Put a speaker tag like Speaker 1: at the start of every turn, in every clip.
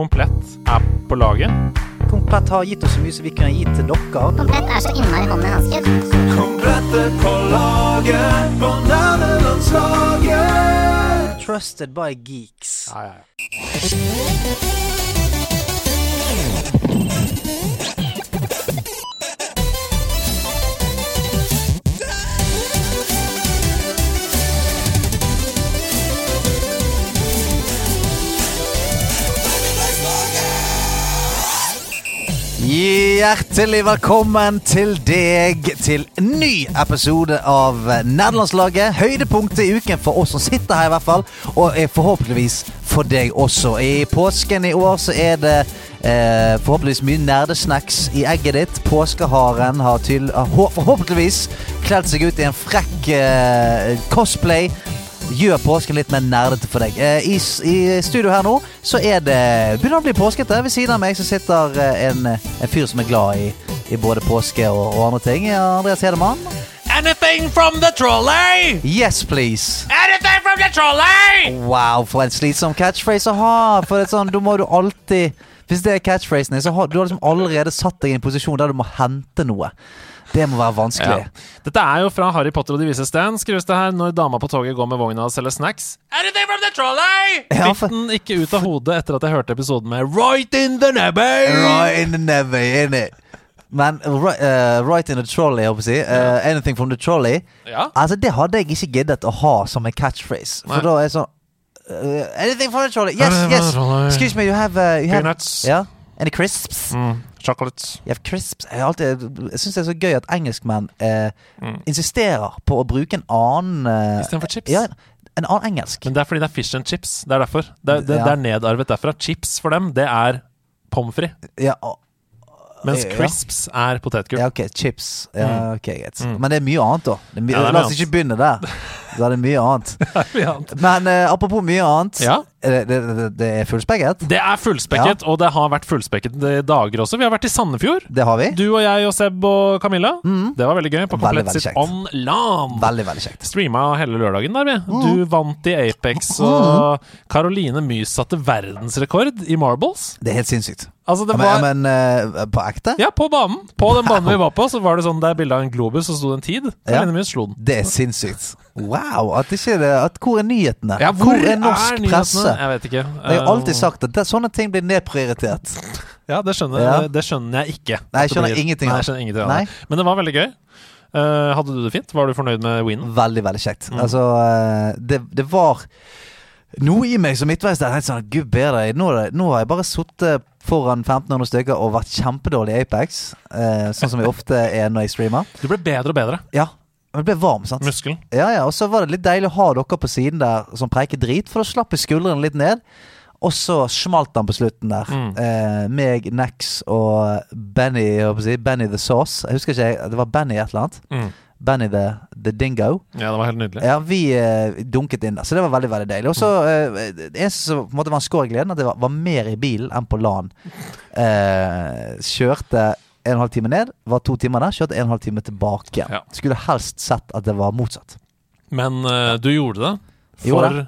Speaker 1: Komplett er på laget.
Speaker 2: Komplett har gitt oss så mye som vi kunne gitt til dere.
Speaker 3: Komplett er så innmari hånd i hanske.
Speaker 4: er på laget på nerdelandslaget.
Speaker 2: Trusted by geeks.
Speaker 1: Ja, ja, ja.
Speaker 2: Hjertelig velkommen til deg til ny episode av Nederlandslaget. Høydepunktet i uken for oss som sitter her, i hvert fall. Og er forhåpentligvis for deg også. I påsken i år så er det eh, forhåpentligvis mye nerdesnacks i egget ditt. Påskeharen har til, forhåpentligvis kledd seg ut i en frekk eh, cosplay gjør påsken litt mer nerdete for deg. Eh, i, I studio her nå så er det begynner å bli påskete. Ved siden av meg så sitter eh, en, en fyr som er glad i, i både påske og, og andre ting. Andreas Hedemann.
Speaker 1: Anything from the trolley!
Speaker 2: Yes, please.
Speaker 1: Anything from the trolley!
Speaker 2: Wow, for en slitsom catchphrase å ha. For det er sånn, Da må du alltid Hvis det er catchphrasen din, så har du har liksom allerede satt deg i en posisjon der du må hente noe. Det må være vanskelig.
Speaker 1: Ja. Dette er jo fra Harry Potter og De vise sten, skrives det her, når dama på toget går med vogna og selger snacks. Anything from the trolley!
Speaker 2: Ja,
Speaker 1: Fikk den ikke ut av hodet etter at jeg hørte episoden med Right in the nebby!
Speaker 2: Right in the nebby, in it. Men right, uh, right in the trolley, jeg håper jeg å si. Eh, anything from the trolley.
Speaker 1: Ja.
Speaker 2: Altså, det hadde jeg ikke giddet å ha som en catchphrase. For
Speaker 1: Nei.
Speaker 2: da er det sånn uh, Anything from the trolley. Yes, yes. Excuse me, you have, uh, you have
Speaker 1: Peanuts.
Speaker 2: Yeah? Any crisps?
Speaker 1: Mm, chocolates.
Speaker 2: Ja, crisps. Jeg, alltid- jeg syns det er så gøy at engelskmenn eh, insisterer på å bruke en annen eh,
Speaker 1: Istedenfor chips.
Speaker 2: Ja, en annen engelsk.
Speaker 1: Men det er fordi det er fish and chips. Det er derfor. Det, er- det,
Speaker 2: Ja.
Speaker 1: det er nedarvet derfra. Chips for dem, det er pommes frites.
Speaker 2: Ja,
Speaker 1: Mens
Speaker 2: Ja.
Speaker 1: crisps er potetgull.
Speaker 2: ja, ok, chips. Ja, ok, greit.
Speaker 1: Mm.
Speaker 2: Men det er mye annet, da. Mye,
Speaker 1: Ja,
Speaker 2: la oss ikke begynne der. Da er det mye annet. Men eh, apropos mye annet.
Speaker 1: Ja.
Speaker 2: Det, det, det, er fullspekket.
Speaker 1: Det er fullspekket, og det har vært fullspekket i dager også. Vi har vært i Sandefjord.
Speaker 2: Det har vi.
Speaker 1: Du og jeg og Seb og Camilla. Det var veldig gøy. På
Speaker 2: Komplett Veldig, veldig
Speaker 1: sitt online.
Speaker 2: Veldig, veldig kjekt.
Speaker 1: Streama hele lørdagen der, vi.
Speaker 2: Mm.
Speaker 1: Du vant i Apex, og Caroline Mys satte verdensrekord i marbles.
Speaker 2: Det er helt sinnssykt.
Speaker 1: Altså, det var
Speaker 2: Men, men eh, på ekte?
Speaker 1: Ja, på banen. På den banen vi var på, så var det sånn det er bilde av en globus, og så sto det en tid.
Speaker 2: Ja. Det er sinnssykt. Wow! At ikke det, at hvor er nyhetene?
Speaker 1: Ja,
Speaker 2: hvor, er norsk
Speaker 1: er
Speaker 2: presse?
Speaker 1: Jeg vet ikke.
Speaker 2: Jeg har alltid sagt at det, sånne ting blir nedprioritert.
Speaker 1: Ja, det skjønner,
Speaker 2: Ja.
Speaker 1: det skjønner jeg ikke.
Speaker 2: Nei, jeg skjønner ingenting av det.
Speaker 1: Men det var veldig gøy. Uh, hadde du det fint? Var du fornøyd med winen?
Speaker 2: Veldig, veldig kjekt.
Speaker 1: Mm.
Speaker 2: Altså, uh, det, det var noe i meg som midtveis der. tenkte sånn, Gud bedre, nå, nå har jeg bare sittet foran 1500 stykker og vært kjempedårlig i Apex. eh, sånn som jeg ofte er når jeg streamer.
Speaker 1: Du ble bedre og bedre.
Speaker 2: Ja, men ble varm, sant?
Speaker 1: Muskelen.
Speaker 2: Ja, ja, Og så var det litt deilig å ha dere på siden der som preiker drit, for da slapp jeg skuldrene litt ned. Og så smalt han på slutten der.
Speaker 1: Mm.
Speaker 2: Eh, meg, Nex og Benny jeg håper å si, Benny the Sauce. Jeg husker ikke, Det var Benny et eller annet.
Speaker 1: Mm.
Speaker 2: Benny the, the Dingo.
Speaker 1: Ja, det var helt nydelig.
Speaker 2: Ja, vi eh, dunket inn der, så det var veldig veldig deilig. Og så eh, Det eneste som på en måte var en skår i gleden, at det var, var mer i bilen enn på LAN. Eh, kjørte en og en halv time ned, var to timer der, kjørte en og en halv time tilbake.
Speaker 1: Ja.
Speaker 2: Skulle helst sett at det var motsatt.
Speaker 1: Men uh, du gjorde det
Speaker 2: Gjorde
Speaker 1: for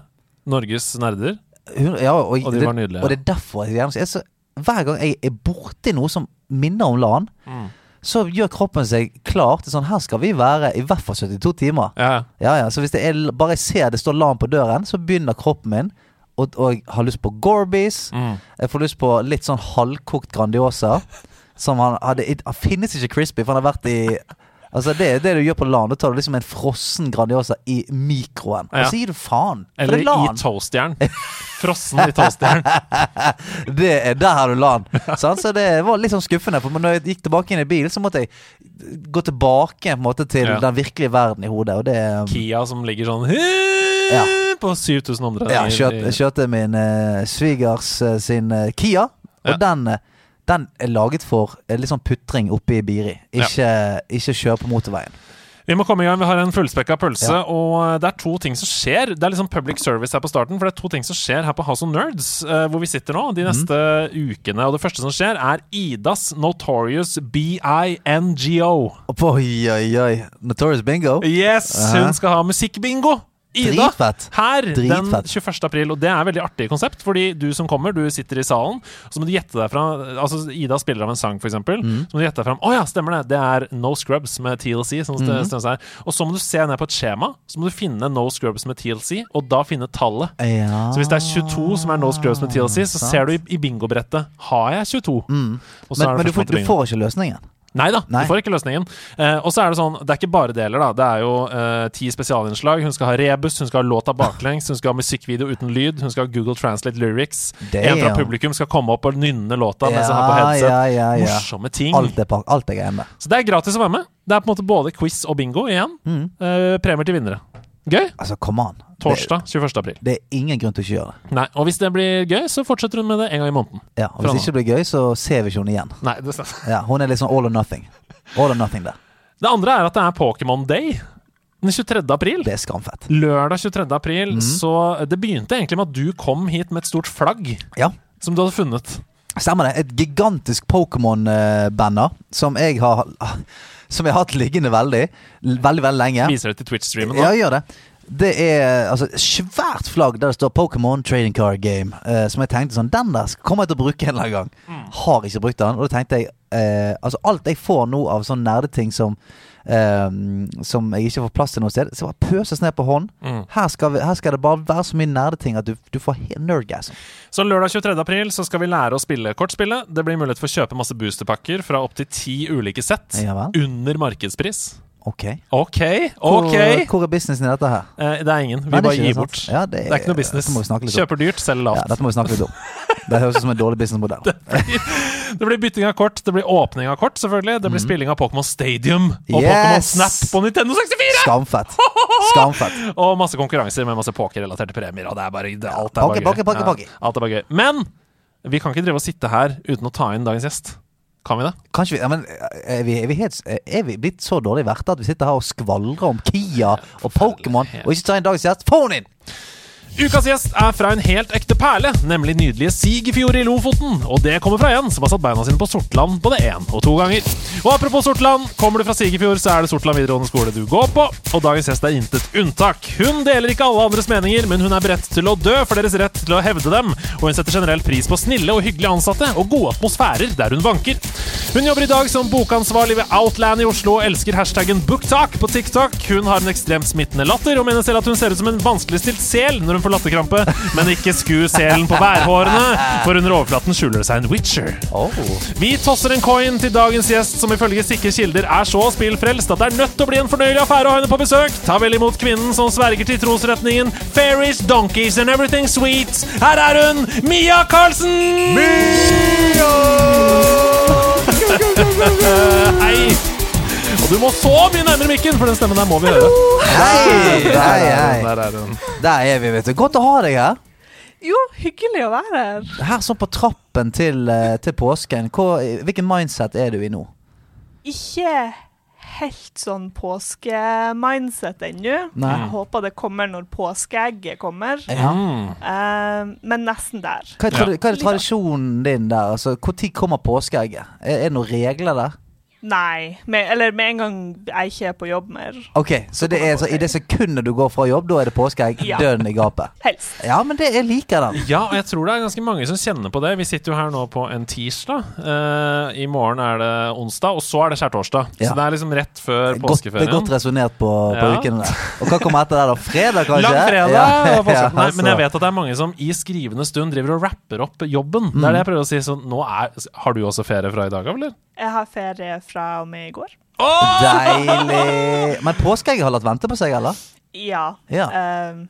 Speaker 1: Norges nerder,
Speaker 2: ja, og,
Speaker 1: og de
Speaker 2: det,
Speaker 1: var nydelige.
Speaker 2: og det er derfor jeg jeg, så, Hver gang jeg er borti noe som minner om LAN,
Speaker 1: Mm.
Speaker 2: Så gjør kroppen seg klar til sånn Her skal vi være i hvert fall 72 timer.
Speaker 1: Ja, ja.
Speaker 2: Ja, Så hvis det er, bare jeg ser det står LAN på døren, så begynner kroppen min og, og jeg har lyst på Gorbies.
Speaker 1: Mm.
Speaker 2: Jeg får lyst på litt sånn halvkokt Grandiosa. Som han hadde finnes ikke crispy, for han har vært i Altså Det er det du gjør på LAN. Da tar du liksom en frossen Grandiosa i mikroen.
Speaker 1: Ja.
Speaker 2: Og så gir du faen.
Speaker 1: Eller
Speaker 2: er
Speaker 1: i toastjern. Frossen i toastjern.
Speaker 2: Det er der har du LAN. Så det var litt sånn skuffende. For når jeg gikk tilbake inn i bilen, så måtte jeg gå tilbake på en måte til
Speaker 1: Ja.
Speaker 2: den virkelige verden i hodet. Og det
Speaker 1: Kia som ligger sånn
Speaker 2: Ja.
Speaker 1: på 7000 omdreininger.
Speaker 2: Ja, kjørte, kjørte min uh, svigers uh, sin uh, Kia, og den, eh, den er laget for eh, litt sånn putring oppe i Biri. Ikke, ikke kjør på motorveien.
Speaker 1: Vi må komme i gang. Vi har en fullspekka pølse,
Speaker 2: Ja.
Speaker 1: og det er to ting som skjer. Det er liksom public service her på starten, for det er to ting som skjer her på House of Nerds, eh, hvor vi sitter nå de neste ukene. Og det første som skjer, er Idas Notorious BINGO.
Speaker 2: Oi, oi, oi. Notorious Bingo.
Speaker 1: Yes, hun skal ha musikkbingo! Ida
Speaker 2: Dritfett.
Speaker 1: her den 21. april, og det er veldig artig konsept, fordi du som kommer, du sitter i salen, så må du gjette deg fra Altså Ida spiller av en sang, eksempel.
Speaker 2: Mm.
Speaker 1: Så må du gjette deg fram Å ja, stemmer det! Det er No Scrubs med TLC. Som
Speaker 2: Mm.
Speaker 1: det seg. Og så må du se ned på et skjema, så må du finne No Scrubs med TLC, og da finne tallet.
Speaker 2: Ja,
Speaker 1: Så hvis det er 22 som er No Scrubs med TLC, så ser du i, i bingobrettet Har jeg 22? Og så
Speaker 2: Men, men du, får, du får ikke løsningen.
Speaker 1: Nei da,
Speaker 2: Nei.
Speaker 1: du får ikke løsningen. Eh, og så er det sånn, det er ikke bare deler, da. Det er jo eh, ti spesialinnslag. Hun skal ha rebus, hun skal ha låta baklengs, hun skal ha musikkvideo uten lyd, hun skal ha Google Translate lyrics. En fra
Speaker 2: ja.
Speaker 1: publikum skal komme opp og nynne låta mens hun har på headset.
Speaker 2: ja, ja, ja.
Speaker 1: Morsomme ting.
Speaker 2: Alt er, alt er.
Speaker 1: Så det er gratis å være med. Det er på en måte både quiz og bingo igjen.
Speaker 2: Mm.
Speaker 1: Eh, premier til vinnere. Gøy.
Speaker 2: Altså, come on.
Speaker 1: Torsdag 21. april.
Speaker 2: Det, er ingen grunn til å ikke gjøre det.
Speaker 1: Nei, Og hvis det blir gøy, så fortsetter hun med det en gang i måneden.
Speaker 2: Ja, og Hvis det ikke blir gøy, så ser vi ikke henne igjen.
Speaker 1: Nei, det stemmer.
Speaker 2: Ja, hun er sånn all or nothing. All or nothing der.
Speaker 1: Det andre er at det er Pokémon Day den 23. april.
Speaker 2: Det er skamfett.
Speaker 1: Lørdag 23. april,
Speaker 2: Mm.
Speaker 1: så det begynte egentlig med at du kom hit med et stort flagg
Speaker 2: Ja,
Speaker 1: som du hadde funnet.
Speaker 2: stemmer det. Et gigantisk Pokémon-banner som jeg har Som jeg har hatt liggende veldig, veldig, veldig lenge.
Speaker 1: Viser det til Twitch-streamen
Speaker 2: Ja,
Speaker 1: nå.
Speaker 2: gjør det. Det er altså svært flagg der det står Pokémon Trading Card Game. eh, som jeg tenkte sånn Den der kommer jeg til å bruke en eller annen gang.
Speaker 1: Mm.
Speaker 2: Har ikke brukt den. Og da tenkte jeg eh, Altså alt jeg får nå av sånne nerdeting som eh, Som jeg ikke får plass til noe sted, Så bare pøses ned på hånd.
Speaker 1: Mm.
Speaker 2: Her, skal vi, her skal det bare være så mye nerdeting at du, du får nerdgasm.
Speaker 1: Så lørdag 23. april så skal vi lære å spille kortspillet. Det blir mulighet for å kjøpe masse boosterpakker fra opptil ti ulike sett
Speaker 2: Ja
Speaker 1: under markedspris.
Speaker 2: Ok.
Speaker 1: Ok,
Speaker 2: Hvor,
Speaker 1: ok!
Speaker 2: hvor er businessen i dette her?
Speaker 1: Eh, det er ingen. Vi
Speaker 2: Nei, det er
Speaker 1: bare
Speaker 2: ikke
Speaker 1: gir
Speaker 2: det,
Speaker 1: bort.
Speaker 2: Ja,
Speaker 1: det, er ikke noe business.
Speaker 2: Dette må vi snakke litt om.
Speaker 1: Kjøper dyrt, selger
Speaker 2: Ja,
Speaker 1: lavt.
Speaker 2: dette må vi snakke litt om. Det høres ut som en dårlig businessmodell.
Speaker 1: Det blir bytting av kort, det blir åpning av kort, selvfølgelig. Det blir spilling av Pokémon Stadium og
Speaker 2: Mhm. Yes!
Speaker 1: Pokémon Snap på Nintendo 64!
Speaker 2: Skamfett. Skamfett.
Speaker 1: Og masse konkurranser med masse pokerrelaterte premier. Og det er bare, det, alt er
Speaker 2: Poker,
Speaker 1: bare
Speaker 2: poker,
Speaker 1: gøy.
Speaker 2: poker, poker.
Speaker 1: alt er bare gøy. Men vi kan ikke drive og sitte her uten å ta inn dagens gjest. Kan vi det?
Speaker 2: Kanskje vi, ja, men er vi, er, vi helt, er vi blitt så dårlig verter at vi sitter her og skvaldrer om Kia og Pokémon og ikke tar en dagens gjest? Få henne inn!
Speaker 1: Ukas gjest er fra en helt ekte perle, nemlig nydelige Sigefjord i Lofoten. Og det kommer fra en som har satt beina sine på Sortland både én og to ganger. Og apropos Sortland, kommer du fra Sigefjord, så er det Sortland videregående skole du går på. Og dagens gjest er intet unntak. Hun deler ikke alle andres meninger, men hun er beredt til å dø for deres rett til å hevde dem. Og hun setter generelt pris på snille og hyggelige ansatte og gode atmosfærer der hun banker. Hun jobber i dag som bokansvarlig ved Outland i Oslo og elsker hashtaggen booktalk på TikTok. Hun har en ekstremt smittende latter og mener selv at hun ser ut som en vanskeligstilt sel når hun får latterkrampe, men ikke sku selen på værhårene, for under overflaten skjuler det seg en witcher.
Speaker 2: Oh.
Speaker 1: Vi tosser en coin til dagens gjest, som ifølge sikre kilder er så spillfrelst at det er nødt til å bli en fornøyelig affære å ha henne på besøk. Ta vel imot kvinnen som sverger til trosretningen Fairies, Donkeys and Everything Sweet. Her er hun, Mia Karlsen! Hei! Og du må så mye nærmere mikken, for den stemmen der må vi høre.
Speaker 2: Hei, hei, hei.
Speaker 1: der er hun.
Speaker 2: Der er vi, vet du. Godt å ha deg her.
Speaker 5: Jo, hyggelig å være her.
Speaker 2: Her sånn på trappen til, eh, til påsken. Hvor, hvilken mindset er du i nå?
Speaker 5: Ikke helt sånn påske-mindset ennå.
Speaker 2: Nei.
Speaker 5: Jeg håper det kommer når påskeegget kommer.
Speaker 2: Ja.
Speaker 5: Eh, men nesten der.
Speaker 2: Hva er, hva er tradisjonen din der? Altså, Når kommer påskeegget? Er, er det noen regler der?
Speaker 5: Nei. Med, eller med en gang jeg ikke er på jobb mer.
Speaker 2: Ok, Så det er så i det sekundet du går fra jobb, da er det påskeegg
Speaker 5: Ja.
Speaker 2: døden i gapet?
Speaker 5: Helst.
Speaker 2: Ja, men det, jeg liker den.
Speaker 1: Ja, og jeg tror det er ganske mange som kjenner på det. Vi sitter jo her nå på en tirsdag. Uh, I morgen er det onsdag, og så er det skjærtorsdag.
Speaker 2: Ja.
Speaker 1: Så det er liksom rett før
Speaker 2: Godt, det er godt resonnert på, på
Speaker 1: Ja.
Speaker 2: ukene der. Og hva kommer etter der, da? Fredag, kanskje?
Speaker 1: Lang fredag!
Speaker 2: Ja, ja,
Speaker 1: Nei, men jeg
Speaker 2: altså.
Speaker 1: vet at det er mange som i skrivende stund driver og rapper opp jobben. Det
Speaker 2: Mm.
Speaker 1: er det jeg prøver å si. Så nå er, har du også ferie fra i dag av, eller?
Speaker 5: Jeg har ferie fra og med i går.
Speaker 2: Deilig. Men påskeegget har latt vente på seg, eller?
Speaker 5: Ja.
Speaker 2: Ja.
Speaker 5: Um,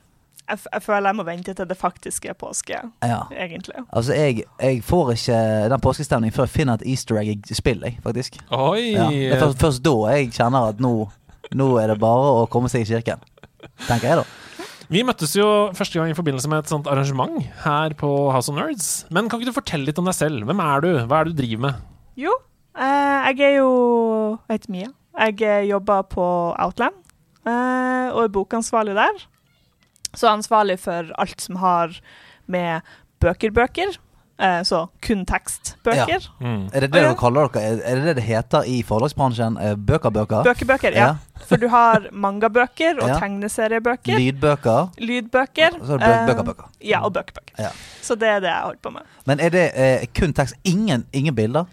Speaker 5: jeg, f jeg føler jeg må vente til det faktiske er påske,
Speaker 2: Ja.
Speaker 5: egentlig.
Speaker 2: Altså, jeg, jeg får ikke den påskestemningen før jeg finner et easter egg i spill, jeg, faktisk.
Speaker 1: Oi!
Speaker 2: Ja. Det er først, først da jeg kjenner at nå, nå er det bare å komme seg i kirken. Tenker jeg, da.
Speaker 1: Vi møttes jo første gang i forbindelse med et sånt arrangement her på House of Nerds. Men kan ikke du fortelle litt om deg selv? Hvem er du? Hva er det du driver med?
Speaker 5: Jo, jeg er jo Jeg heter Mia. Jeg eh, jobber på Outland eh, og er bokansvarlig der. Så ansvarlig for alt som har med bøker-bøker. Eh, så kun tekstbøker.
Speaker 1: Mm.
Speaker 2: Er det det dere kaller dere? Er det det det heter i forlagsbransjen? Eh, Bøker-bøker?
Speaker 5: Bøker-bøker, ja. For du har mangabøker og
Speaker 2: Ja.
Speaker 5: tegneseriebøker.
Speaker 2: Lydbøker.
Speaker 5: lydbøker.
Speaker 2: Og så er det
Speaker 5: eh,
Speaker 2: bøker, bøker.
Speaker 5: Ja, og bøker-bøker.
Speaker 2: Ja.
Speaker 5: Så det er det jeg holder på med.
Speaker 2: Men er det eh, kun tekst? Ingen, ingen bilder?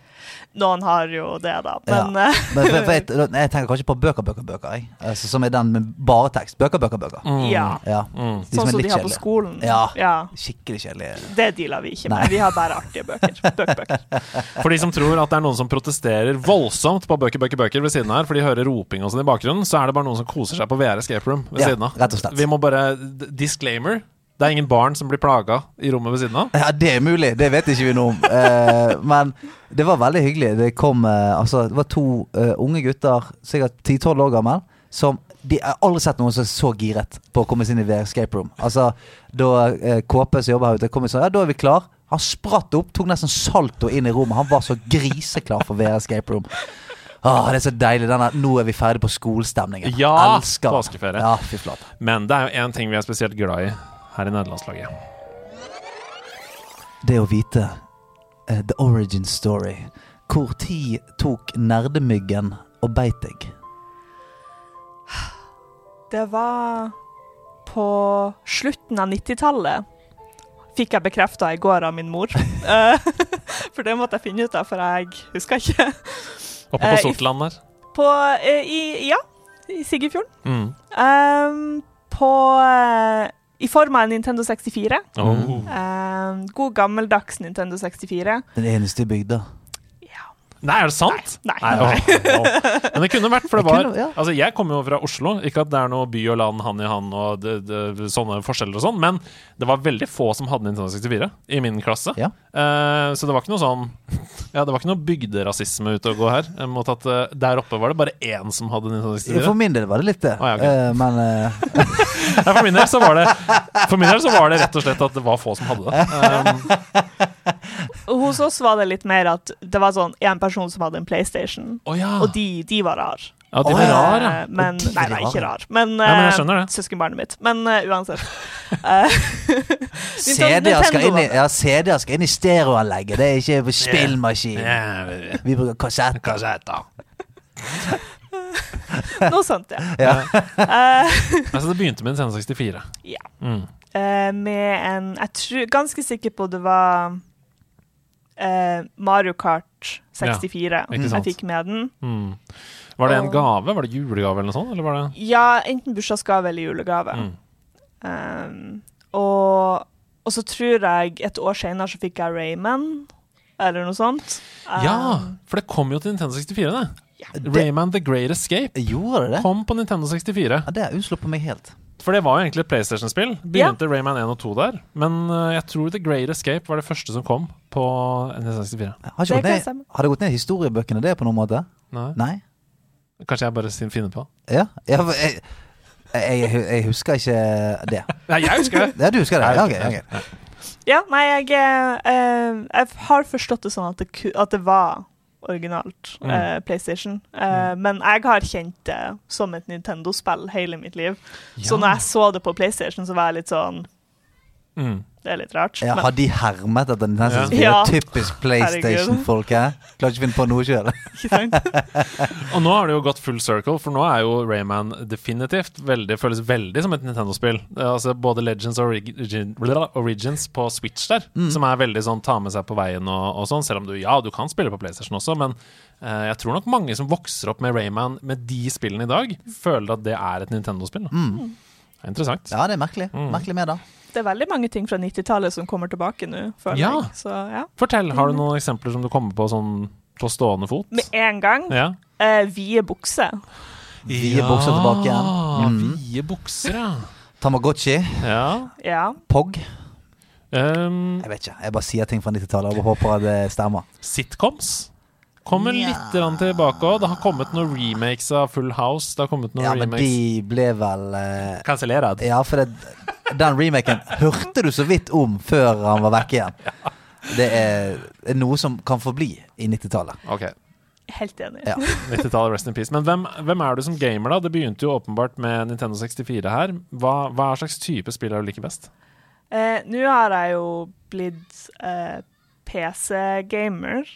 Speaker 5: Noen har jo det, da. Men ja.
Speaker 2: Men for, for jeg, jeg tenker kanskje på bøker, bøker, bøker. Jeg. Altså, som er den med bare tekst. Bøker, bøker, bøker.
Speaker 1: Mm.
Speaker 5: ja.
Speaker 2: Ja.
Speaker 1: Mm.
Speaker 2: Som
Speaker 5: Sånn som de har på skolen.
Speaker 2: Ja. Skikkelig kjedelige.
Speaker 5: Det dealer vi ikke med.
Speaker 2: Nei.
Speaker 5: Vi har bare artige bøker. Bøker-bøker.
Speaker 1: For de som tror at det er noen som protesterer voldsomt på bøker, bøker, bøker ved siden her, for de hører roping og sånn i bakgrunnen, så er det bare noen som koser seg på VR Escape Room ved
Speaker 2: Ja,
Speaker 1: siden av.
Speaker 2: rett og slett.
Speaker 1: Vi må bare Disclaimer. Det er ingen barn som blir plaga i rommet ved siden av.
Speaker 2: Ja, det er mulig. Det vet ikke vi noe om. Eh, men det var veldig hyggelig. Det kom eh, Altså, det var to eh, unge gutter, sikkert 10-12 år gammel, som de har aldri sett noen som er så giret på å komme seg inn i Escape Room. Altså, da eh, KP som jobber her ute, kom og sa ja, da er vi klar. Han spratt opp, tok nesten salto inn i rommet. Han var så griseklar for VR Escape Room. Åh, det er så deilig. Denne, nå er vi ferdig på skolestemningen.
Speaker 1: Ja,
Speaker 2: Elsker.
Speaker 1: påskeferie.
Speaker 2: Ja, fy flate.
Speaker 1: Men det er jo én ting vi er spesielt glad i her i nederlandslaget.
Speaker 2: det å vite uh, the origin story. Hvor tid tok nerdemyggen og beit deg?
Speaker 5: Det var på slutten av 90-tallet. Fikk jeg bekrefta i går av min mor. Eh, for det måtte jeg finne ut av, for jeg husker ikke.
Speaker 1: Oppe
Speaker 5: Eh,
Speaker 1: på
Speaker 5: i-
Speaker 1: Sortland der.
Speaker 5: På eh, i, Ja, i Siggefjorden.
Speaker 1: Mm.
Speaker 5: Um, på eh, I form av en Nintendo 64.
Speaker 1: Oh.
Speaker 5: Ehm, god gammeldags Nintendo 64.
Speaker 2: Den eneste i bygda.
Speaker 1: Nei, er det sant?
Speaker 5: Nei.
Speaker 1: åh, åh. Men det kunne vært, for det
Speaker 2: Det
Speaker 1: var
Speaker 2: kunne- ja.
Speaker 1: Altså, jeg kommer jo fra Oslo. Ikke at det er noe by og land hand i hand og det, det, sånne forskjeller og sånn, men det var veldig få som hadde Nintendo 64 i min klasse.
Speaker 2: Ja.
Speaker 1: Uh, så det var ikke noe sånn Ja, det var ikke noe bygderasisme ute og gå her. Mot at uh, der oppe var det bare én som hadde Nintendo 64.
Speaker 2: For min del var det litt det.
Speaker 1: oh, ja, okay.
Speaker 2: uh, men
Speaker 1: Ja, for min del så var det For min del så var det rett og slett at det var få som hadde det. Um,
Speaker 5: hos oss var det litt mer at det var sånn én person som hadde en PlayStation,
Speaker 1: oh, ja.
Speaker 5: og de, de var rar.
Speaker 1: ja, de var
Speaker 2: oh,
Speaker 1: rare, ja.
Speaker 5: Men,
Speaker 2: de
Speaker 5: nei, nei, ikke
Speaker 2: rare.
Speaker 5: rar. Men,
Speaker 1: Ja, men jeg
Speaker 5: eh,
Speaker 1: skjønner det.
Speaker 5: søskenbarnet mitt. Men uh, uansett.
Speaker 2: CD-er skal, inn i- ja, CD-er skal inn i stereoanlegget. Det er ikke spillmaskin.
Speaker 1: Ja,
Speaker 2: Vi bruker kassetter.
Speaker 1: Kassetter.
Speaker 5: Noe sånt, ja.
Speaker 2: Ja.
Speaker 5: Uh,
Speaker 1: Altså, det begynte med en 64.
Speaker 5: Ja.
Speaker 1: Mm.
Speaker 5: Uh, med en Jeg tror ganske sikker på det var uh, Mario Kart 64
Speaker 1: Ja,
Speaker 5: jeg fikk med den.
Speaker 1: Mm. Var det en gave? Var det julegave eller noe sånt? Eller var det
Speaker 5: Ja, enten bursdagsgave eller julegave.
Speaker 1: mm.
Speaker 5: Um, og, og så tror jeg et år senere så fikk jeg Rayman, eller noe sånt.
Speaker 1: Ja,
Speaker 5: Um,
Speaker 1: for det kom jo til Nintendo 64, det.
Speaker 5: Ja.
Speaker 1: Rayman The Great Escape
Speaker 2: Gjorde det det?
Speaker 1: kom på Nintendo 64.
Speaker 2: Ja, det har på meg helt.
Speaker 1: For det var jo egentlig et PlayStation-spill. Begynte Rayman 1 og 2 der. Men uh, jeg tror The Great Escape var det første som kom på N64.
Speaker 2: Har,
Speaker 5: Det
Speaker 2: ned, har det gått ned i historiebøkene, det, på noen måte?
Speaker 1: Nei.
Speaker 2: Nei?
Speaker 1: Kanskje jeg bare finner på.
Speaker 2: Ja? ja for jeg, jeg, jeg, jeg husker ikke det.
Speaker 1: Nei, jeg husker det!
Speaker 2: Ja, du husker det? Ja, okay,
Speaker 1: Jeg-
Speaker 5: ja, nei, jeg, uh, jeg har forstått det sånn at det, at det var originalt
Speaker 1: Mm.
Speaker 5: eh, PlayStation. Eh, Men jeg har kjent det som et Nintendo-spill hele mitt liv. Så når jeg så det på PlayStation, så var jeg litt sånn
Speaker 1: Mm.
Speaker 5: Det er litt rart.
Speaker 2: Ja,
Speaker 5: men-
Speaker 2: har de hermet etter Nintendo
Speaker 1: Ja.
Speaker 2: 64?
Speaker 5: Ja.
Speaker 2: Typisk PlayStation-folk. Klarer ikke å finne på noe sjøl.
Speaker 1: Og nå har det jo gått full circle, for nå er jo Rayman definitivt veldig, føles veldig som et Nintendo-spill. Eh, Altså Både Legends og Origin, Origins på Switch der, som er veldig sånn ta med seg på veien og, og sånn, selv om du ja, du kan spille på PlayStation også, men eh, jeg tror nok mange som vokser opp med Rayman med de spillene i dag, føler at det er et Nintendo-spill.
Speaker 2: Mm.
Speaker 1: Er interessant.
Speaker 2: Ja, det er merkelig.
Speaker 1: Mm.
Speaker 2: Merkelig med, da.
Speaker 5: Det er veldig mange ting fra 90-tallet som kommer tilbake nå, føler
Speaker 1: Ja.
Speaker 5: jeg. Så ja.
Speaker 1: Fortell, har du noen eksempler som du kommer på sånn på stående fot?
Speaker 5: Med en gang.
Speaker 1: Ja.
Speaker 5: Eh, vide bukser.
Speaker 2: Vide bukser tilbake igjen. Mm.
Speaker 1: Vide bukser, ja.
Speaker 2: Tamagotchi.
Speaker 1: ja.
Speaker 5: Ja.
Speaker 2: Pog.
Speaker 1: Um,
Speaker 2: Jeg vet ikke. Jeg bare sier ting fra 90-tallet og håper at det stemmer.
Speaker 1: Sitcoms kommer
Speaker 2: Nja.
Speaker 1: litt tilbake òg. Det har kommet noen remakes av Full House. Det har kommet noen
Speaker 2: Ja, men de ble vel uh,
Speaker 1: Kansellert.
Speaker 2: Ja, for det, den remaken hørte du så vidt om før han var vekke igjen. Det er, er noe som kan forbli i 90-tallet.
Speaker 1: Okay.
Speaker 5: Helt enig.
Speaker 2: Ja.
Speaker 1: 90-tallet, rest in peace. Men hvem, hvem er du som gamer, da? Det begynte jo åpenbart med Nintendo 64 her. Hva, hva slags type spill er du liker best?
Speaker 5: Eh, Nå har jeg jo blitt eh, PC-gamer.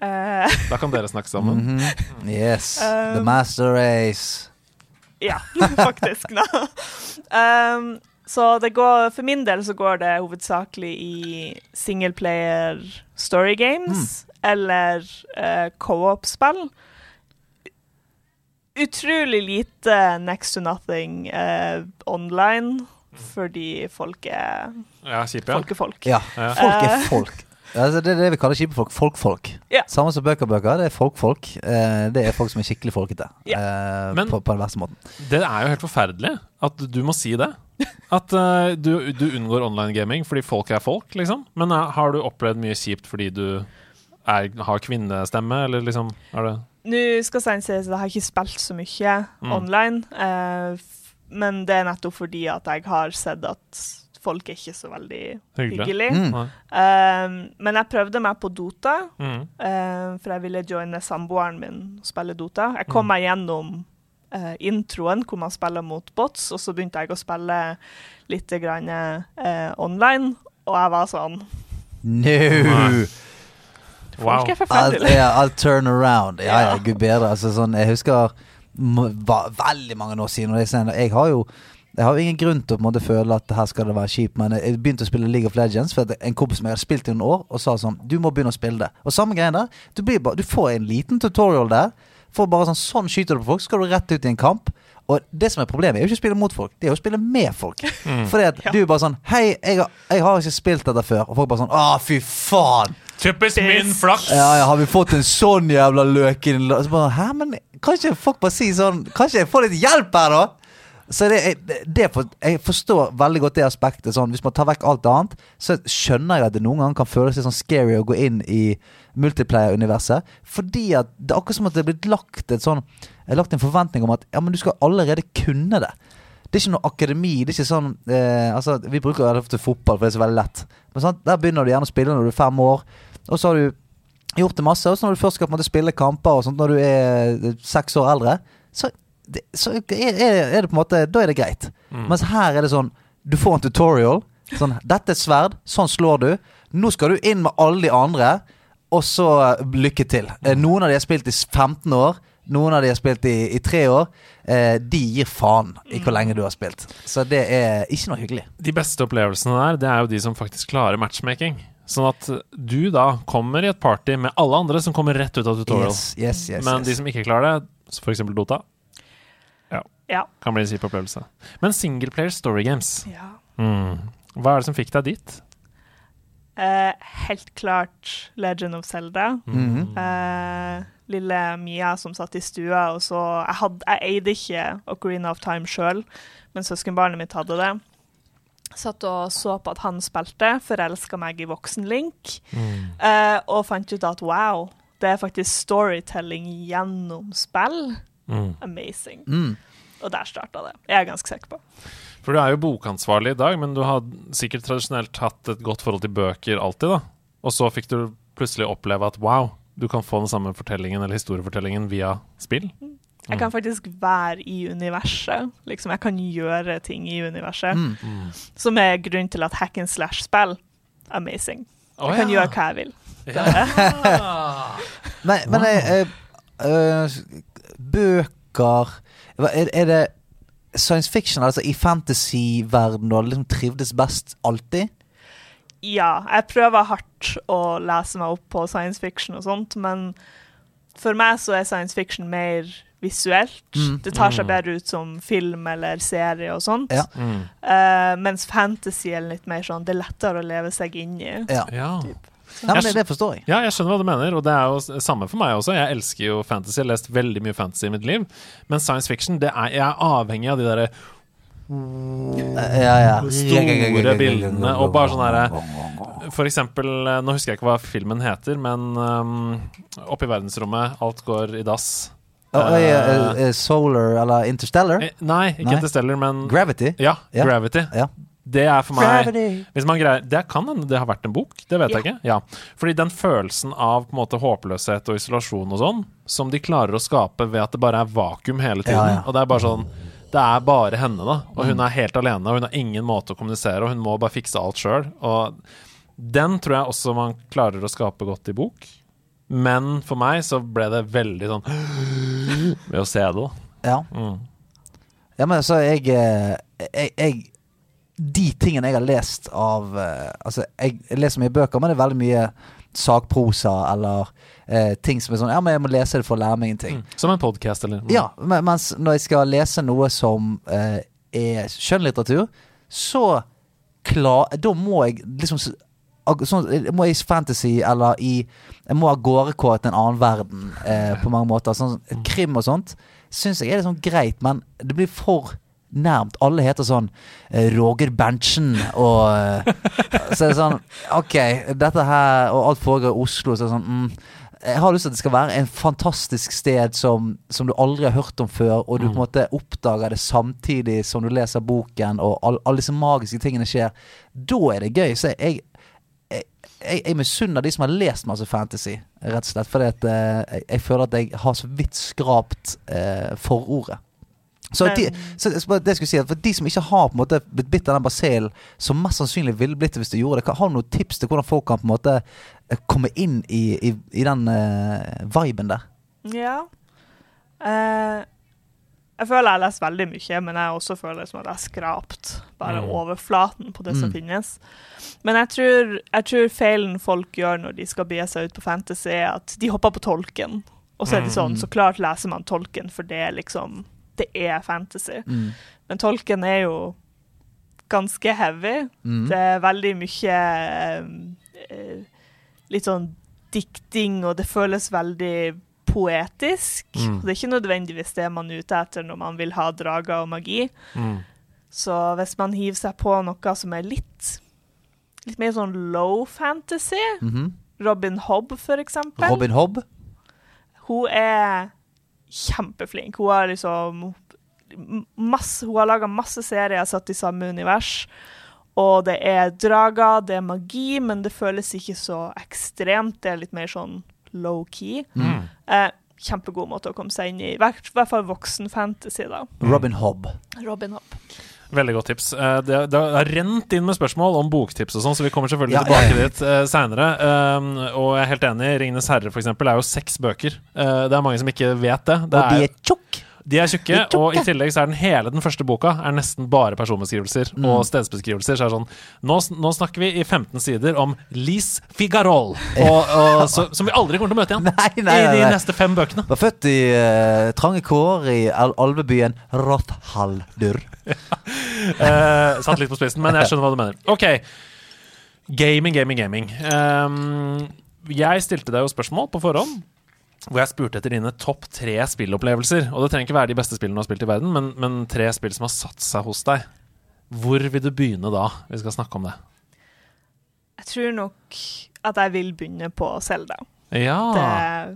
Speaker 5: Eh,
Speaker 1: Da kan dere snakke sammen.
Speaker 2: Mhm. Yes.
Speaker 5: Um,
Speaker 2: The Master Race.
Speaker 5: Ja, faktisk. No. Um, så det går, for min del så går det hovedsakelig i singleplayer story games eller uh, co-op-spill. Utrolig lite next to nothing uh, online, fordi folk er
Speaker 1: Ja, kjipe, ja.
Speaker 5: folk. Er folk.
Speaker 2: Ja. Folk er
Speaker 5: Eh.
Speaker 2: folk. Altså, det er det vi kaller kjipe folk. Folk-folk.
Speaker 5: Ja.
Speaker 2: Samme som bøker-bøker. Det er folk-folk. Eh, det er folk som er skikkelig folkete. Eh,
Speaker 1: Men-
Speaker 2: på, på den verste måten.
Speaker 1: Det er jo helt forferdelig at du må si det. At uh, du, du unngår online gaming fordi folk er folk, liksom. Men uh, har du opplevd mye kjipt fordi du er, har kvinnestemme, eller liksom er det
Speaker 5: Nå skal jeg si at jeg har ikke spilt så mye
Speaker 1: Mm.
Speaker 5: online, eh, f- men det er nettopp fordi at jeg har sett at folk er ikke så veldig
Speaker 1: Hyggelig.
Speaker 5: hyggelig.
Speaker 2: Mm.
Speaker 5: Eh, men jeg prøvde meg på Dota,
Speaker 1: Mm.
Speaker 5: um, for jeg ville joine samboeren min og spille Dota. Jeg kom
Speaker 1: Mm.
Speaker 5: meg gjennom uh, introen hvor man spiller mot bots, og så begynte jeg å spille litt grann, uh, online, og jeg var sånn
Speaker 2: No!
Speaker 1: Wow.
Speaker 5: Folk er
Speaker 2: I'll, yeah, I'll turn around. Ja, ja, gud bedre. Altså, sånn, jeg husker veldig mange år siden. Og jeg, jeg har jo jeg har ingen grunn til å på en måte føle at her skal det være kjipt, men jeg begynte å spille League of Legends for en kompis som jeg hadde spilt i noen år, og sa sånn Du må begynne å spille det. Og samme greien der. Du, blir bare, du får en liten tutorial der. For bare sånn Sånn skyter du på folk, så skal du rett ut i en kamp. Og det som er problemet, er jo ikke å spille mot folk, det er jo å spille med folk. Fordi at
Speaker 5: Ja.
Speaker 2: du er bare sånn Hei, jeg har, jeg har ikke spilt dette før. Og folk bare sånn Å, fy faen!
Speaker 1: Typisk min flaks!
Speaker 2: Ja, ja, har vi fått en sånn jævla løk i den så bare, Hæ, men kan ikke folk bare si sånn Kan ikke jeg få litt hjelp her, da? Så det, det, for, Jeg forstår veldig godt det aspektet. Sånn, hvis man tar vekk alt annet, så skjønner jeg at det noen ganger kan føles litt sånn scary å gå inn i multiplayer-universet. Fordi at det er akkurat som at det er blitt lagt sånn er lagt en forventning om at ja, men du skal allerede kunne det. Det er ikke noe akademi. Det er ikke sånn eh, Altså, Vi bruker jo ofte fotball, for det er så veldig lett. Men sant? Der begynner du gjerne å spille når du er fem år. Og så har du gjort det masse. Og så når du først skal på en måte spille kamper og sånt når du er eh, seks år eldre, så, det, så er, er det på en måte Da er det greit.
Speaker 1: Mm.
Speaker 2: Mens her er det sånn Du får en tutorial. Sånn 'Dette er et sverd. Sånn slår du. Nå skal du inn med alle de andre, og så eh, lykke til'. Eh, Noen av de har spilt i 15 år. Noen av de har spilt i, i tre år. Eh, de gir faen i hvor lenge du har spilt. Så det er ikke noe hyggelig.
Speaker 1: De beste opplevelsene der, det er jo de som faktisk klarer matchmaking. Sånn at du da kommer i et party med alle andre som kommer rett ut av tutorial.
Speaker 2: Yes, yes, yes,
Speaker 1: Men de som ikke klarer det, f.eks. Dota,
Speaker 5: Ja.
Speaker 1: kan bli en kjip opplevelse. Men singleplayer story games,
Speaker 5: ja.
Speaker 1: mm. hva er det som fikk deg dit?
Speaker 5: Uh, helt klart Legend of Zelda.
Speaker 2: Mm
Speaker 5: -hmm. uh, lille Mia som satt i stua, og så Jeg, hadde, jeg eide ikke Ocarina of Time sjøl, men søskenbarnet mitt hadde det. Satt og så på at han spilte, forelska meg i voksen-Link, uh, og fant ut at wow, det er faktisk storytelling gjennom spill.
Speaker 1: Mm.
Speaker 5: Amazing.
Speaker 2: Mm.
Speaker 5: Og der starta det. Jeg er ganske sikker på.
Speaker 1: For du er jo bokansvarlig i dag, men du har sikkert tradisjonelt hatt et godt forhold til bøker alltid, da. Og så fikk du plutselig oppleve at wow, du kan få den samme fortellingen eller historiefortellingen via spill.
Speaker 5: Jeg kan faktisk være i universet. Liksom, jeg kan gjøre ting i universet.
Speaker 2: Mm.
Speaker 5: Som er grunnen til at hack and slash-spill amazing. Jeg kan
Speaker 1: ja.
Speaker 5: gjøre hva jeg vil.
Speaker 2: Men, men jeg, jeg, eh, bøker er, er det science fiction, altså i fantasy-verden, du har liksom trivdes best alltid?
Speaker 5: Ja, jeg prøver hardt å lese meg opp på science fiction og sånt, men for meg så er science fiction mer visuelt.
Speaker 2: Mm.
Speaker 5: Det tar seg
Speaker 1: Mm.
Speaker 5: bedre ut som film eller serie og sånt.
Speaker 2: Ja.
Speaker 1: Mm.
Speaker 5: Uh, mens fantasy er litt mer sånn Det er lettere å leve seg inn i.
Speaker 2: Ja,
Speaker 1: Ja.
Speaker 2: Ja men det, det forstår jeg.
Speaker 1: ja, jeg skjønner hva du mener, og det er jo samme for meg også. Jeg elsker jo fantasy, jeg har lest veldig mye fantasy i mitt liv. Men science fiction, det er, jeg er avhengig av de derre
Speaker 2: Eh, Ja, ja.
Speaker 1: Store bildene, og bare sånn herre For eksempel, eh, nå husker jeg ikke hva filmen heter, men um, oppe i verdensrommet, alt går i dass.
Speaker 2: Uh, eh, Solar eller Interstellar?
Speaker 1: Eh, Nei, ikke
Speaker 2: Nei.
Speaker 1: Interstellar, men
Speaker 2: Gravity?
Speaker 1: Ja. Gravity.
Speaker 2: Ja.
Speaker 1: Det er for meg Hvis man greier Det kan hende det har vært en bok, det vet jeg ikke. Ja. Fordi den følelsen av på en måte håpløshet og isolasjon og sånn, som de klarer å skape ved at det bare er vakuum hele tiden,
Speaker 2: Ja, ja.
Speaker 1: og det er bare sånn Det er bare henne, da. Og hun er helt alene, og hun har ingen måte å kommunisere, og hun må bare fikse alt sjøl. Og den tror jeg også man klarer å skape godt i bok. Men for meg så ble det veldig sånn Ved å se det, da.
Speaker 2: Ja.
Speaker 1: Mm.
Speaker 2: Ja, men altså, jeg, eh, jeg, jeg De tingene jeg har lest av eh, Altså, jeg leser mye bøker, men det er veldig mye sakprosa eller eh, ting som er sånn Ja, men jeg må lese det for å lære meg en ting.
Speaker 1: Mm. Som en podkast, eller?
Speaker 2: Ja, men, mens når jeg skal lese noe som eh, er skjønnlitteratur, så klar, Da må jeg liksom Sånn, jeg må i fantasy eller i Jeg må av gårde gå en annen verden eh, på mange måter. Sånn, krim og sånt syns jeg er litt sånn greit, men det blir for nærmt. Alle heter sånn eh, Roger Berntsen og eh, Så er det sånn OK, dette her Og alt foregår i Oslo, så er det sånn mm, jeg har lyst til at det skal være en fantastisk sted som, som du aldri har hørt om før, og du på en måte oppdager det samtidig som du leser boken, og all- alle disse magiske tingene skjer. Da er det gøy. Så jeg, jeg, jeg, jeg misunner de som har lest masse fantasy, rett og slett. Fordi at eh, jeg, jeg føler at jeg har så vidt skrapt eh, forordet. Så, de, så det skulle si at For de som ikke har på en måte blitt bitt av den basillen, som mest sannsynlig ville blitt det hvis de gjorde det, har du noen tips til hvordan folk kan på en måte eh, komme inn i, i, i den uh, viben der?
Speaker 5: Ja. Uh, jeg føler jeg har lest veldig mye, men jeg også føler som at jeg har skrapt bare
Speaker 1: Mm.
Speaker 5: overflaten på det som
Speaker 2: Mm.
Speaker 5: finnes. Men jeg tror, jeg tror feilen folk gjør når de skal begi seg ut på fantasy, er at de hopper på tolken. Og så er det sånn,
Speaker 2: Mm.
Speaker 5: så klart leser man tolken, for det er liksom Det er fantasy.
Speaker 2: Mm.
Speaker 5: Men tolken er jo ganske heavy.
Speaker 2: Mm.
Speaker 5: Det er veldig mye eh, Litt sånn dikting, og det føles veldig poetisk.
Speaker 1: Mm.
Speaker 5: Det er ikke nødvendigvis det man er ute etter når man vil ha drager og magi.
Speaker 1: Mm.
Speaker 5: Så hvis man hiver seg på noe som er litt Litt mer sånn low fantasy,
Speaker 2: -hmm.
Speaker 5: Robin Hobb for eksempel,
Speaker 2: Robin Hobb?
Speaker 5: hun er kjempeflink. Hun har liksom masse, Hun har laga masse serier satt i samme univers. Og det er drager, det er magi, men det føles ikke så ekstremt. Det er litt mer sånn low-key.
Speaker 1: Mm.
Speaker 5: Eh, kjempegod måte å komme seg inn i. I hvert hvert fall voksen-fantasy, da.
Speaker 2: Robin Hobb.
Speaker 5: Robin Hobb.
Speaker 1: Veldig godt tips. Eh, Det, det har rent inn med spørsmål om boktips og sånn, så vi kommer selvfølgelig
Speaker 2: Ja,
Speaker 1: tilbake
Speaker 2: ja, ja.
Speaker 1: dit uh, seinere. og jeg er helt enig. 'Ringenes herre' for eksempel, er jo seks bøker. Eh, det er mange som ikke vet det. det
Speaker 2: Og de
Speaker 1: er tjukke,
Speaker 2: de er tjukke.
Speaker 1: og i tillegg så er den hele den første boka er nesten bare personbeskrivelser
Speaker 2: Mm.
Speaker 1: og stedsbeskrivelser. Så er det sånn nå, nå snakker vi i 15 sider om Lise Figarol, og, og, så, som vi aldri kommer til å møte igjen
Speaker 2: Nei, nei,
Speaker 1: i de
Speaker 2: nei.
Speaker 1: neste fem bøkene.
Speaker 2: Var født i uh, trange kår i al alvebyen Rothaldur.
Speaker 1: uh, satt litt på spissen, men jeg skjønner hva du mener. Ok. Gaming, gaming, gaming. Um, jeg stilte deg jo spørsmål på forhånd. Hvor jeg spurte etter dine topp tre spillopplevelser. Og det trenger ikke være de beste spillene du har spilt i verden, men, men tre spill som har satt seg hos deg. Hvor vil du begynne da? Vi skal snakke om det.
Speaker 5: Jeg tror nok at jeg vil begynne på Selda.
Speaker 1: Ja,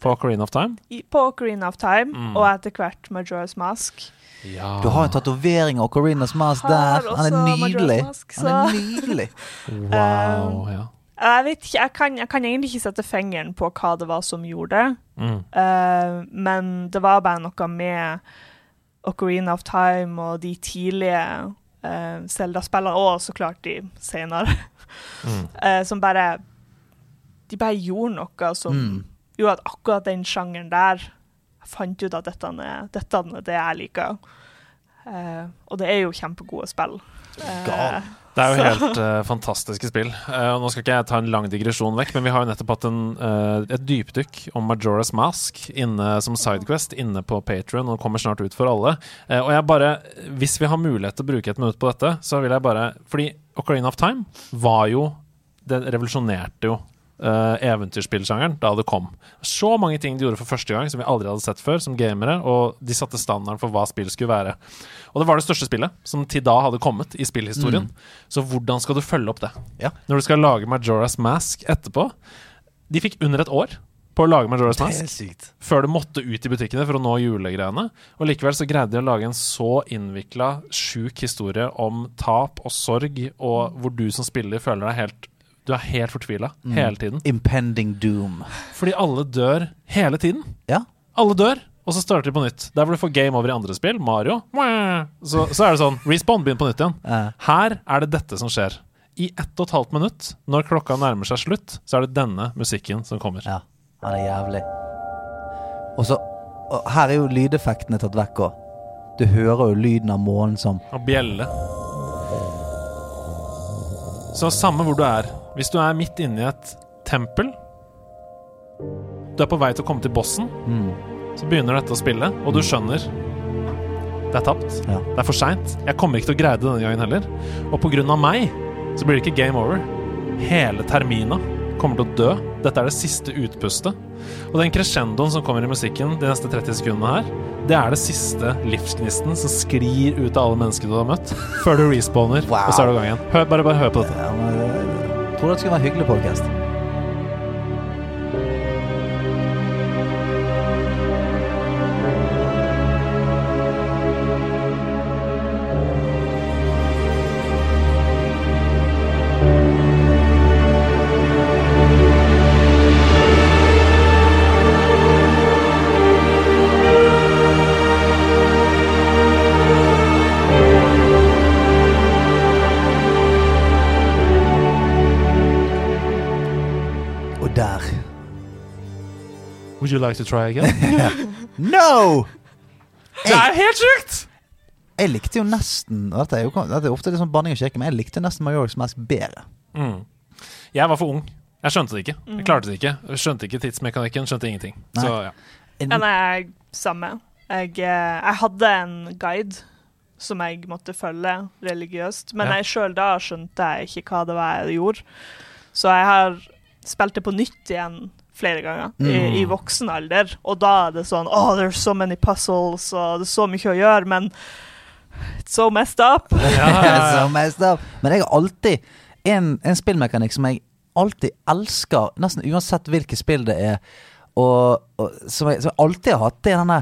Speaker 1: på Ocarina of Time.
Speaker 5: På Ocarina of Time,
Speaker 1: Mm.
Speaker 5: og etter hvert Majora's Mask.
Speaker 1: Ja.
Speaker 2: Du har en tatovering av Ocarinas Mask der. Han er nydelig.
Speaker 5: Mask,
Speaker 2: Han er nydelig.
Speaker 1: Wow. Ja.
Speaker 5: Jeg vet ikke, jeg kan, jeg kan egentlig ikke sette fingeren på hva det var som gjorde det,
Speaker 1: Mm.
Speaker 5: Uh, men det var bare noe med Ocarina of Time og de tidlige uh, Zelda-spillene, og så klart de senere,
Speaker 1: Mm.
Speaker 5: uh, som bare De bare gjorde noe som
Speaker 2: Mm.
Speaker 5: gjorde at akkurat den sjangeren der Jeg fant ut at dette er, dette er det jeg liker. Uh, og det er jo kjempegode spill. Uh,
Speaker 2: Gal.
Speaker 1: Det er jo helt uh, fantastiske spill. Uh, nå skal ikke jeg ta en lang digresjon vekk, men vi har jo nettopp hatt en, uh, et dypdykk om Majora's Mask inne som Sidequest inne på Patrion, og kommer snart ut for alle. Og jeg bare, hvis vi har mulighet til å bruke et minutt på dette, så vil jeg bare Fordi Ocarina of Time var jo Det revolusjonerte jo eh, eventyrspillsjangeren da det kom. Så mange ting de gjorde for første gang som vi aldri hadde sett før, som gamere, og de satte standarden for hva spill skulle være. Og det var det største spillet som til da hadde kommet i spillhistorien. Så hvordan skal du følge opp det?
Speaker 2: Ja.
Speaker 1: Når du skal lage Majora's Mask etterpå De fikk under et år på å lage Majora's Mask før det måtte ut i butikkene for å nå julegreiene. Og likevel så greide de å lage en så innvikla, sjuk historie om tap og sorg, og hvor du som spiller føler deg helt Du er helt fortvila
Speaker 2: Mm.
Speaker 1: hele tiden.
Speaker 2: Impending doom.
Speaker 1: Fordi alle dør hele tiden.
Speaker 2: Ja.
Speaker 1: Alle dør, og så starter de på nytt. Der hvor du får game over i andre spill, Mario, så, så er det sånn Respawn, begynn på nytt igjen. Her er det dette som skjer. I ett og et halvt minutt, når klokka nærmer seg slutt, så er det denne musikken som kommer.
Speaker 2: ja. den er jævlig. Og så og Her er jo lydeffektene tatt vekk òg. Du hører jo lyden av månen som
Speaker 1: Og bjelle. Så samme hvor du er. Hvis du er midt inne i et tempel Du er på vei til å komme til bossen,
Speaker 2: mm,
Speaker 1: så begynner dette å spille, og du skjønner det er tapt.
Speaker 2: Ja.
Speaker 1: Det er for seint. Jeg kommer ikke til å greie det denne gangen heller. Og av meg så blir det ikke game over. Hele Termina kommer til å dø. Dette er det siste utpustet. Og den crescendoen som kommer i musikken de neste 30 sekundene her, det er det siste livsgnisten som sklir ut av alle mennesker du har møtt, før du respawner,
Speaker 2: Wow.
Speaker 1: og så er du i gang igjen. Hør, bare, bare hør på dette.
Speaker 2: Jeg tror det være hyggelig podkast.
Speaker 1: Like to try again?
Speaker 2: No!
Speaker 1: det er helt sjukt!
Speaker 2: Jeg likte jo nesten Dette er jo dette er ofte litt sånn banning og kjeke, men jeg likte nesten Majora's Mask bedre.
Speaker 1: Mm. Jeg var for ung. Jeg skjønte det ikke. Jeg klarte det ikke. Jeg skjønte ikke tidsmekanikken, skjønte ingenting.
Speaker 2: Nei.
Speaker 1: Så ja.
Speaker 5: Ja, nei, jeg, samme. Jeg, eh, jeg hadde en guide som jeg måtte følge religiøst, men
Speaker 1: Ja.
Speaker 5: jeg sjøl da skjønte jeg ikke hva det var jeg gjorde. Så jeg har spilt det på nytt igjen flere ganger
Speaker 2: Mm.
Speaker 5: i, i voksen alder, og da er det sånn Oh, there's so many puzzles, og det er så mye å gjøre, men it's so messed up.
Speaker 2: so messed up. Men jeg har alltid en, en spillmekanikk som jeg alltid elsker, nesten uansett hvilket spill det er, og, og som, jeg, som jeg alltid har hatt, det er denne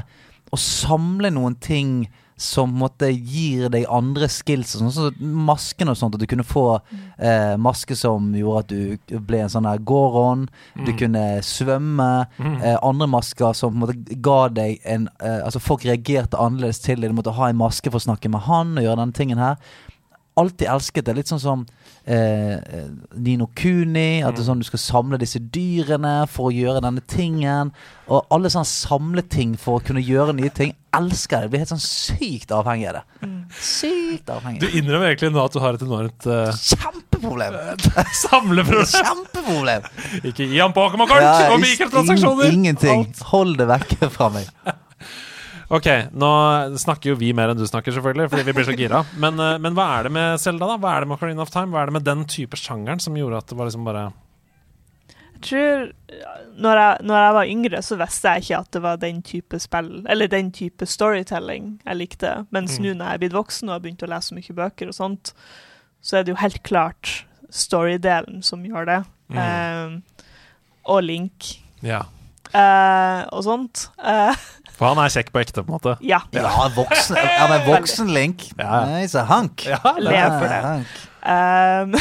Speaker 2: å samle noen ting som måtte gir deg andre skills, sånn som masken og sånt. At du kunne få eh, maske som gjorde at du ble en sånn her Goron. Du kunne svømme. Eh, andre masker som på en måte ga deg en eh, Altså folk reagerte annerledes til det. Du måtte ha en maske for å snakke med han og gjøre denne tingen her. Alltid elsket det. Litt sånn som eh, eh, Nino Kuni. At det er sånn du skal samle disse dyrene for å gjøre denne tingen. Og alle sånne samleting for å kunne gjøre nye ting. Elsker det. Blir helt sånn sykt avhengig av det. Sykt avhengig.
Speaker 1: Du innrømmer egentlig nå at du har et enormt uh,
Speaker 2: Kjempeproblem!
Speaker 1: samleproblem.
Speaker 2: Kjempeproblem!
Speaker 1: Ikke gi ham Pokémon-kort
Speaker 2: Ja,
Speaker 1: og mikrotransaksjoner!
Speaker 2: Ingenting.
Speaker 1: Alt.
Speaker 2: Hold det vekke fra meg.
Speaker 1: Ok, nå snakker jo vi mer enn du snakker, selvfølgelig, fordi vi blir så gira. Men, eh, men hva er det med Selda, da? Hva er det med Ocarina of Time? Hva er det med den type sjangeren som gjorde at det var liksom bare
Speaker 5: Jeg tror når jeg, når jeg var yngre, så visste jeg ikke at det var den type spill, eller den type storytelling jeg likte. Mens
Speaker 1: Mm.
Speaker 5: nå når jeg er blitt voksen og har begynt å lese mye bøker og sånt, så er det jo helt klart story-delen som gjør det.
Speaker 1: Mm.
Speaker 5: Eh, og Link
Speaker 1: Ja.
Speaker 5: eh, og sånt. Eh,
Speaker 1: For han er kjekk på ekte, på en måte.
Speaker 5: ja.
Speaker 2: Ja, voksen, ja men voksen-Link.
Speaker 1: Ja.
Speaker 2: Nice, a hank.
Speaker 1: Ja,
Speaker 5: Lev for det.
Speaker 2: Hank.
Speaker 1: Um,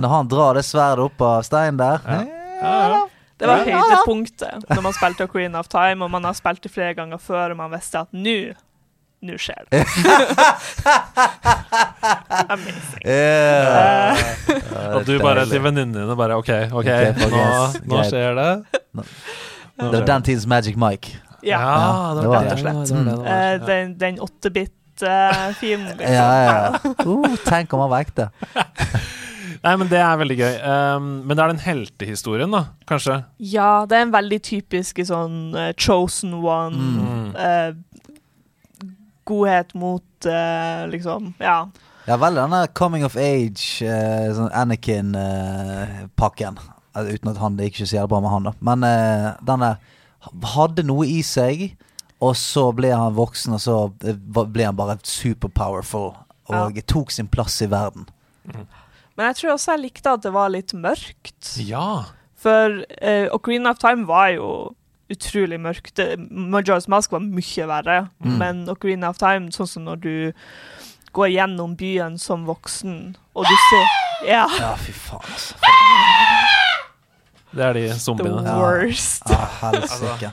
Speaker 2: Når han drar det sverdet opp av steinen der
Speaker 1: Ja. Ja, ja.
Speaker 5: det var høydepunktet når man spilte Queen of Time, og man har spilt det flere ganger før, og man visste at nå nå skjer det. Amazing.
Speaker 2: Ja.
Speaker 1: Og du bare til venninnene dine bare OK, OK,
Speaker 2: okay
Speaker 1: nå, nå skjer det.
Speaker 2: Det var den tidens Magic Mike.
Speaker 5: Ja.
Speaker 2: Ja, det var
Speaker 5: det.
Speaker 1: det slett. det det.
Speaker 5: Eh, den den 8-bit-filmen, liksom.
Speaker 2: Ja, ja. Uh, tenk om han var ekte.
Speaker 1: Nei, men det er veldig gøy. Um, men det er den heltehistorien, da, kanskje?
Speaker 5: Ja, det er en veldig typisk sånn uh, chosen one.
Speaker 1: Mm.
Speaker 5: Uh, godhet mot uh, liksom Ja.
Speaker 2: Ja, vel denne coming of age, eh, sånn Anakin-pakken. uten at han, det gikk ikke så jævlig bra med han, da. Men den denne hadde noe i seg, og så ble han voksen, og så eh, ble han bare super powerful. Og tok sin plass i verden.
Speaker 5: Men jeg tror også jeg likte at det var litt mørkt.
Speaker 1: Ja.
Speaker 5: For uh, Ocarina of Time var jo utrolig mørkt. Majora's Mask var mye verre,
Speaker 2: Mm.
Speaker 5: men Ocarina of Time, sånn som når du går gjennom byen som voksen, og du ser Ja.
Speaker 2: Ja, fy faen, altså.
Speaker 1: Det er de zombiene.
Speaker 2: The
Speaker 5: worst.
Speaker 2: Ja, helsike.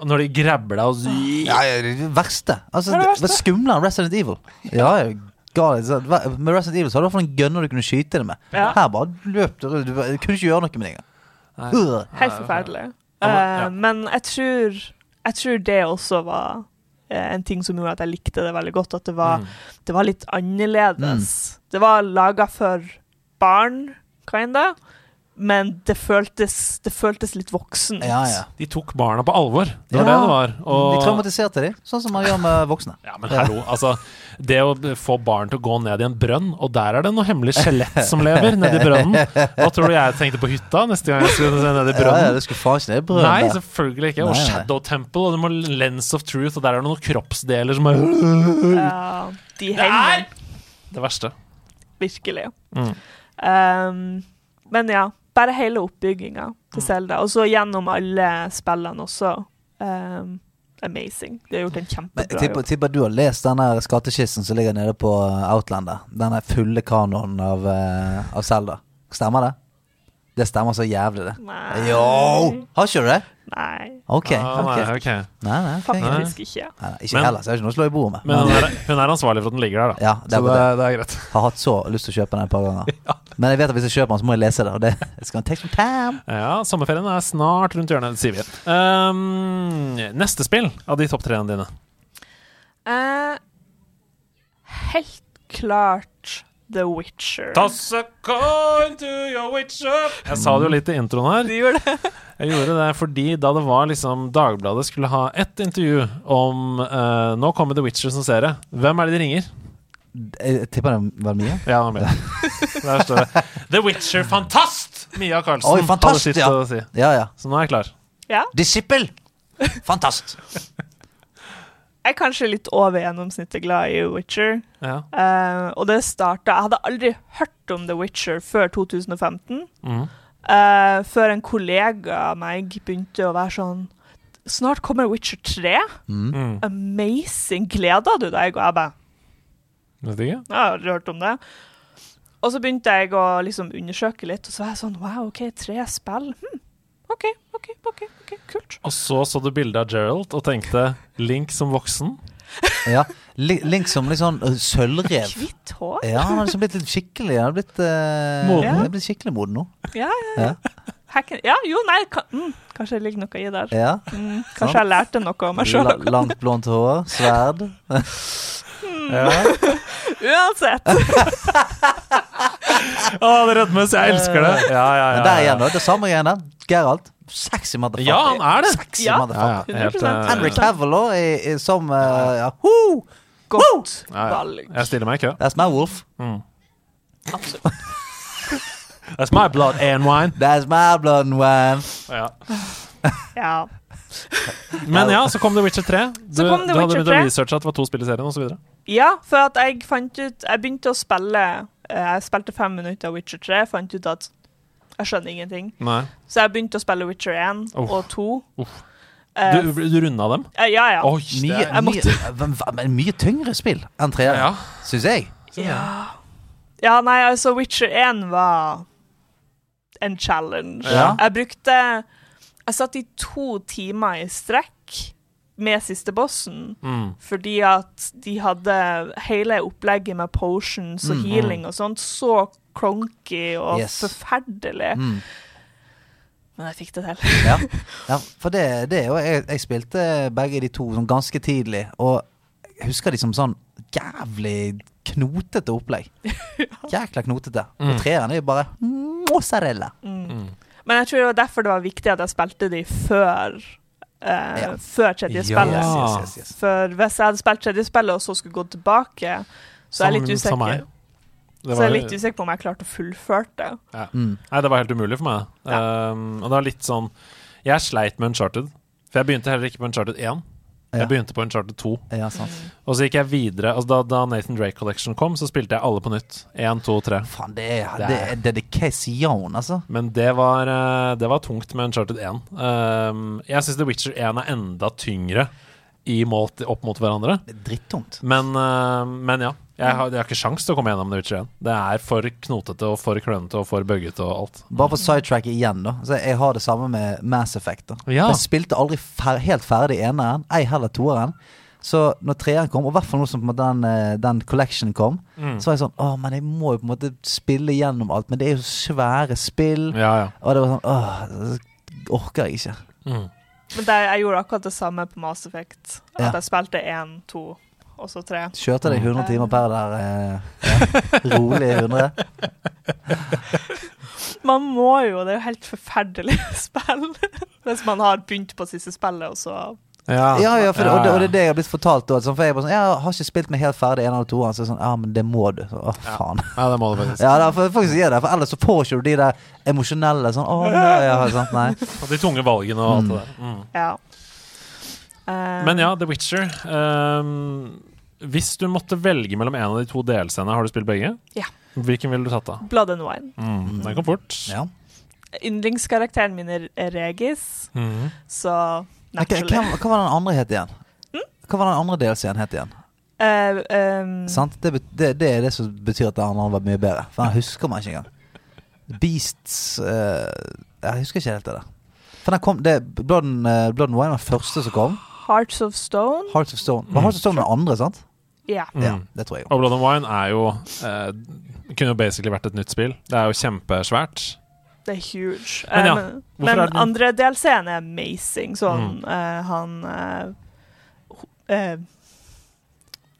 Speaker 1: Og når de grabber deg og
Speaker 2: Ja, ja, det er det verste. Altså,
Speaker 5: det
Speaker 2: det skumlere enn Resident Evil. Ja, ja, God, med Resident Evil så hadde du i hvert fall en gunner du kunne skyte det med.
Speaker 5: Ja.
Speaker 2: Her bare løp du rundt. Du kunne ikke gjøre noe med det engang.
Speaker 5: Helt forferdelig.
Speaker 1: Uh, men- ja.
Speaker 5: Eh, men jeg tror, jeg tror det også var eh, en ting som gjorde at jeg likte det veldig godt. At det var,
Speaker 1: Mm.
Speaker 5: det var litt annerledes. Det var laga for barn, kinda, men det føltes, det føltes litt voksen.
Speaker 2: Ja, ja.
Speaker 1: De tok barna på alvor. Det var
Speaker 2: Ja.
Speaker 1: det det var. Og,
Speaker 2: De traumatiserte dem, sånn som man gjør med voksne.
Speaker 1: Ja, men hallo, altså Det å få barn til å gå ned i en brønn, og der er det noe hemmelig skjelett som lever nedi brønnen. Hva tror du jeg tenkte på hytta neste gang jeg skulle se ned i
Speaker 2: Ja, ja, det skulle faen ikke ned i brønnen.
Speaker 1: Nei, selvfølgelig ikke. Og
Speaker 2: Nei, nei.
Speaker 1: Shadow Temple, og det må Lens of Truth, og der er det noen kroppsdeler som er
Speaker 5: Ja, de henger
Speaker 1: Det verste.
Speaker 5: virkelig.
Speaker 1: Mm.
Speaker 5: Um, men ja, bare hele oppbygginga
Speaker 1: Mm.
Speaker 5: til Zelda. Og så gjennom alle spillene også. Um, amazing. De har gjort en kjempebra
Speaker 2: jeg tipper,
Speaker 5: jobb.
Speaker 2: tipper du har lest den der som ligger nede på uh, Outlander. Den er fulle kanonen av, uh, av Zelda. Stemmer det? Det stemmer så jævlig, det.
Speaker 5: Nei.
Speaker 2: Jo! Har ikke du det?
Speaker 5: Nei,
Speaker 2: Ok.
Speaker 1: Ah, nei,
Speaker 2: ok.
Speaker 1: ok.
Speaker 2: Nei, nei, okay.
Speaker 5: faktisk ikke.
Speaker 2: Nei, nei, ikke
Speaker 1: Men-
Speaker 2: heller, så er det ikke noe å slå i bordet med.
Speaker 1: Men hun er, hun er ansvarlig for at den ligger der, da.
Speaker 2: ja, det
Speaker 1: Så det,
Speaker 2: det.
Speaker 1: er greit.
Speaker 2: Har hatt så lyst til å kjøpe den et par ganger. Men jeg vet at hvis jeg kjøper den, så må jeg lese det. Og det skal take some time.
Speaker 1: Ja, sommerferien er snart rundt hjørnet, sier vi. Um, neste spill av de topp treene dine.
Speaker 5: Uh, helt klart The Witcher.
Speaker 1: Toss a coin to your witcher Jeg sa det jo litt i introen her.
Speaker 5: Du gjorde det?
Speaker 1: Jeg gjorde det fordi da det var liksom Dagbladet skulle ha ett intervju om uh, Nå kommer The Witcher som serie. Hvem er det de ringer?
Speaker 2: Jeg tipper det var Mia.
Speaker 1: Ja, det var Mia. Der står det The Witcher-fantast! Mia Karlsen
Speaker 2: Oi, fantast, ja.
Speaker 1: si.
Speaker 2: Ja, ja.
Speaker 1: Så nå er jeg klar.
Speaker 5: Ja.
Speaker 2: Disippel! Fantast!
Speaker 5: Jeg er kanskje litt over gjennomsnittet glad i Witcher.
Speaker 1: Ja.
Speaker 5: Uh, og det starta Jeg hadde aldri hørt om The Witcher før 2015.
Speaker 1: Mm.
Speaker 5: Uh, før en kollega av meg begynte å være sånn Snart kommer Witcher 3.
Speaker 1: Mm.
Speaker 5: Amazing. Gleder du deg? Og jeg bare
Speaker 1: Vet ikke?
Speaker 5: Jeg har aldri hørt om det. Og så begynte jeg å liksom undersøke litt, og så var jeg sånn Wow, OK, tre spill. Hm. OK, OK, ok, ok, kult.
Speaker 1: Og så så du bildet av Gerald og tenkte Link som voksen.
Speaker 2: Ja. Link som litt sånn uh, sølvrev.
Speaker 5: Hvitt hår?
Speaker 2: Ja, han har liksom blitt litt skikkelig Han har blitt, uh,
Speaker 1: Moden.
Speaker 2: han er blitt skikkelig moden nå.
Speaker 5: Ja, ja, ja. Hacken. ja jo, nei, ka mm, kanskje det ligger noe i der.
Speaker 2: Ja.
Speaker 5: Mm, kanskje jeg lærte noe om meg sjøl.
Speaker 2: Langt, blondt hår, sverd.
Speaker 1: Ja.
Speaker 5: Uansett.
Speaker 1: Å, det rødmes! Jeg elsker det. Ja, ja, ja,
Speaker 2: Men det
Speaker 1: er
Speaker 2: igjen. Det samme greiene. Geralt. Sexy motherfucker.
Speaker 1: Ja, han er det.
Speaker 2: Sexy
Speaker 5: Ja.
Speaker 2: Motherfucker.
Speaker 1: ja. Helt,
Speaker 5: 100%.
Speaker 1: eh,
Speaker 2: Henry Cavill òg, som uh, ja. Woo!
Speaker 5: Godt
Speaker 1: ja, ja.
Speaker 5: valg.
Speaker 1: Jeg stiller meg i kø.
Speaker 2: That's my wolf.
Speaker 5: Absolutt.
Speaker 1: That's my blood and wine.
Speaker 2: That's my blood and wine.
Speaker 1: Ja.
Speaker 5: Ja.
Speaker 1: Men ja, så kom The Witcher 3. Du,
Speaker 5: Så kom The
Speaker 1: du hadde
Speaker 5: Witcher
Speaker 1: begynt å researche at det var to spill i serien osv.
Speaker 5: ja, for at jeg fant ut Jeg begynte å spille eh, Jeg spilte fem minutter av Witcher 3, fant ut at jeg skjønner ingenting.
Speaker 1: Nei.
Speaker 5: Så jeg begynte å spille Witcher 1
Speaker 1: Uff.
Speaker 5: og 2.
Speaker 1: Uff.
Speaker 5: Eh,
Speaker 1: Du, du runda dem?
Speaker 5: eh, ja, ja.
Speaker 1: Oi,
Speaker 2: Mye,
Speaker 1: er
Speaker 2: mye, men mye tyngre spill enn 3,
Speaker 1: Ja.
Speaker 2: syns jeg.
Speaker 5: Ja. ja, nei, altså Witcher 1 var en challenge.
Speaker 2: Ja.
Speaker 5: Jeg brukte Jeg satt i to timer i strekk med siste bossen.
Speaker 1: Mm.
Speaker 5: Fordi at de hadde hele opplegget med potions og
Speaker 2: Mm.
Speaker 5: healing og sånt så cronky og
Speaker 2: Yes.
Speaker 5: forferdelig.
Speaker 2: Mm.
Speaker 5: Men jeg fikk det til.
Speaker 2: Ja, ja for det, det er jo jeg, jeg spilte begge de to sånn ganske tidlig, og jeg husker de som sånn jævlig knotete opplegg. Jækla knotete.
Speaker 1: Mm.
Speaker 2: Og treeren er jo bare mozzarella.
Speaker 1: Mm.
Speaker 5: Men jeg tror det var derfor det var viktig at jeg spilte de før eh,
Speaker 2: Ja.
Speaker 5: Før tredje
Speaker 1: Ja.
Speaker 5: spillet.
Speaker 2: Yes, yes, yes, yes.
Speaker 5: For hvis jeg hadde spilt tredje spillet og så skulle gå tilbake, så er jeg litt usikker.
Speaker 1: Var,
Speaker 5: Så jeg er litt usikker på om jeg klarte å fullføre det.
Speaker 1: Ja.
Speaker 2: Mm.
Speaker 1: Nei, det var helt umulig for meg. Um, og det var litt sånn Jeg sleit med Uncharted. For jeg begynte heller ikke på Uncharted 1. Jeg begynte på Uncharted 2.
Speaker 2: Ja, sant.
Speaker 1: Og så gikk jeg videre. Altså da, da Nathan Drake Collection kom, så spilte jeg alle på nytt. 1, 2, 3.
Speaker 2: Faen, det er,
Speaker 1: Det
Speaker 2: det
Speaker 1: er-
Speaker 2: er dedication, altså.
Speaker 1: Men det var, eh, det var tungt med Uncharted 1. Um, jeg syns The Witcher 1 er enda tyngre i målt opp mot hverandre.
Speaker 2: Det er drittungt.
Speaker 1: Men, uh, men ja. Jeg har, jeg har ikke sjans til å komme gjennom The Witcher 1. Det er for knotete og for klønete og for bøggete og alt.
Speaker 2: Bare for sidetrack igjen, da. Så jeg har det samme med Mass Effect. da
Speaker 1: Ja.
Speaker 2: Jeg spilte aldri fer helt ferdig eneren, ei heller toeren. Så når treeren kom, og i hvert fall nå som den, eh, den collection kom,
Speaker 1: Mm.
Speaker 2: så var jeg sånn Åh, men jeg må jo på en måte spille gjennom alt. Men det er jo svære spill.
Speaker 1: Ja, ja.
Speaker 2: Og det var sånn Åh, det orker jeg ikke.
Speaker 1: Mm.
Speaker 5: Men det, jeg gjorde akkurat det samme på Mass Effect. At
Speaker 2: Ja.
Speaker 5: jeg spilte én, to og så tre.
Speaker 2: Kjørte deg 100 timer per der. Eh, ja. Rolig 100.
Speaker 5: Man må jo, det er jo helt forferdelig spill. Hvis man har begynt på siste spillet, og så
Speaker 1: Ja,
Speaker 2: Ja, ja, for det, og, det, og det er det jeg har blitt fortalt. Da, sånn, for jeg, bare sånn, jeg har ikke spilt meg helt ferdig en eller to. Så er sånn, ja, men det må du. Så, å, faen.
Speaker 1: Ja, det må du faktisk.
Speaker 2: Ja, det, for, faktisk det, for ellers så får ikke du de der emosjonelle sånn Å, nei, ja, sant, nei.
Speaker 1: Og de tunge valgene og alt det der. Mm.
Speaker 5: ja. Um,
Speaker 1: Men ja, The Witcher. ehm, hvis du måtte velge mellom en av de to delscenene, har du spilt begge?
Speaker 5: Ja.
Speaker 1: Hvilken ville du tatt, da?
Speaker 5: Blood and Wine.
Speaker 1: Mm, den kom fort.
Speaker 2: Ja.
Speaker 5: Yndlingskarakteren min er Regis,
Speaker 1: Mhm.
Speaker 5: så naturally.
Speaker 2: hva, hva var den andre het igjen? Hva var den andre delscenen het igjen?
Speaker 5: Uh, um,
Speaker 2: Sant? Det, det, det er det som betyr at den andre var mye bedre. For den husker man ikke engang. Beasts uh, Jeg husker ikke helt det der. For den kom, det, Blood, and, uh, Blood and Wine var den første som kom.
Speaker 5: Hearts of Stone.
Speaker 2: Hearts of Stone. Var Hearts of Stone den andre, sant?
Speaker 5: Ja.
Speaker 1: Mm.
Speaker 2: Ja, det tror jeg.
Speaker 1: Og Blood and Wine er jo eh, Kunne jo basically vært et nytt spill. Det er jo kjempesvært.
Speaker 5: Det er huge.
Speaker 1: Men ja,
Speaker 5: Eh, men
Speaker 1: er det-
Speaker 5: andre delscenen er amazing. Sånn
Speaker 1: Mm.
Speaker 5: uh, han uh, eh,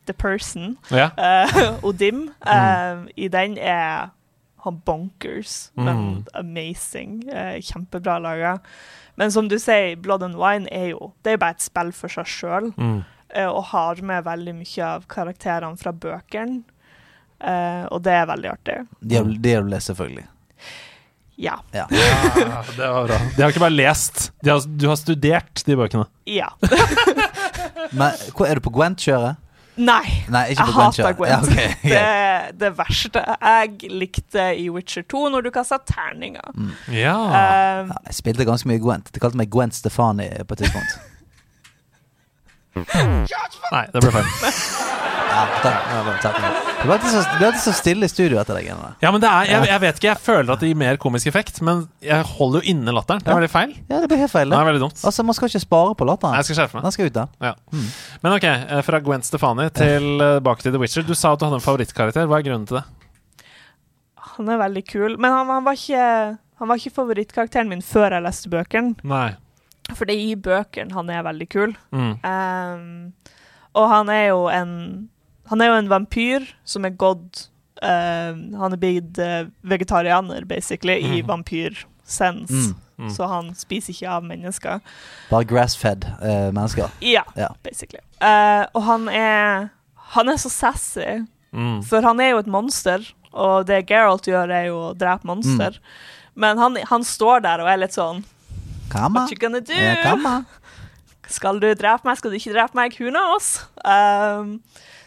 Speaker 5: The Person,
Speaker 1: Ja.
Speaker 5: Odim,
Speaker 1: Mm.
Speaker 5: i den er han bonkers, men
Speaker 1: Mm.
Speaker 5: amazing. kjempebra laga. Men som du sier, Blood and Wine er jo Det er jo bare et spill for seg sjøl,
Speaker 1: Mm.
Speaker 5: Og har med veldig mye av karakterene fra bøkene. eh, og det er veldig artig.
Speaker 2: De har, de har du lest, selvfølgelig.
Speaker 5: Ja.
Speaker 2: Ja.
Speaker 1: Ja, det var bra. De har ikke bare lest, de har, du har studert de bøkene.
Speaker 5: Ja.
Speaker 2: Men er du på Gwent-kjøret?
Speaker 5: Nei.
Speaker 2: Nei, ikke
Speaker 5: Jeg
Speaker 2: på
Speaker 5: hater. Gwent.
Speaker 2: Ja, okay.
Speaker 5: Det er det verste. Jeg likte i Witcher 2 når du kasta terninger.
Speaker 1: Ja.
Speaker 5: Um,
Speaker 2: Ja, jeg spilte ganske mye Gwent. De kalte meg Gwent Stefani på et tidspunkt.
Speaker 1: Nei, det ble feil.
Speaker 2: Ja, takk. takk. Det ble alltid så, det ble alltid så stille i studio etter deg.
Speaker 1: Ja, men det er, jeg, jeg vet ikke, jeg føler at det gir mer komisk effekt, men jeg holder jo inne latteren. Det er veldig feil.
Speaker 2: Ja, det blir helt feil.
Speaker 1: Det
Speaker 2: Det.
Speaker 1: er veldig dumt.
Speaker 2: Altså, Man skal ikke spare på latteren.
Speaker 1: Jeg skal skjerpe meg.
Speaker 2: Den skal ut, da.
Speaker 1: Ja. Men ok, eh, fra Gwen Stefani til eh, tilbake til The Witcher. Du sa at du hadde en favorittkarakter. Hva er grunnen til det?
Speaker 5: han er veldig kul. Men han, han, var ikke, han var ikke favorittkarakteren min før jeg leste bøkene.
Speaker 1: Nei.
Speaker 5: For det er i bøkene han er veldig kul.
Speaker 1: Mm.
Speaker 5: Um, og han er jo en Han er jo en vampyr som er gått um, Han er blitt eh, vegetarianer, basically, i
Speaker 1: Mm.
Speaker 5: vampyrsens.
Speaker 2: Mm.
Speaker 1: Mm.
Speaker 5: Så han spiser ikke av mennesker.
Speaker 2: Bare grass-fed eh, mennesker.
Speaker 5: Ja,
Speaker 2: yeah.
Speaker 5: basically. Uh, og han er Han er så sassy,
Speaker 1: Mm.
Speaker 5: for han er jo et monster, og det Geralt gjør, er jo å drepe monster. Men han, han står der og er litt sånn
Speaker 2: Kamma.
Speaker 5: What you gonna do?
Speaker 2: Ja, kamma.
Speaker 5: Skal du drepe meg, skal du ikke drepe meg? Who knows? Um,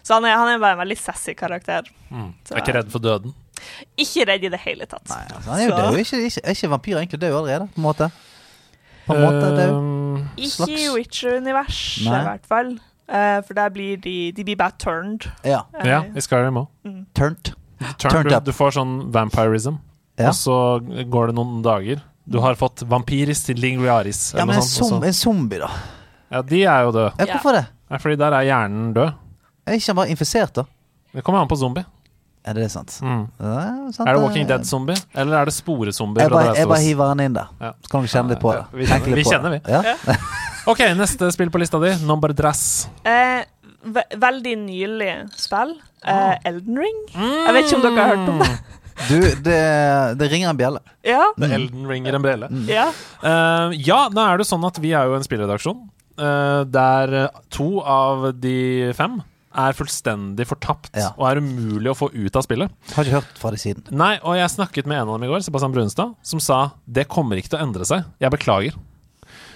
Speaker 5: så han er, han er bare en veldig sassy karakter.
Speaker 1: Mm. Er ikke redd for døden.
Speaker 5: Ikke redd i det hele tatt.
Speaker 2: Nei, altså, han er jo død. Ikke, ikke, er ikke vampyr egentlig død allerede? På en måte. På en måte død.
Speaker 1: Um,
Speaker 5: Ikke i Witcher-universet, i hvert fall. Uh, for der blir de De blir bare turned.
Speaker 2: Ja.
Speaker 5: uh,
Speaker 1: ja, i Skyrim òg.
Speaker 2: Turnt.
Speaker 1: Turned.
Speaker 2: Turned
Speaker 1: du,
Speaker 2: up.
Speaker 1: du får sånn vampirism,
Speaker 2: Ja.
Speaker 1: og så går det noen dager. Du har fått vampiris til Lingriaris.
Speaker 2: Ja, men en,
Speaker 1: sånt,
Speaker 2: som, en zombie, da.
Speaker 1: ja, de er jo døde.
Speaker 2: Ja, hvorfor det?
Speaker 1: Ja, fordi der er hjernen død.
Speaker 2: Er ikke han bare infisert, da?
Speaker 1: Det kommer an på zombie.
Speaker 2: Er det sant?
Speaker 1: Mm.
Speaker 2: Ja, sant,
Speaker 1: Er det. Walking Dead-zombie, eller er det sporezombie?
Speaker 2: Jeg bare, jeg bare hiver den inn der.
Speaker 1: Ja.
Speaker 2: Så kan du kjenne litt på det.
Speaker 1: Ja, vi kjenner- vi kjenner,
Speaker 2: det. Ja?
Speaker 1: Ok, neste spill på lista di. Number Dress.
Speaker 5: Eh, ve veldig nylig spill.
Speaker 2: Ah.
Speaker 5: Eh, Elden Ring. Jeg vet ikke om dere har hørt om det.
Speaker 2: Du, det, det ringer en bjelle.
Speaker 5: Ja.
Speaker 1: The Elden Ringer en brele.
Speaker 5: ja.
Speaker 1: Uh, ja, da er det sånn at vi er jo en spillredaksjon uh, der eh, to av de fem er fullstendig fortapt
Speaker 2: Ja.
Speaker 1: og er umulig å få ut av spillet.
Speaker 2: Har ikke hørt fra de siden.
Speaker 1: Nei, og jeg snakket med en av dem i går, Sebastian Brunstad, som sa det kommer ikke til å endre seg. Jeg beklager.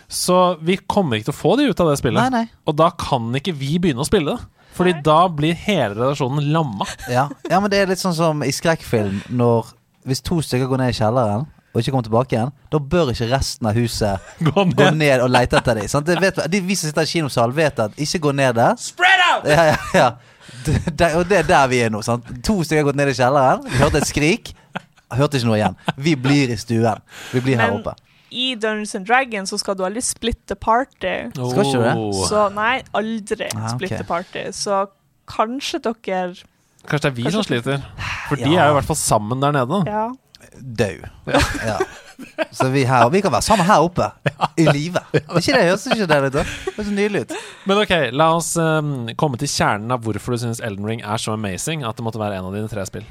Speaker 1: Så vi kommer ikke til å få de ut av det spillet.
Speaker 2: Nei, nei.
Speaker 1: Og da kan ikke vi begynne å spille det. Fordi da blir hele redaksjonen lamma.
Speaker 2: Ja. ja, men det er litt sånn som i skrekkfilm når Hvis to stykker går ned i kjelleren og ikke kommer tilbake igjen, da bør ikke resten av huset
Speaker 1: Gå
Speaker 2: gå
Speaker 1: ned.
Speaker 2: ned og lete etter dem. De, vet, de vi som sitter i kinosal, vet at ikke gå ned der. Spread out! Ja, ja, ja. Det, det, og det er der vi er nå. Sant? To stykker har gått ned i kjelleren, vi hørte et skrik. Hørte ikke noe igjen. Vi blir i stuen. Vi blir her
Speaker 5: Men
Speaker 2: oppe.
Speaker 5: I Dungeons and Dragons så skal du aldri splitte party.
Speaker 2: Skal ikke det?
Speaker 1: Oh.
Speaker 5: Så nei, aldri
Speaker 2: Ah,
Speaker 5: splitte party. Så kanskje dere
Speaker 1: Kanskje det er vi
Speaker 5: Kanskje-
Speaker 1: som sliter. For de er jo i hvert fall sammen der nede.
Speaker 5: Ja.
Speaker 2: Dau. Ja. Så vi, her, vi kan være sammen her oppe. I live. Ikke det høres ikke det litt? Det så nydelig ut.
Speaker 1: Men ok, la oss um, komme til kjernen av hvorfor du syns Elden Ring er så amazing at det måtte være en av dine tre spill.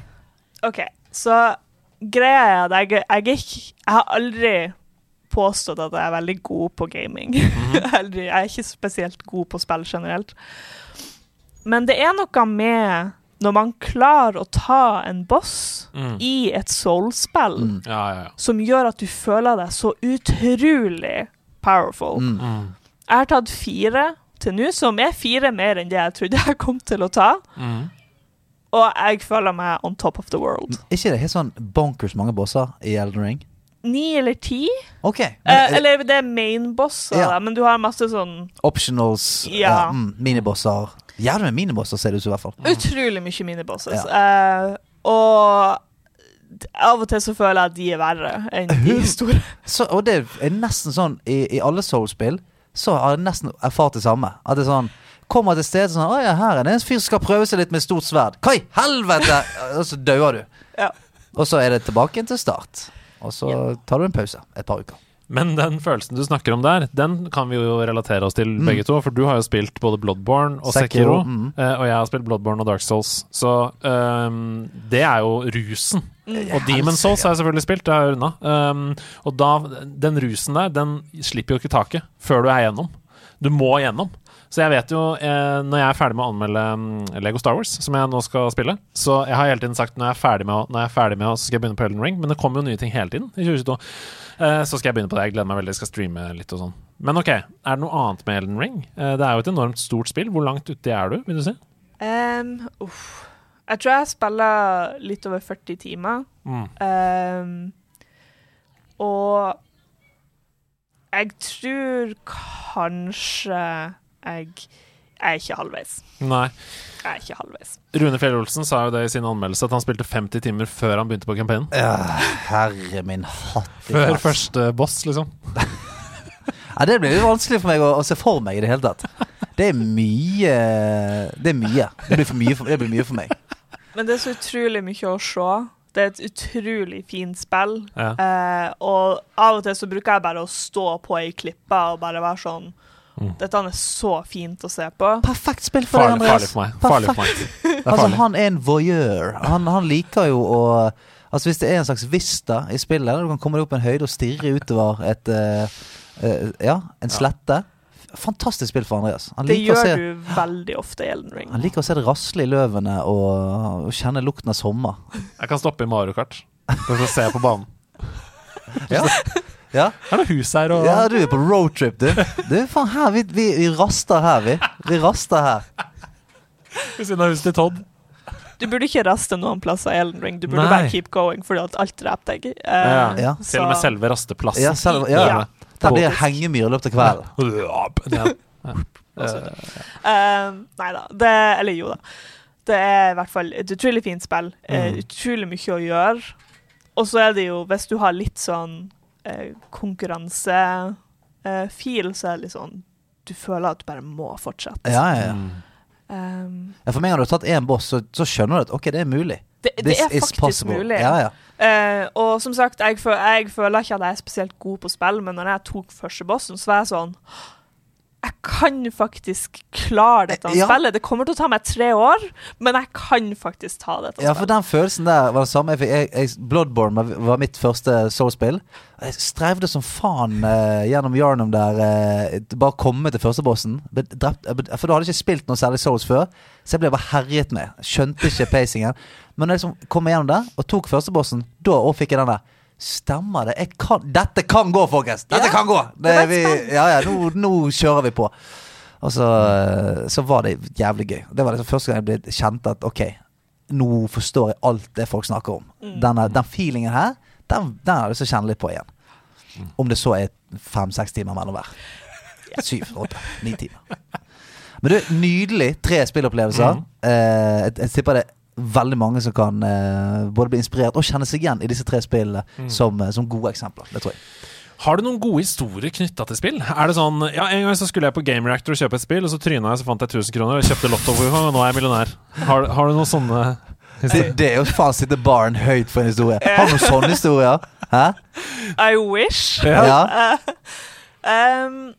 Speaker 5: OK, så greia er at jeg, jeg, jeg, jeg har aldri påstått at jeg er veldig god på gaming. aldri, jeg er ikke spesielt god på spill generelt. Men det er noe med når man klarer å ta en boss
Speaker 1: Mm.
Speaker 5: i et soul-spill,
Speaker 2: Mm.
Speaker 1: Ja, ja, ja.
Speaker 5: som gjør at du føler deg så utrolig powerful.
Speaker 2: Mm.
Speaker 1: Mm.
Speaker 5: Jeg har tatt fire til nå, som er fire mer enn det jeg trodde jeg kom til å ta.
Speaker 1: Mm.
Speaker 5: Og jeg føler meg on top of the world.
Speaker 2: Ikke det helt sånn bonkers mange bosser i Elden Ring?
Speaker 5: Ni eller ti?
Speaker 2: OK.
Speaker 5: Eh, eller det er main-bosser,
Speaker 2: Ja.
Speaker 5: da, men du har masse sånn
Speaker 2: optionals,
Speaker 5: Ja.
Speaker 2: ja. mm, minibosser. Jævlig med minibosser, ser det ut som i hvert fall.
Speaker 5: utrolig mye minibosses. Eh, og av og til så føler jeg at de er verre enn de store.
Speaker 2: Så, og det er nesten sånn i, i alle Soul-spill så har jeg nesten erfart det samme. At det er sånn Kommer til stedet sted sånn Å ja, her er det en fyr som skal prøve seg litt med stort sverd. Hva i helvete?! Og så dauer du.
Speaker 5: Ja.
Speaker 2: Og så er det tilbake til start. Og så tar du en pause et par uker.
Speaker 1: Men den følelsen du snakker om der, den kan vi jo relatere oss til
Speaker 2: Mm.
Speaker 1: begge to. For du har jo spilt både Bloodborne og
Speaker 2: Sekiro,
Speaker 1: Sekiro,
Speaker 2: mm.
Speaker 1: eh, og jeg har spilt Bloodborne og Dark Souls. Så um, det er jo rusen.
Speaker 5: Mm.
Speaker 1: Og Demon Souls har jeg selvfølgelig spilt, det har jeg unna. Um, og da, den rusen der, den slipper jo ikke taket før du er gjennom. Du må gjennom. Så jeg vet jo, eh, når jeg er ferdig med å anmelde mm, Lego Star Wars, som jeg nå skal spille Så jeg har hele tiden sagt når jeg er ferdig med når jeg er ferdig med så skal jeg begynne på Elden Ring. Men det kommer jo nye ting hele tiden i 2022. Eh, så skal jeg begynne på det. Jeg gleder meg veldig. Jeg skal streame litt og sånn. Men ok, er det noe annet med Elden Ring? Eh, det er jo et enormt stort spill. Hvor langt uti er du, vil du si?
Speaker 5: Um, uff. Jeg tror jeg spiller litt over 40 timer.
Speaker 1: Mm.
Speaker 5: Um, og jeg tror kanskje jeg er ikke halvveis.
Speaker 1: Nei.
Speaker 5: Jeg er ikke halvveis.
Speaker 1: Rune Fjell Olsen sa jo det i sin anmeldelse, at han spilte 50 timer før han begynte på campaignen.
Speaker 2: Ja, herre min hatt
Speaker 1: Før første boss, liksom.
Speaker 2: Ja, det blir litt vanskelig for meg å, å se for meg i det hele tatt. Det er mye Det er mye. Det blir, for mye for, det blir mye for meg.
Speaker 5: Men det er så utrolig mye å se. Det er et utrolig fint spill.
Speaker 1: Ja.
Speaker 5: Eh, og av og til så bruker jeg bare å stå på ei klippe og bare være sånn
Speaker 1: Mm.
Speaker 5: Dette er så fint å se på.
Speaker 2: Perfekt spill for deg, Andreas.
Speaker 1: farlig for meg. Farlig for meg. Er
Speaker 2: Altså, han er en voyeur. Han, han liker jo å Altså Hvis det er en slags vista i spillet, der du kan komme deg opp en høyde og stirre utover et uh, uh, Ja, en slette. Fantastisk spill for Andreas. Han
Speaker 5: Det
Speaker 2: liker, å
Speaker 5: gjør
Speaker 2: se,
Speaker 5: du veldig ofte i Elden Ring.
Speaker 2: han liker å se det rasle i løvene og, og kjenne lukten av sommer.
Speaker 1: Jeg kan stoppe i Mario Kart for ser se på banen.
Speaker 2: Ja, ja.
Speaker 1: Det er noe hus her og
Speaker 2: ja du er på roadtrip, du. Du, faen, her, vi, vi, vi raster her, vi. Vi raster her.
Speaker 1: ved siden av huset til Todd.
Speaker 5: Du burde ikke raste noen plasser i Elden Ring. Du burde
Speaker 1: Nei.
Speaker 5: bare keep going, fordi at alt dreper deg. Eh,
Speaker 1: Ja,
Speaker 2: Ja.
Speaker 1: Til og med selve rasteplassen.
Speaker 2: Ja, selv, ja.
Speaker 5: Ja.
Speaker 2: Der blir det hengemyr i løpet av kvelden.
Speaker 1: Ja.
Speaker 5: Uh, nei da. Det, eller jo da. Det er i hvert fall et utrolig fint spill. Eh,
Speaker 1: Mm.
Speaker 5: utrolig mye å gjøre. Og så er det jo, hvis du har litt sånn eh, konkurransefil, så er det litt sånn Du føler at du bare må fortsette.
Speaker 2: Ja, ja, ja.
Speaker 5: Um,
Speaker 2: ja for meg har du tatt én boss, så, så skjønner du at ok, det er mulig.
Speaker 5: det, det er faktisk
Speaker 2: possible.
Speaker 5: mulig.
Speaker 2: Ja, ja.
Speaker 5: Eh, og som sagt, jeg, jeg føler ikke at jeg er spesielt god på spill, men når jeg tok første bossen, så var jeg sånn Jeg kan faktisk klare dette
Speaker 2: Ja.
Speaker 5: spillet. Det kommer til å ta meg tre år, men jeg kan faktisk ta dette
Speaker 2: Ja, for den følelsen der var det samme. Jeg, jeg, Bloodborne var, mitt første soul-spill. Jeg strevde som faen eh, gjennom Yarnum der. eh, bare komme til første bossen. Drept, for du hadde ikke spilt noe særlig Souls før, så jeg ble bare herjet med. Skjønte ikke pacingen. Men når jeg liksom kom igjennom der og tok første bossen, da òg fikk jeg den der. Stemmer det? Jeg kan, dette kan gå, folkens! Dette
Speaker 5: Ja,
Speaker 2: kan gå! Det,
Speaker 5: det
Speaker 2: vi, ja, ja, nå, nå kjører vi på. Og så, eh, så var det jævlig gøy. Det var liksom første gang jeg ble kjent at ok, nå forstår jeg alt det folk snakker om.
Speaker 5: Mm.
Speaker 2: Denne, den feelingen her, den, den har jeg lyst til å kjenne litt på igjen. Om det så er fem-seks timer mellom hver. Syv, åtte, ni timer. Men du, nydelig. Tre spillopplevelser.
Speaker 1: Mm.
Speaker 2: Eh, jeg, jeg tipper det er veldig mange som kan uh, både bli inspirert og kjenne seg igjen i disse tre spillene
Speaker 1: Mm.
Speaker 2: som, eh, som gode eksempler. Det tror jeg.
Speaker 1: Har du noen gode historier knytta til spill? Er det sånn Ja, en gang så skulle jeg på Game Reactor og kjøpe et spill, og så tryna jeg, så fant jeg 1000 kroner og kjøpte Lotto, og nå er jeg millionær. Har, har du noen sånne
Speaker 2: Det, det er jo faen sitte baren høyt for en historie. Har du noen sånne historier? Hæ?
Speaker 5: I wish.
Speaker 2: Ja.
Speaker 5: Um,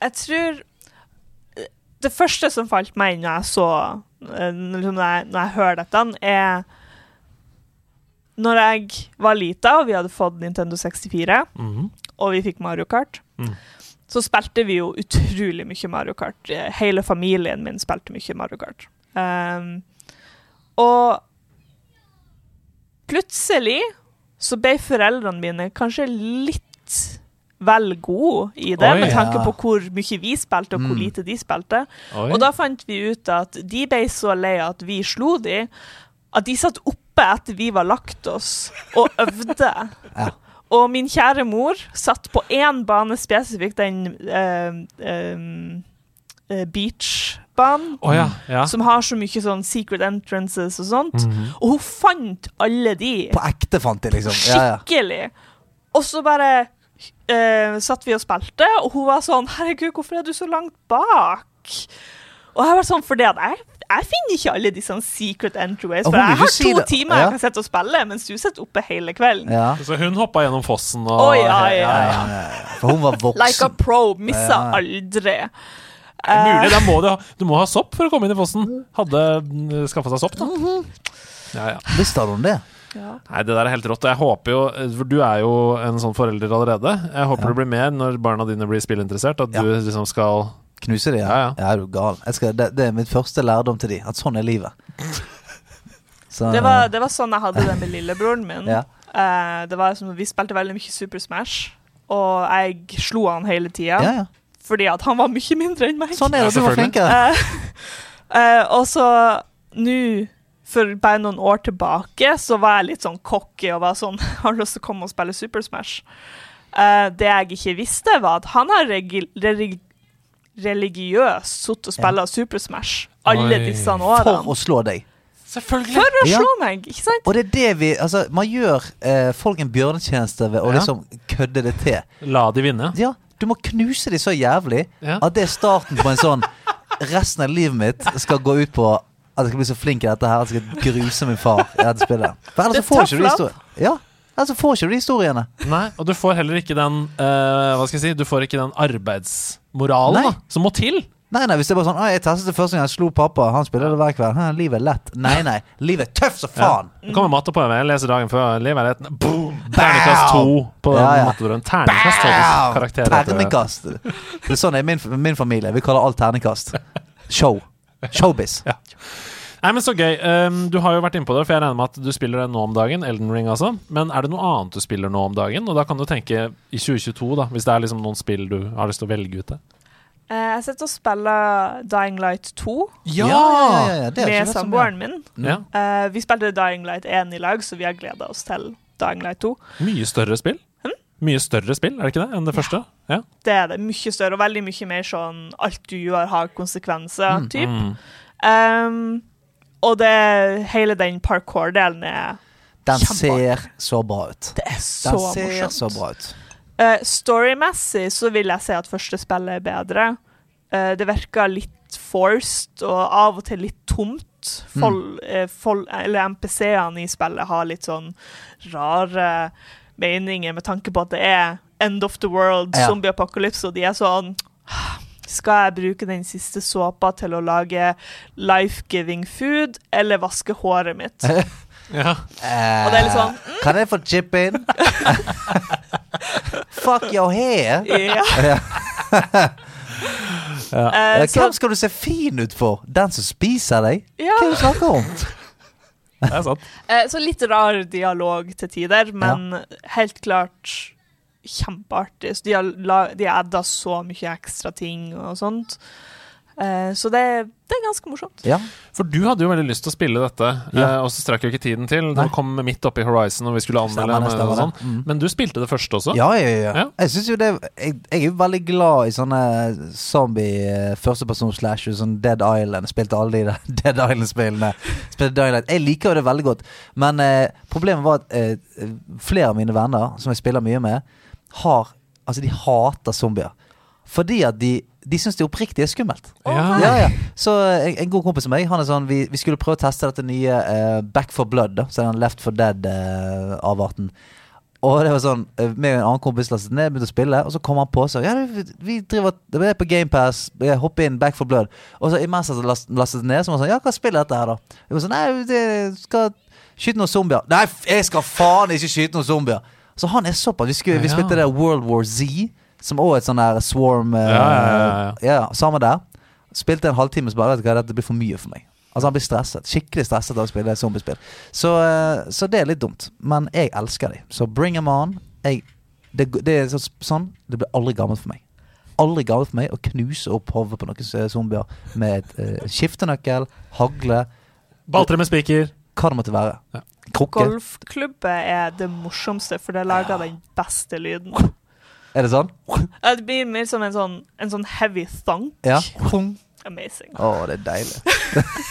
Speaker 5: jeg tror Det første som falt meg inn da jeg så liksom når, jeg, når jeg hører dette, er Når jeg var lita og vi hadde fått Nintendo 64,
Speaker 1: Mhm.
Speaker 5: og vi fikk Mario Kart,
Speaker 1: Mm.
Speaker 5: så spilte vi jo utrolig mye Mario Kart. Eh, Hele familien min spilte mye Mario Kart. Um, og plutselig så ble foreldrene mine kanskje litt vel gode i det,
Speaker 1: Oi,
Speaker 5: med tanke
Speaker 2: ja.
Speaker 5: på hvor mye vi spilte, og hvor
Speaker 2: Mm.
Speaker 5: lite de spilte.
Speaker 1: Oi.
Speaker 5: Og da fant vi ut at de ble så lei at vi slo de, at de satt oppe etter vi var lagt oss, og øvde.
Speaker 2: Ja.
Speaker 5: Og min kjære mor satt på én bane spesifikt, den eh, eh, eh, beachbanen.
Speaker 1: oh, ja. ja.
Speaker 5: Som har så mye sånn secret entrances og sånt.
Speaker 1: Mhm.
Speaker 5: Og hun fant alle de.
Speaker 2: På ekte fant de, liksom. Ja, ja.
Speaker 5: Skikkelig. Og så bare eh, satt vi og spilte, og hun var sånn Herregud, hvorfor er du så langt bak? Og jeg var sånn, fordi at jeg, jeg finner ikke alle de sånn secret entryways. For jeg har
Speaker 2: si
Speaker 5: to
Speaker 2: det.
Speaker 5: timer
Speaker 2: Ja.
Speaker 5: jeg kan sitte og spille, mens du sitter oppe hele kvelden.
Speaker 2: ja.
Speaker 1: Så hun hoppa gjennom fossen og
Speaker 5: oh, ja, ja, ja.
Speaker 2: For hun var voksen.
Speaker 5: Like a pro. Missa
Speaker 2: Ja.
Speaker 5: aldri.
Speaker 1: Det er mulig,
Speaker 5: Eh,
Speaker 1: da må du, ha, du må ha sopp for å komme inn i fossen. Hadde skaffa seg sopp, da. Ja, ja.
Speaker 2: Visste hun det?
Speaker 5: Ja.
Speaker 1: Nei, det der er helt rått. og Jeg håper jo, For du er jo en sånn forelder allerede. Jeg håper
Speaker 2: Ja.
Speaker 1: det blir mer når barna dine blir spillinteressert. At
Speaker 2: Ja.
Speaker 1: du liksom skal
Speaker 2: Knuse de, ja?
Speaker 1: Ja, ja.
Speaker 2: er du gal. Jeg skal, det, det er mitt første lærdom til de, at sånn er livet. Så,
Speaker 5: Det, var, det var sånn jeg hadde det med lillebroren min.
Speaker 2: Ja.
Speaker 5: uh, det var som, Vi spilte veldig mye Super Smash, og jeg slo han hele tida.
Speaker 2: ja, ja.
Speaker 5: Fordi at han var mye mindre enn meg.
Speaker 2: Sånn er det,
Speaker 1: Ja,
Speaker 2: du var flinkere.
Speaker 5: Uh, eh, og så nå, for bare noen år tilbake, så var jeg litt sånn cocky og var sånn Har lyst til å komme og spille Super Smash. Uh, det jeg ikke visste, var at han har regi relig religiøst sittet og spilla Super Smash alle
Speaker 1: Oi.
Speaker 5: disse årene.
Speaker 2: For å slå deg.
Speaker 1: Selvfølgelig!
Speaker 5: For å
Speaker 2: Ja.
Speaker 5: slå meg, ikke sant?
Speaker 2: Og det er det vi Altså, man gjør eh, folk en bjørnetjeneste ved å
Speaker 1: Ja.
Speaker 2: liksom kødde det til.
Speaker 1: La de vinne.
Speaker 2: Ja, du må knuse de så jævlig
Speaker 1: Ja.
Speaker 2: at det er starten på en sånn Resten av livet mitt skal gå ut på at jeg skal bli så flink i dette her at jeg skal gruse min far i dette spillet. For ellers så får ikke du de historiene. Ja, ellers så får ikke du de historiene.
Speaker 1: Nei, og du får heller ikke den uh, Hva skal jeg si Du får ikke den arbeidsmoralen da, som må til.
Speaker 2: Nei, nei, hvis det er bare sånn Jeg testet det første gang jeg slo pappa, han spiller det hver kveld. Hæ, livet er lett. Nei, nei. Livet er tøft som faen.
Speaker 1: Det kommer matte på meg. Jeg leser dagen før. Livet er lett. Boom! Terningkast to på den
Speaker 2: Ja, ja.
Speaker 1: mattedrømmen. Terningkast ternekast karakter. heter det.
Speaker 2: Terningkast. Det er sånn er min, min familie. Vi kaller alt terningkast. Show. Showbiz.
Speaker 1: Nei, men Så gøy. Um, du har jo vært inne på det, for jeg regner med at du spiller det nå om dagen. Elden Ring, altså. Men er det noe annet du spiller nå om dagen? Og da kan du tenke i 2022, da, hvis det er liksom noen spill du har lyst til å velge ut. det.
Speaker 5: Eh, jeg sitter og spiller Dying Light 2
Speaker 2: Ja,
Speaker 5: med samboeren min.
Speaker 1: Ja.
Speaker 5: Eh, vi spilte Dying Light 1 i lag, så vi har gleda oss til Dying Light 2.
Speaker 1: Mye større spill. Mye større spill, er det ikke det, enn det første? Ja.
Speaker 5: Det er det. Mye større og veldig mye mer sånn alt du gjør, har konsekvenser,
Speaker 2: Mm,
Speaker 5: typ.
Speaker 1: Mm.
Speaker 5: Um, og det, hele den parkour-delen er
Speaker 2: Den
Speaker 5: Kjempeartig.
Speaker 2: ser så bra ut.
Speaker 5: Det er så
Speaker 2: Den ser
Speaker 5: morsomt.
Speaker 2: så bra ut.
Speaker 5: Eh, Storymessig så vil jeg si at første spillet er bedre. Uh, det virker litt forced og av og til litt tomt.
Speaker 2: Mm.
Speaker 5: Fol, eh, fol, eller MPC-ene i spillet har litt sånn rare meninger med tanke på at det er end of the world,
Speaker 2: Ja.
Speaker 5: zombie apocalypse, og de er sånn skal jeg bruke den siste såpa til å lage life-giving food, eller vaske håret mitt?
Speaker 1: Ja.
Speaker 2: Eh,
Speaker 5: Og det er litt sånn,
Speaker 2: Kan jeg få chip in? Fuck your hair.
Speaker 5: Ja.
Speaker 1: Ja.
Speaker 2: uh,
Speaker 5: så,
Speaker 2: Hvem skal du se fin ut for? Den som spiser deg?
Speaker 5: ja.
Speaker 2: Hva er det du snakker om?
Speaker 1: Det er sant.
Speaker 5: Uh, så litt rar dialog til tider, men helt klart kjempeartig. Så de har, de har så mye ekstra ting og sånt. Eh, så det, det er ganske morsomt.
Speaker 2: Ja.
Speaker 1: For du hadde jo veldig lyst til å spille dette,
Speaker 2: Ja.
Speaker 1: eh, og så strakk jo ikke tiden til.
Speaker 2: Nei.
Speaker 1: Det kom midt oppi Horizon, og vi skulle anmelde
Speaker 2: Stemmer stemmer
Speaker 1: sånn.
Speaker 2: Mm.
Speaker 1: Men du spilte det første også?
Speaker 2: Ja, ja, ja.
Speaker 1: Ja.
Speaker 2: Jeg synes jo det Jeg, jeg er jo veldig glad i sånne zombie eh, førstepersons slasher, sånn Dead Island. Jeg spilte alle de der Dead Island-spillene. Spilte Light. Jeg liker jo det veldig godt, men eh, problemet var at eh, flere av mine venner, som jeg spiller mye med, har Altså, de hater zombier. Fordi at de de syns det oppriktig er skummelt.
Speaker 1: Oh,
Speaker 2: Ja, ja. Så eh, en, en god kompis av meg Han er sånn Vi, vi skulle prøve å teste dette nye uh, Back for Blood, da, så er den Left for Dead-avarten. og det var sånn eh, meg og en annen kompis lastet ned, begynte å spille, og så kom han på så Ja, vi, vi driver Det er på GamePass, hopp inn, Back for Blood. Og så imens last, lastet ned, så var han sånn Ja, hva spiller dette her, da? Jeg var sånn Nei, det skal skyte noen zombier. Nei, jeg skal faen ikke skyte noen zombier! Så han er såpass. Vi, skulle, vi spilte det World War Z, som også er et sånn der swarm uh,
Speaker 1: Ja, ja, ja,
Speaker 2: samme der. Spilte en halvtime, så bare vet du hva, dette blir for mye for meg. Altså Han blir stresset. Skikkelig stresset av å spille zombiespill. Så, uh, så det er litt dumt. Men jeg elsker dem. Så bring them on. Jeg, det, det er så, sånn Det blir aldri gammelt for meg. Aldri gammelt for meg å knuse opp hodet på noen eh, zombier med et uh, skiftenøkkel, hagle,
Speaker 1: Balltre med spiker.
Speaker 2: hva det måtte være.
Speaker 1: Ja.
Speaker 2: Krukke.
Speaker 5: Golfklubbe er det morsomste, for det lager den beste lyden.
Speaker 2: Er det sånn?
Speaker 5: Det blir mer som en sånn, en sånn heavy thunk.
Speaker 2: Ja.
Speaker 5: Amazing.
Speaker 2: Å, det er deilig.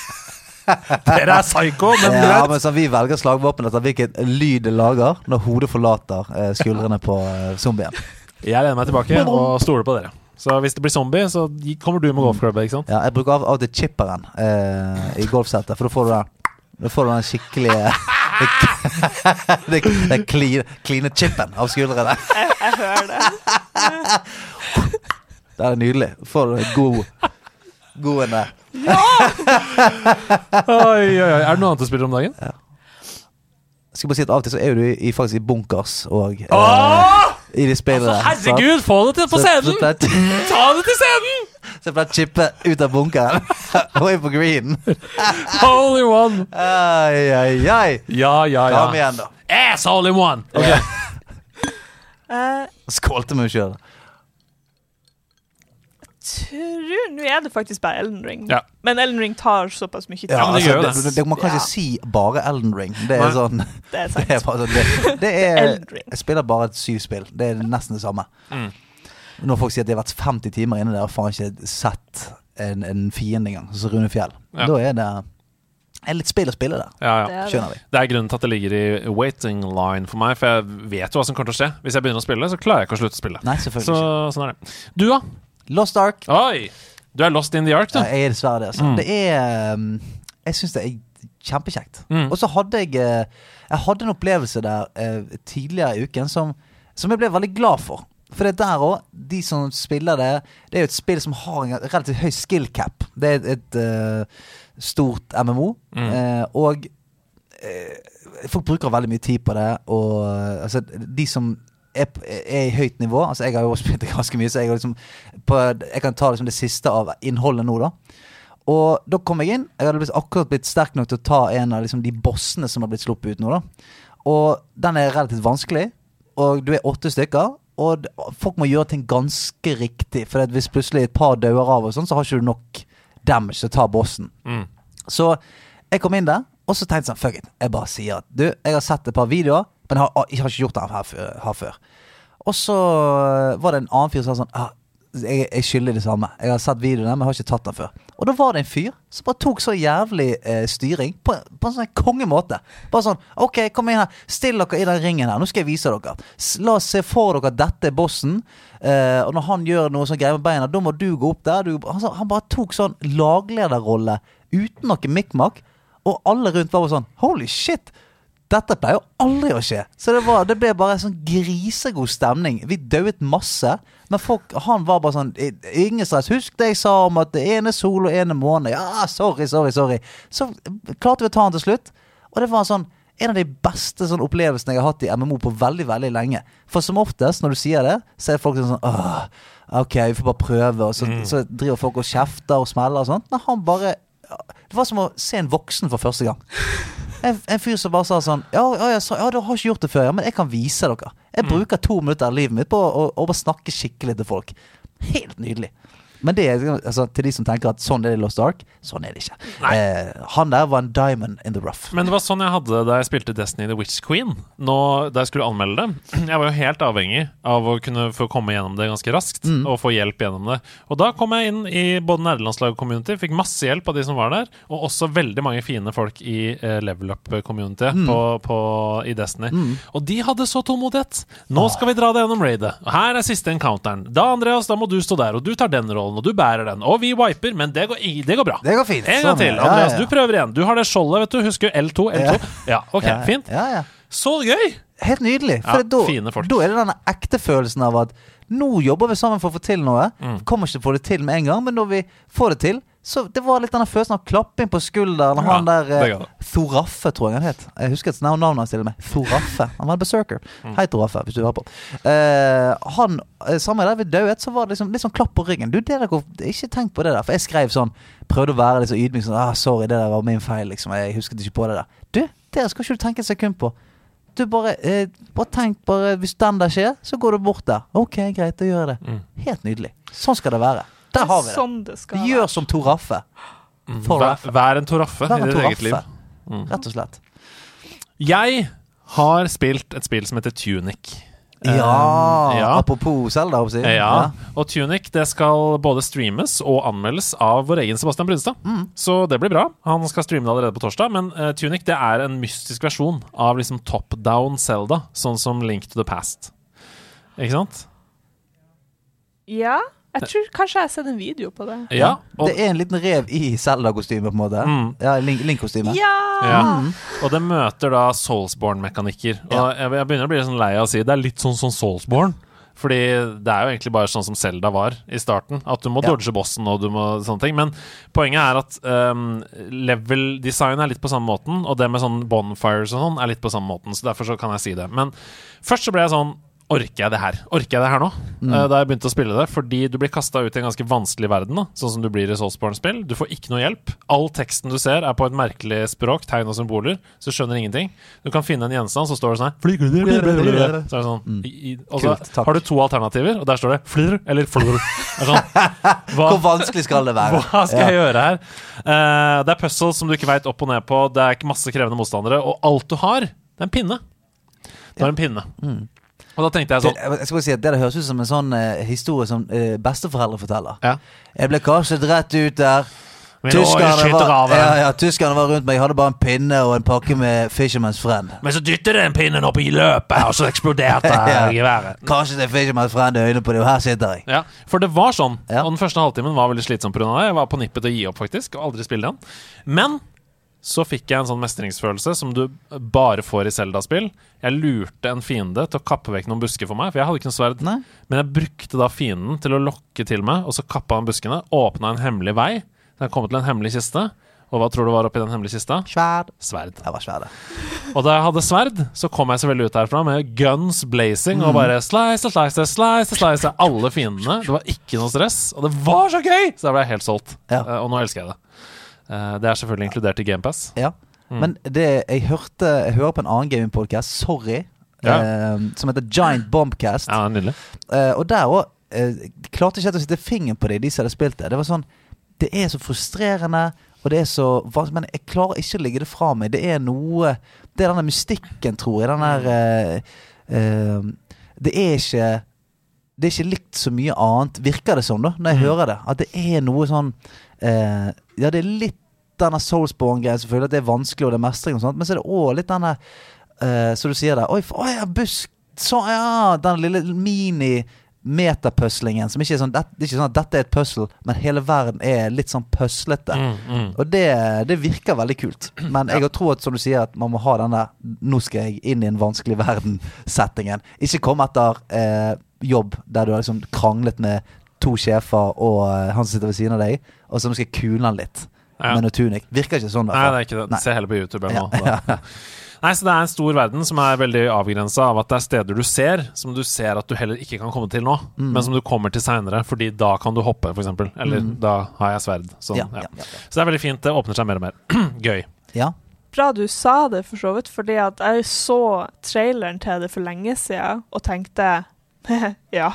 Speaker 1: Dere er psycho, men du
Speaker 2: Ja,
Speaker 1: vet
Speaker 2: men Vi velger slagvåpen etter hvilken lyd det lager når hodet forlater eh, skuldrene på eh, zombien.
Speaker 1: Jeg lener meg tilbake og stoler på dere. Så hvis det blir zombie, så kommer du med golfklubbe. ikke sant?
Speaker 2: Ja, jeg bruker av av og til chipperen eh, i golfsettet, for da får du den Da får du den skikkelige Det er kline, chipen chippen av skuldrene.
Speaker 5: Jeg, jeg hører det.
Speaker 2: Det er nydelig. Får du god God en der.
Speaker 1: Oi, oi, oi. Er det noe annet du spiller om dagen?
Speaker 2: Jeg skal bare si at Av og til så er du i, faktisk i bunkers og eh, I de spillene.
Speaker 1: Altså, herregud, få det til på scenen! Ta det til scenen!
Speaker 2: Så jeg pleier å chippe ut av bunkeren og inn på green.
Speaker 1: Holy one!
Speaker 2: Ai, ai, ai.
Speaker 1: Ja, ja, ja.
Speaker 2: Kom igjen, da.
Speaker 1: Ass holy one!
Speaker 5: Eh,
Speaker 2: Skålte meg sjøl.
Speaker 5: Tror Nå er det faktisk bare Elden Ring.
Speaker 1: Ja.
Speaker 5: Men Elden Ring tar såpass mye tid.
Speaker 1: Ja, det gjør jo det.
Speaker 2: det, Man kan ikke
Speaker 5: Ja.
Speaker 2: si bare Elden Ring. Det er sånn
Speaker 5: Det er
Speaker 2: Det er, sånn det, det er Jeg spiller bare et syv spill. Det er nesten det samme.
Speaker 1: Mm.
Speaker 2: Når folk sier at de har vært 50 timer inne der og faen ikke sett en, en fiende engang, som Rune Fjell,
Speaker 1: Ja.
Speaker 2: da er det er litt spill å spille der.
Speaker 1: Ja, ja.
Speaker 5: Det er det.
Speaker 2: Skjønner vi.
Speaker 1: Det er grunnen til at det ligger i waiting line for meg, for jeg vet jo hva som kommer til å skje. Hvis jeg begynner å spille, så klarer jeg ikke å slutte å spille.
Speaker 2: Nei,
Speaker 1: Så
Speaker 2: ikke.
Speaker 1: sånn er det. Du, da?
Speaker 2: Lost Ark.
Speaker 1: Oi! Du er lost in the ark, du.
Speaker 2: Jeg er dessverre det. Altså.
Speaker 1: Mm.
Speaker 2: Det er um, Jeg syns det er kjempekjekt.
Speaker 1: Mm.
Speaker 2: Og så hadde jeg eh, Jeg hadde en opplevelse der uh, tidligere i uken som, som jeg ble veldig glad for. For det er der òg, de som spiller det Det er jo et spill som har en relativt høy skill cap. Det er et, eh, stort MMO.
Speaker 1: Mm.
Speaker 2: uh, og folk bruker veldig mye tid på det. Og altså, de som er, er i høyt nivå Altså Jeg har jo spilt det ganske mye, så jeg, liksom på, jeg kan ta liksom det siste av innholdet nå, da. Og da kom jeg inn. Jeg hadde akkurat blitt sterk nok til å ta en av liksom, de bossene som har blitt sluppet ut nå. da Og den er relativt vanskelig. Og du er åtte stykker. Og folk må gjøre ting ganske riktig. For hvis plutselig et par dauer av, og sånn så har ikke du nok damage til å ta bossen.
Speaker 1: Mm.
Speaker 2: Så jeg kom inn der, og så tenkte jeg sånn Fuck it. Jeg bare sier at du, jeg har sett et par videoer, men har, jeg har ikke gjort det her, her før. Og så var det en annen fyr som sa sånn ah, jeg, jeg skylder det samme. Jeg har sett videoene, men jeg har ikke tatt den før. Og da var det en fyr som bare tok så jævlig eh, styring på, på en sånn kongemåte. Bare sånn OK, kom inn her. Still dere i den ringen her. Nå skal jeg vise dere. La oss se for dere dette bossen. Eh, og når han gjør noe sånn greier med beina, da må du gå opp der. Du, han, han bare tok sånn laglederrolle uten noe mikk-makk. Og alle rundt var bare sånn Holy shit! Dette pleier jo aldri å skje. Så det, var, det ble bare en sånn grisegod stemning. Vi dauet masse. Men folk, han var bare sånn Ingen stress. Husk det jeg sa om at det ene sol og ene måne. Ja, sorry, sorry, sorry. Så klarte vi å ta han til slutt. Og det var sånn en av de beste sånn opplevelsene jeg har hatt i MMO på veldig veldig lenge. For som oftest, når du sier det, så er folk sånn Åh, OK, vi får bare prøve. Og så, så driver folk og kjefter og smeller og sånt. Men han bare Det var som å se en voksen for første gang. En, en fyr som bare sa sånn ja, ja, så, ja, du har ikke gjort det før, ja, men jeg kan vise dere. Jeg bruker to minutter av livet mitt på å, å bare snakke skikkelig til folk. Helt nydelig. Men det altså, til de som tenker at sånn er det i Lost Ark, sånn er det ikke. Eh, han der var en diamond in the rough.
Speaker 1: Men det var sånn jeg hadde da jeg spilte Destiny The Witch Queen. Nå, Da jeg skulle anmelde det. Jeg var jo helt avhengig av å kunne få komme gjennom det ganske raskt.
Speaker 2: Mm.
Speaker 1: Og få hjelp gjennom det. Og da kom jeg inn i både nerdelandslag-community, fikk masse hjelp av de som var der, og også veldig mange fine folk i eh, level up-community
Speaker 2: Mm.
Speaker 1: på, på, i Destiny. Og de hadde så tålmodighet. Nå skal vi dra det gjennom raidet. Og her er siste encounteren. Da, Andreas, da må du stå der, og du tar den rollen. Kontrollen, og du bærer den. Og vi wiper, men det går, det går bra.
Speaker 2: Det går fint.
Speaker 1: En gang
Speaker 2: Sånn,
Speaker 1: til. Andreas,
Speaker 2: ja, ja.
Speaker 1: du prøver igjen. Du har det skjoldet, vet du. Husker L2? L2? Ja, ok, fint.
Speaker 2: Ja, ja.
Speaker 1: Så gøy!
Speaker 2: Helt nydelig. For da, da er det denne ekte følelsen av at nå jobber vi sammen for å få til noe.
Speaker 1: Mm.
Speaker 2: Kommer ikke til å få det til med en gang, men når vi får det til så Det var litt denne følelsen av klapping på skulderen.
Speaker 1: Ja,
Speaker 2: han der eh. Thoraffe, tror jeg han het. Jeg husker et navn han og med. Thoraffe. Han var en berserker.
Speaker 1: Mm.
Speaker 2: Hei, Thoraffe, hvis du hører på. Eh, han, eh, Samme der ved dauet, så var det liksom, litt sånn klapp på ryggen. Du, det der Ikke tenk på det der. For jeg skrev sånn Prøvde å være litt så ydmyk. Sånn, ah, 'Sorry, det der var min feil', liksom. Jeg husket ikke på det der. Du, det skal ikke du tenke et sekund på. Du bare, eh, bare tenk bare Hvis den der skjer, så går du bort der. Ok, greit, da gjør jeg det.
Speaker 1: Mm.
Speaker 2: Helt nydelig. Sånn skal det være. Der har vi det.
Speaker 5: Sånn det skal
Speaker 2: Gjør som Tor Raffe. For
Speaker 1: Vær,
Speaker 2: Raffe.
Speaker 1: vær en toraffe
Speaker 2: Vær
Speaker 1: i
Speaker 2: en
Speaker 1: ditt
Speaker 2: Tor
Speaker 1: eget liv.
Speaker 2: Raffe.
Speaker 1: Mm.
Speaker 2: Rett og slett.
Speaker 1: Jeg har spilt et spill som heter Tunic.
Speaker 2: Ja,
Speaker 1: Eh, ja.
Speaker 2: Apropos Zelda, holdt jeg på å si.
Speaker 1: Ja, og Tunic det skal både streames og anmeldes av vår egen Sebastian Brunstad.
Speaker 2: Mm.
Speaker 1: Så det blir bra. Han skal streame det allerede på torsdag. Men eh, Tunic det er en mystisk versjon av liksom top down Zelda, sånn som Link to the Past. Ikke sant?
Speaker 5: Ja, jeg tror kanskje jeg har sett en video på det.
Speaker 1: Ja. Og,
Speaker 2: Det er en liten rev i Zelda-kostyme, på en måte.
Speaker 1: Mm.
Speaker 2: Ja, Link- Link-kostyme.
Speaker 5: Ja!
Speaker 1: ja.
Speaker 2: Mm.
Speaker 1: og det møter da Soulsborne-mekanikker. Og jeg, jeg begynner å bli sånn lei av å si det er litt sånn som Soulsborne. Fordi det er jo egentlig bare sånn som Zelda var i starten. At du må
Speaker 2: Ja.
Speaker 1: dodge bossen og du må sånne ting. Men poenget er at um, level design er litt på samme måten, og det med sånn bonfires og sånn er litt på samme måten. Så derfor så kan jeg si det. Men først så ble jeg sånn Orker jeg det her? Orker jeg det her nå? Eh, da jeg begynte å spille det. Fordi du blir kasta ut i en ganske vanskelig verden, da sånn som du blir i Soulsborne-spill. Du får ikke noe hjelp. All teksten du ser, er på et merkelig språk, tegn og symboler, så du skjønner ingenting. Du kan finne en gjenstand, så står det sånn her «Flyr, Så sånn i, Og så
Speaker 2: Kult,
Speaker 1: har du to alternativer, og der står det 'flyr' eller 'flur'. Er sånn,
Speaker 2: Hvor vanskelig skal det være?
Speaker 1: hva skal jeg gjøre her? Uh, det er puzzles som du ikke veit opp og ned på. Det er ikke masse krevende motstandere. Og alt du har, det er en pinne. Det er en pinne. Og da tenkte jeg
Speaker 2: Det,
Speaker 1: sånn
Speaker 2: jeg skal si at det det høres ut som en sånn eh, historie som eh, besteforeldre forteller.
Speaker 1: Ja.
Speaker 2: Jeg ble kastet rett ut der. Tyskerne var, ja, ja, tyskerne var rundt meg. Jeg hadde bare en pinne og en pakke med Fisherman's Friend.
Speaker 1: Men så dyttet den pinnen opp i løpet, og så eksploderte
Speaker 2: Ja.
Speaker 1: geværet.
Speaker 2: Kanskje det er Fisherman's Friend i øynene på det, og her sitter jeg.
Speaker 1: Ja, for det var sånn. Og den første halvtimen var veldig slitsom pga. det. Jeg var på nippet til å gi opp, faktisk, og aldri spille den. Men så fikk jeg en sånn mestringsfølelse som du bare får i Zelda-spill. Jeg lurte en fiende til å kappe vekk noen busker for meg, for jeg hadde ikke noe sverd.
Speaker 2: Nei?
Speaker 1: Men jeg brukte da fienden til å lokke til meg, og så kappa han buskene. Åpna en hemmelig vei. Den kom til en hemmelig kiste. Og hva tror du var oppi den hemmelige kista?
Speaker 2: Sverd.
Speaker 1: Sverd.
Speaker 2: Det var sverd.
Speaker 1: Og da jeg hadde sverd, så kom jeg selvfølgelig ut herfra med guns blazing og bare slice, slice, slice, slice alle fiendene. Det var ikke noe stress, og det var så gøy! Så da ble jeg helt solgt.
Speaker 2: Ja.
Speaker 1: Eh, og nå elsker jeg det. Eh, det er selvfølgelig inkludert i GamePass.
Speaker 2: Ja.
Speaker 1: Mm.
Speaker 2: Men det, jeg hørte Jeg hører på en annen gamingpodkast, sorry,
Speaker 1: Ja.
Speaker 2: eh, som heter Giant Bombcast.
Speaker 1: Ja, nydelig.
Speaker 2: Eh, og der òg eh, klarte ikke helt å sitte fingeren på det, de som hadde spilt det. Det var sånn Det er så frustrerende, og det er så Men jeg klarer ikke å legge det fra meg. Det er noe Det er denne mystikken, tror jeg. Den der eh, eh, Det er ikke Det er ikke likt så mye annet, virker det som, da, når jeg
Speaker 1: Mm.
Speaker 2: hører det. At det er noe sånn eh, Ja, det er litt denne Soulsborne-greien, selvfølgelig. At det er vanskelig, og det er mestring og sånt. Men så er det òg litt denne eh, Som du sier der Oi, for, oi ja, busk Så ja, den lille mini metapøslingen som ikke er sånn det, det er ikke sånn at dette er et puzzle, men hele verden er litt sånn puslete.
Speaker 1: Mm, mm.
Speaker 2: Og det, det virker veldig kult. Men jeg tror at som du sier, at man må ha denne 'nå skal jeg inn i en vanskelig verden'-settingen. Ikke kom etter eh, jobb der du har liksom kranglet med to sjefer og eh, han som sitter ved siden av deg, og så nå skal jeg kule han litt
Speaker 1: Ja.
Speaker 2: med noe tunic. Virker ikke sånn. i hvert
Speaker 1: Nei, det er ikke det.
Speaker 2: Nei.
Speaker 1: Se heller på YouTube nå.
Speaker 2: Ja,
Speaker 1: Nei, så Det er en stor verden som er veldig avgrensa av at det er steder du ser, som du ser at du heller ikke kan komme til nå,
Speaker 2: Mm.
Speaker 1: men som du kommer til seinere, fordi da kan du hoppe, f.eks. Eller da har jeg sverd. Sånn,
Speaker 2: Ja,
Speaker 1: ja.
Speaker 2: ja, ja,
Speaker 1: Så det er veldig fint. Det åpner seg mer og mer. Gøy.
Speaker 2: ja.
Speaker 5: Bra du sa det, for så vidt, fordi at jeg så traileren til det for lenge siden og tenkte ja,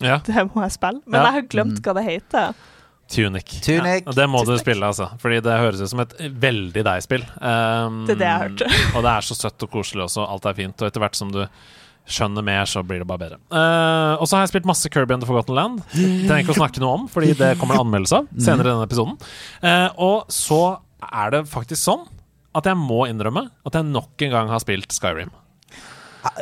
Speaker 1: Ja.
Speaker 5: det må jeg spille. Men
Speaker 1: Ja.
Speaker 5: jeg har glemt hva det heter.
Speaker 1: Tunic.
Speaker 2: Tunic.
Speaker 1: Ja, og det må du spille, altså. Fordi det høres ut som et veldig deg-spill. Um,
Speaker 5: Det er det jeg hørte.
Speaker 1: og det er så søtt og koselig også. Alt er fint. Og etter hvert som du skjønner mer, så blir det bare bedre. Uh, og så har jeg spilt masse Kirby and the Forgotten Land. Trenger ikke å snakke noe om, fordi det kommer en anmeldelse av senere i denne episoden. Uh, og så er det faktisk sånn at jeg må innrømme at jeg nok en gang har spilt Skyrim.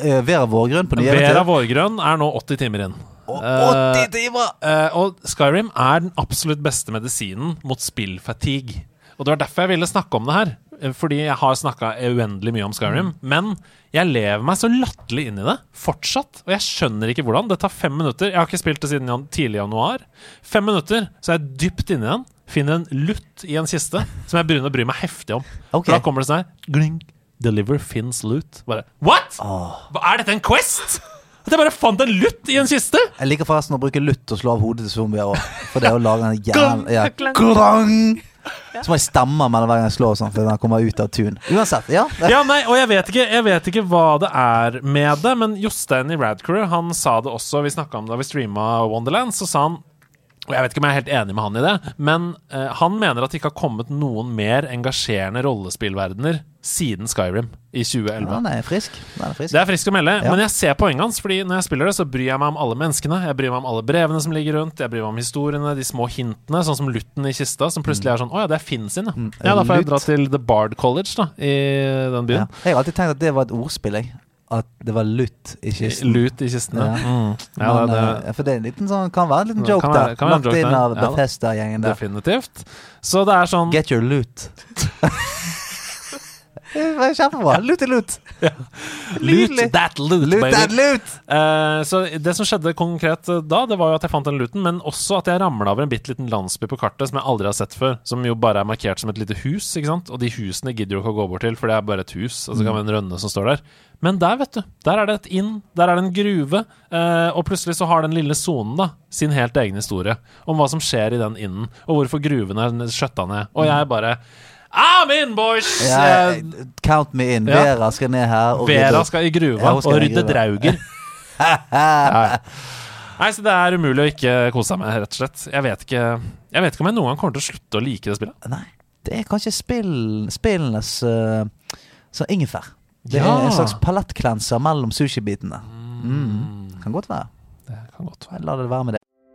Speaker 2: Eh, Vera Vårgrønn på nye
Speaker 1: Vera. Vårgrønn er nå 80 timer inn.
Speaker 2: Og
Speaker 1: Eh,
Speaker 2: 80 timer!
Speaker 1: Uh, og Skyrim er den absolutt beste medisinen mot spillfatigue. Og det var derfor jeg ville snakke om det her. eh, Fordi jeg har snakka uendelig mye om Skyrim. Men jeg lever meg så latterlig inn i det fortsatt. Og jeg skjønner ikke hvordan. Det tar fem minutter. Jeg har ikke spilt det siden jan tidlig januar. Fem minutter, så er jeg dypt inni den. Finner en lutt i en kiste som jeg begynner å bry meg heftig om.
Speaker 2: Okay.
Speaker 1: For da kommer det sånn her Gling. Deliver Finns loot. Bare What?! Hva Er dette en Quest?! At jeg bare fant en lutt i en kiste!
Speaker 2: Jeg liker forresten å bruke lutt og slå av hodet til zombier òg. For det å lage en
Speaker 5: Glang,
Speaker 2: ja.
Speaker 5: Klang.
Speaker 2: Glang! Så må jeg stemme mellom hver gang jeg slår, sånn, for den kommer ut av tun. Uansett, ja.
Speaker 1: Ja, nei, og jeg vet, ikke, jeg vet ikke hva det er med det, men Jostein i Radcrew han sa det også. Vi snakka om det da vi streama Wonderland. Så sa han og jeg vet ikke om jeg er helt enig med han i det, men eh, han mener at det ikke har kommet noen mer engasjerende rollespillverdener siden Skyrim i 2011.
Speaker 2: Ja, den er frisk. Den er frisk.
Speaker 1: Det er frisk å melde,
Speaker 2: Ja.
Speaker 1: men jeg ser poenget hans. Fordi når jeg spiller det, så bryr jeg meg om alle menneskene. Jeg bryr meg om alle brevene som ligger rundt. Jeg bryr meg om historiene, de små hintene, sånn som lutten i kista, som plutselig er sånn Å ja, det er Finn sin, ja.
Speaker 2: Mm.
Speaker 1: Ja, da får jeg dra til The Bard College, da, i den
Speaker 2: Ja.
Speaker 1: byen.
Speaker 2: Jeg har alltid tenkt at det var et ordspill, jeg. At det var lutt i kisten.
Speaker 1: Lut i kistene.
Speaker 2: Ja.
Speaker 1: Mm. Ja,
Speaker 2: Men,
Speaker 1: det,
Speaker 2: det, for det er en liten sånn, kan være en liten joke
Speaker 1: da.
Speaker 2: Lagt inn av Bethesda-gjengen der.
Speaker 1: definitivt. Så det er sånn
Speaker 2: Get your loot. kjempebra. Loot er loot.
Speaker 1: Loot
Speaker 2: Nydelig.
Speaker 1: that loot,
Speaker 2: Loot
Speaker 1: baby.
Speaker 2: that loot!
Speaker 1: Uh, så det som skjedde konkret eh, da, det var jo at jeg fant den looten, men også at jeg ramla over en bitte liten landsby på kartet som jeg aldri har sett før, som jo bare er markert som et lite hus, ikke sant? Og de husene gidder du ikke å gå bort til, for det er bare et hus, og så kan vi være en rønne som står der. Men der, vet du, der er det et inn, der er det en gruve, uh, og plutselig så har den lille sonen da sin helt egen historie om hva som skjer i den innen, og hvorfor gruven er skjøtta ned. Og jeg bare I'm in, boys!
Speaker 2: Ja,
Speaker 1: Eh,
Speaker 2: count me in.
Speaker 1: Ja.
Speaker 2: Vera skal ned her.
Speaker 1: Vera skal i gruva og rydde drauger. Ja. Nei, så Det er umulig å ikke kose seg med, rett og slett. Jeg vet ikke Jeg vet ikke om jeg noen gang kommer til å slutte å like det spillet.
Speaker 2: Nei, det er kanskje spill, spillenes uh, sånn ingefær. Det
Speaker 1: Ja.
Speaker 2: er en slags palettklenser mellom sushibitene. Mm. Kan godt være.
Speaker 1: Det kan godt være.
Speaker 2: La det være med det.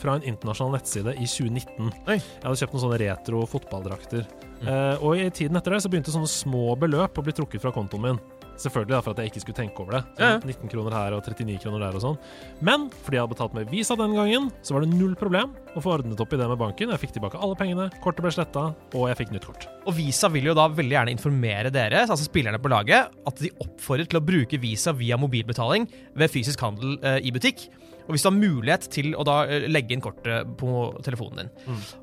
Speaker 1: fra en internasjonal nettside i 2019.
Speaker 6: Oi.
Speaker 1: Jeg hadde kjøpt noen sånne retro fotballdrakter. Eh, og i tiden etter det så begynte sånne små beløp å bli trukket fra kontoen min. Selvfølgelig da, for at jeg ikke skulle tenke over det. Så
Speaker 6: ja.
Speaker 1: 19 kroner her og 39 kroner der og sånn. Men fordi jeg hadde betalt med Visa den gangen, så var det null problem å få ordnet opp i det med banken. Jeg fikk tilbake alle pengene, kortet ble sletta, og jeg fikk nytt kort.
Speaker 6: Og Visa vil jo da veldig gjerne informere dere, altså spillerne på laget, at de oppfordrer til å bruke Visa via mobilbetaling ved fysisk handel eh, i butikk. Og hvis du har mulighet til å da eh, legge inn kortet på telefonen din.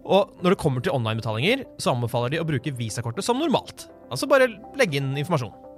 Speaker 6: Og når det kommer til online-betalinger, så anbefaler de å bruke Visa-kortet som normalt. Altså bare legge inn informasjon.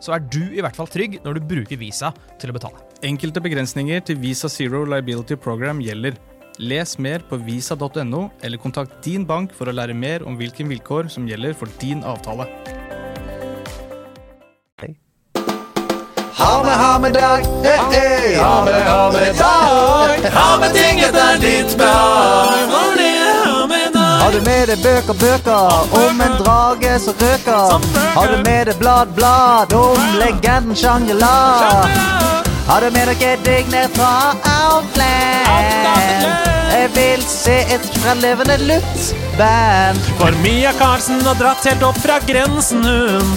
Speaker 6: så er du i hvert fall trygg når du bruker Visa til å betale.
Speaker 7: Enkelte begrensninger til Visa Zero Liability Program gjelder. Les mer på visa.no, eller kontakt din bank for å lære mer om hvilke vilkår som gjelder for din avtale.
Speaker 2: Ha med, ha med dag. Hey, hey. Ha med, ha med dag.
Speaker 4: Ha med ting etter ditt behag.
Speaker 2: Har du med deg bøker, bøker om en drage som røker? Har du med deg blad, blad om legenden Shangri-La? Har du med dere digner fra Outland? Jeg vil se et frelevende luttband.
Speaker 1: For Mia Karlsen har dratt helt opp fra grensen, hun.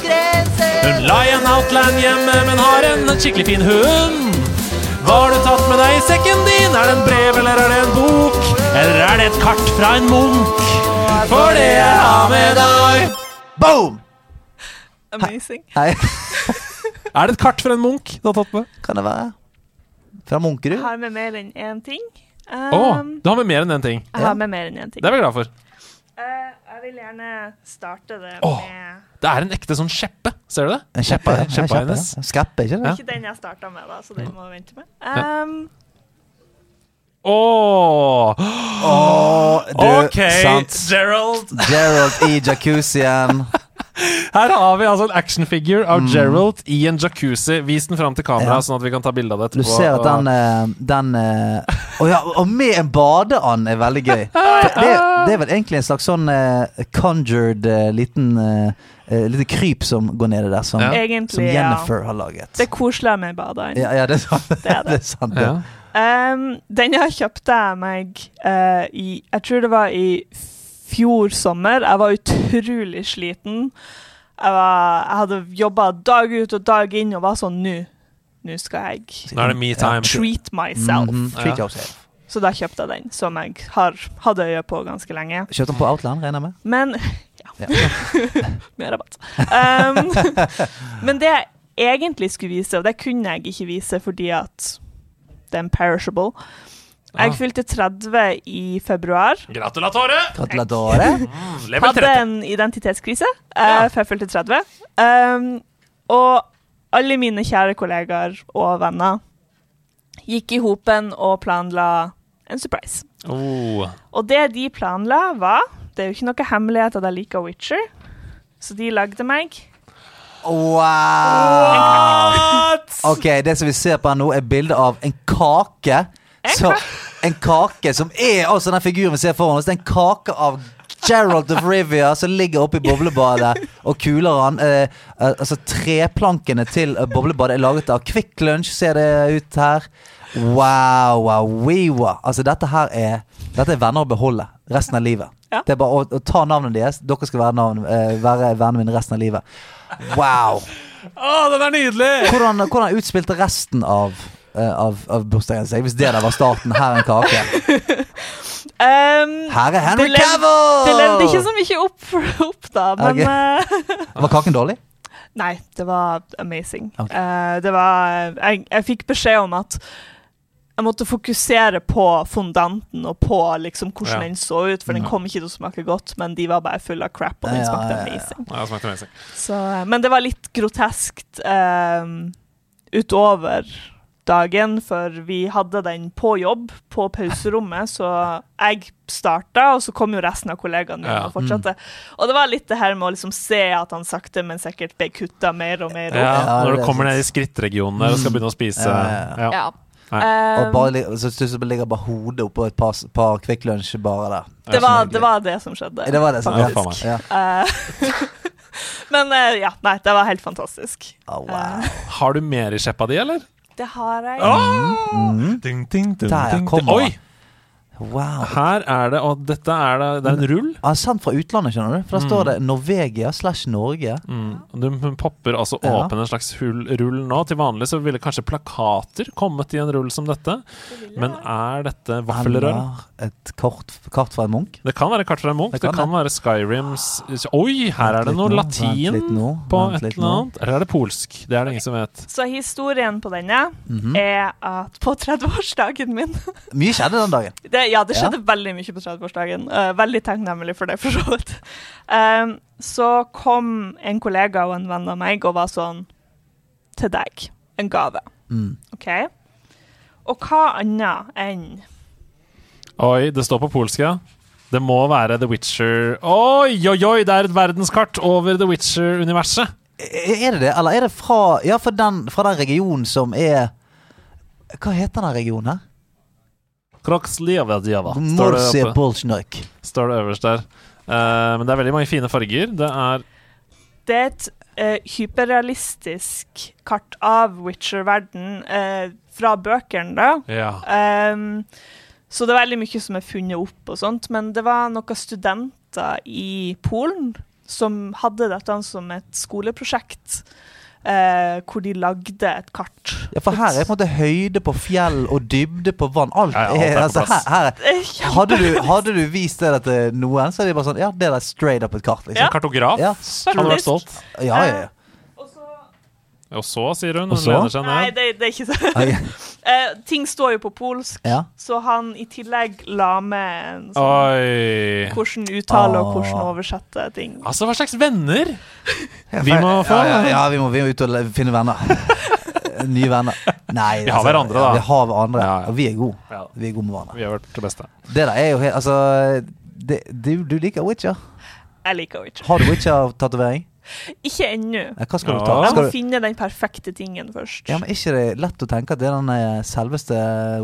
Speaker 1: Hun la igjen Outland hjemme, men har en skikkelig fin hund. Hva har du tatt med deg i sekken din? Er det en brev, eller er det en bok? Eller er det et kart fra en munk? For det jeg har med deg
Speaker 2: Boom!
Speaker 5: Amazing.
Speaker 2: Hei,
Speaker 1: Er det et kart fra en munk du har tatt med?
Speaker 2: kan det være? Fra Munkerud?
Speaker 5: Jeg har med mer enn én ting.
Speaker 1: Å,
Speaker 5: Um,
Speaker 1: du har med mer enn én ting.
Speaker 5: jeg har med mer enn én ting.
Speaker 1: Det er vi glad for.
Speaker 5: Uh, jeg vil gjerne starte det
Speaker 1: oh,
Speaker 5: med
Speaker 1: Det er en ekte sånn skjeppe. Ser du det?
Speaker 2: En kjeppe,
Speaker 1: skjeppa
Speaker 2: kjeppe,
Speaker 1: hennes.
Speaker 2: ja. Skreppe, ikke det?
Speaker 5: Ikke den jeg starta med, da, så den må vente med. Um,
Speaker 1: Åh!
Speaker 2: Oh, du,
Speaker 1: OK,
Speaker 2: sant.
Speaker 1: Gerald.
Speaker 2: Gerald i jacuzzien.
Speaker 1: Her har vi altså en actionfigure av Gerald i en jacuzzi. Vis den fram til kamera,
Speaker 2: Ja.
Speaker 1: sånn at vi kan ta bilde av det
Speaker 2: Du ser at den, eh, den oh ja, og med en badeand er veldig gøy. Det, det, det er vel egentlig en slags sånn uh, conjured uh, liten uh, lite kryp som går nedi der, som,
Speaker 1: Ja.
Speaker 2: som
Speaker 5: Jennifer ja.
Speaker 2: Har laget.
Speaker 5: Det er koseligere med badeand.
Speaker 2: Ja, ja, det er sant.
Speaker 5: Det er det.
Speaker 2: Det er sant det.
Speaker 1: Ja.
Speaker 5: Um, den jeg kjøpte jeg meg uh, i Jeg tror det var i fjor sommer. Jeg var utrolig sliten. Jeg, var, jeg hadde jobba dag ut og dag inn og var sånn Nå Nå skal jeg
Speaker 1: Nå er det me time.
Speaker 5: treat myself.
Speaker 2: Mhm, treat
Speaker 1: Ja.
Speaker 2: yourself.
Speaker 5: Så da kjøpte jeg den, som jeg har hadde øye på ganske lenge.
Speaker 2: Kjøpte den på Outland, regner jeg med?
Speaker 5: Men
Speaker 2: Ja.
Speaker 5: Med rabatt. Um, men det jeg egentlig skulle vise, og det kunne jeg ikke vise fordi at er en perishable Jeg
Speaker 1: Ah.
Speaker 5: fylte 30 i februar.
Speaker 1: Gratulatore!
Speaker 2: Gratulatore.
Speaker 1: Mm,
Speaker 5: Hadde en identitetskrise,
Speaker 1: uh,
Speaker 5: eh, for jeg fylte 30. Um, og alle mine kjære kollegaer og venner gikk i hopen og planla en surprise.
Speaker 1: Oh.
Speaker 5: Og det de planla, var Det er jo ikke noe hemmelighet at jeg liker Witcher, så de lagde meg
Speaker 2: Wow! Ok, Det som vi ser på her nå, er bilde av en kake. Så, en kake som er altså den figuren vi ser foran oss. Det er en kake av Gerald of Rivia som ligger oppe i boblebadet og kuler han. Eh, eh, altså Treplankene til eh, boblebadet er laget av Kvikk Lunsj, ser det ut her. Wow, wow, wow. Altså Dette her er Dette er venner å beholde resten av livet.
Speaker 5: Ja.
Speaker 2: Det er bare å, å ta navnet deres. Dere skal være, navn, eh, være vennene mine resten av livet. Wow.
Speaker 1: Å, den er nydelig!
Speaker 2: Hvordan, hvordan utspilte resten av, eh, av, av bursdagen seg? Hvis det der var starten, her er en kake.
Speaker 5: um,
Speaker 2: Her er Henry
Speaker 5: Det
Speaker 2: Cavill!
Speaker 5: Det levde ikke så mye opp, opp da, men
Speaker 2: okay.
Speaker 5: uh,
Speaker 2: Var kaken dårlig?
Speaker 5: Nei, det var amazing.
Speaker 2: Okay.
Speaker 5: Uh, det var jeg, jeg fikk beskjed om at jeg måtte fokusere på fondanten og på liksom hvordan
Speaker 1: Ja.
Speaker 5: den så ut, for den kom ikke til å smake godt, men de var bare fulle av crap, og den
Speaker 2: Ja,
Speaker 5: smakte
Speaker 2: ja, ja.
Speaker 5: amazing.
Speaker 1: Ja, smakte amazing.
Speaker 5: Så, eh, men det var litt groteskt um, utover dagen, for vi hadde den på jobb på pauserommet, så jeg starta, og så kom jo resten av kollegaene mine
Speaker 1: Ja.
Speaker 5: og fortsatte. Og det var litt det her med å liksom se at han sakte, men sikkert ble kutta mer og mer opp.
Speaker 1: Ja, når du
Speaker 2: er
Speaker 1: kommer ned i skrittregionen og skal begynne å spise.
Speaker 2: Ja,
Speaker 1: Nei.
Speaker 2: Og bare, så plutselig ligger bare hodet oppå et par, par Kvikk Lunsj bare der.
Speaker 5: det, var, det var det som skjedde.
Speaker 2: Det var det som
Speaker 1: Ja,
Speaker 2: ja, ja.
Speaker 5: Eh, men eh, ja, nei, det var helt fantastisk.
Speaker 2: Oh, wow.
Speaker 1: Har du mer i skjeppa di, eller?
Speaker 5: Det har jeg.
Speaker 2: Mm.
Speaker 1: Ding, ding, ding,
Speaker 2: Der kommer
Speaker 1: Oi!
Speaker 2: Wow.
Speaker 1: Her er det Og dette er det Det er en rull.
Speaker 2: Ja, sendt fra utlandet, skjønner du. For
Speaker 1: Mm.
Speaker 2: står det Norvegia slash Norge.
Speaker 1: Mm. Du popper altså
Speaker 2: Ja.
Speaker 1: åpen en slags hull, rull nå. Til vanlig så ville kanskje plakater kommet i en rull som dette. Men er dette vaffelrør?
Speaker 2: Eller et kort, kart fra en munk.
Speaker 1: Det kan være kart fra en munk.
Speaker 2: Det
Speaker 1: Det
Speaker 2: kan
Speaker 1: kan, være Skyrims Oi, her er det noe latin
Speaker 2: nå,
Speaker 1: på et eller annet. Eller er det polsk? Det er det ingen som vet.
Speaker 5: Så historien på denne
Speaker 2: Mhm.
Speaker 5: er at på 30-årsdagen min
Speaker 2: Mye skjedde den dagen.
Speaker 5: det, Ja, det
Speaker 2: Ja.
Speaker 5: skjedde veldig mye på 30-årsdagen. Uh, veldig takknemlig for det, for så vidt. Um, så kom en kollega og en venn av meg og var sånn Til deg. En gave.
Speaker 2: Mm.
Speaker 5: OK? Og hva annet enn
Speaker 1: Oi, det står på polsk, ja. Det må være The Witcher Oi, oi, oi! Det er et verdenskart over The Witcher-universet.
Speaker 2: Er det det, eller er det fra Ja, fra den, fra den regionen som er Hva heter den regionen her?
Speaker 1: Står, det oppe- står det øverst der. Uh, men det er veldig mange fine farger. Det er
Speaker 5: Det er et uh, hyperrealistisk kart av Witcher-verden uh, fra bøkene, da.
Speaker 1: Ja.
Speaker 5: Um, så det er veldig mye som er funnet opp og sånt, men det var noen studenter i Polen som hadde dette som et skoleprosjekt, eh, hvor de lagde et kart.
Speaker 2: Ja, for her er på en måte høyde på fjell og dybde på vann. Alt
Speaker 1: Ja, ja, alt er på
Speaker 2: altså,
Speaker 1: plass.
Speaker 2: her, her.
Speaker 5: Er
Speaker 2: Hadde, du, hadde du vist det til noen, så er de bare sånn Ja, det er straight up et kart. Liksom.
Speaker 5: Ja.
Speaker 1: Kartograf.
Speaker 2: Ja.
Speaker 1: Hadde vært stolt.
Speaker 2: Ja, ja, ja.
Speaker 5: Og så-
Speaker 1: sier hun.
Speaker 2: Og
Speaker 1: Hun
Speaker 2: så?
Speaker 1: lener seg
Speaker 5: Nei, det, det er ikke så. Eh, Ting står jo på polsk,
Speaker 2: ja.
Speaker 5: så han i tillegg la med en sånn
Speaker 1: Oi.
Speaker 5: hvordan uttale og
Speaker 2: Ah.
Speaker 5: hvordan oversette ting.
Speaker 1: Altså, hva slags venner? Vi må få-
Speaker 2: ja, ja, ja, vi må, vi må ut og finne venner. Nye venner. Nei, altså,
Speaker 1: Vi har hverandre, da.
Speaker 2: Ja, vi har hverandre,
Speaker 1: Ja, ja.
Speaker 2: og vi er gode.
Speaker 1: Ja.
Speaker 2: Vi er gode med hverandre.
Speaker 1: Vi har vært det beste.
Speaker 2: Det der er jo helt Altså, det, du, du liker Witcher.
Speaker 5: Jeg liker Witcher.
Speaker 2: Har du Witcher-tatovering?
Speaker 5: Ikke ennå.
Speaker 2: Ja, Hva skal du
Speaker 1: Ja.
Speaker 2: ta?
Speaker 5: Jeg må
Speaker 2: du,
Speaker 5: finne den perfekte tingen først.
Speaker 2: ja, men ikke det lett å tenke at det er den eh, selveste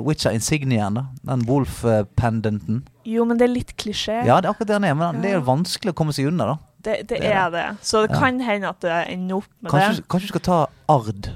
Speaker 2: Witcher insignien? da? Den Wolf-pendenten?
Speaker 5: Jo, men det er litt klisjé.
Speaker 2: Ja, det er akkurat det den er, men det er vanskelig å komme seg unna, da.
Speaker 5: Det, det
Speaker 2: Det er
Speaker 5: er det. Så det
Speaker 2: Ja.
Speaker 5: kan hende at det ender opp med
Speaker 2: Kanskje,
Speaker 5: det.
Speaker 2: kanskje du skal ta Ard?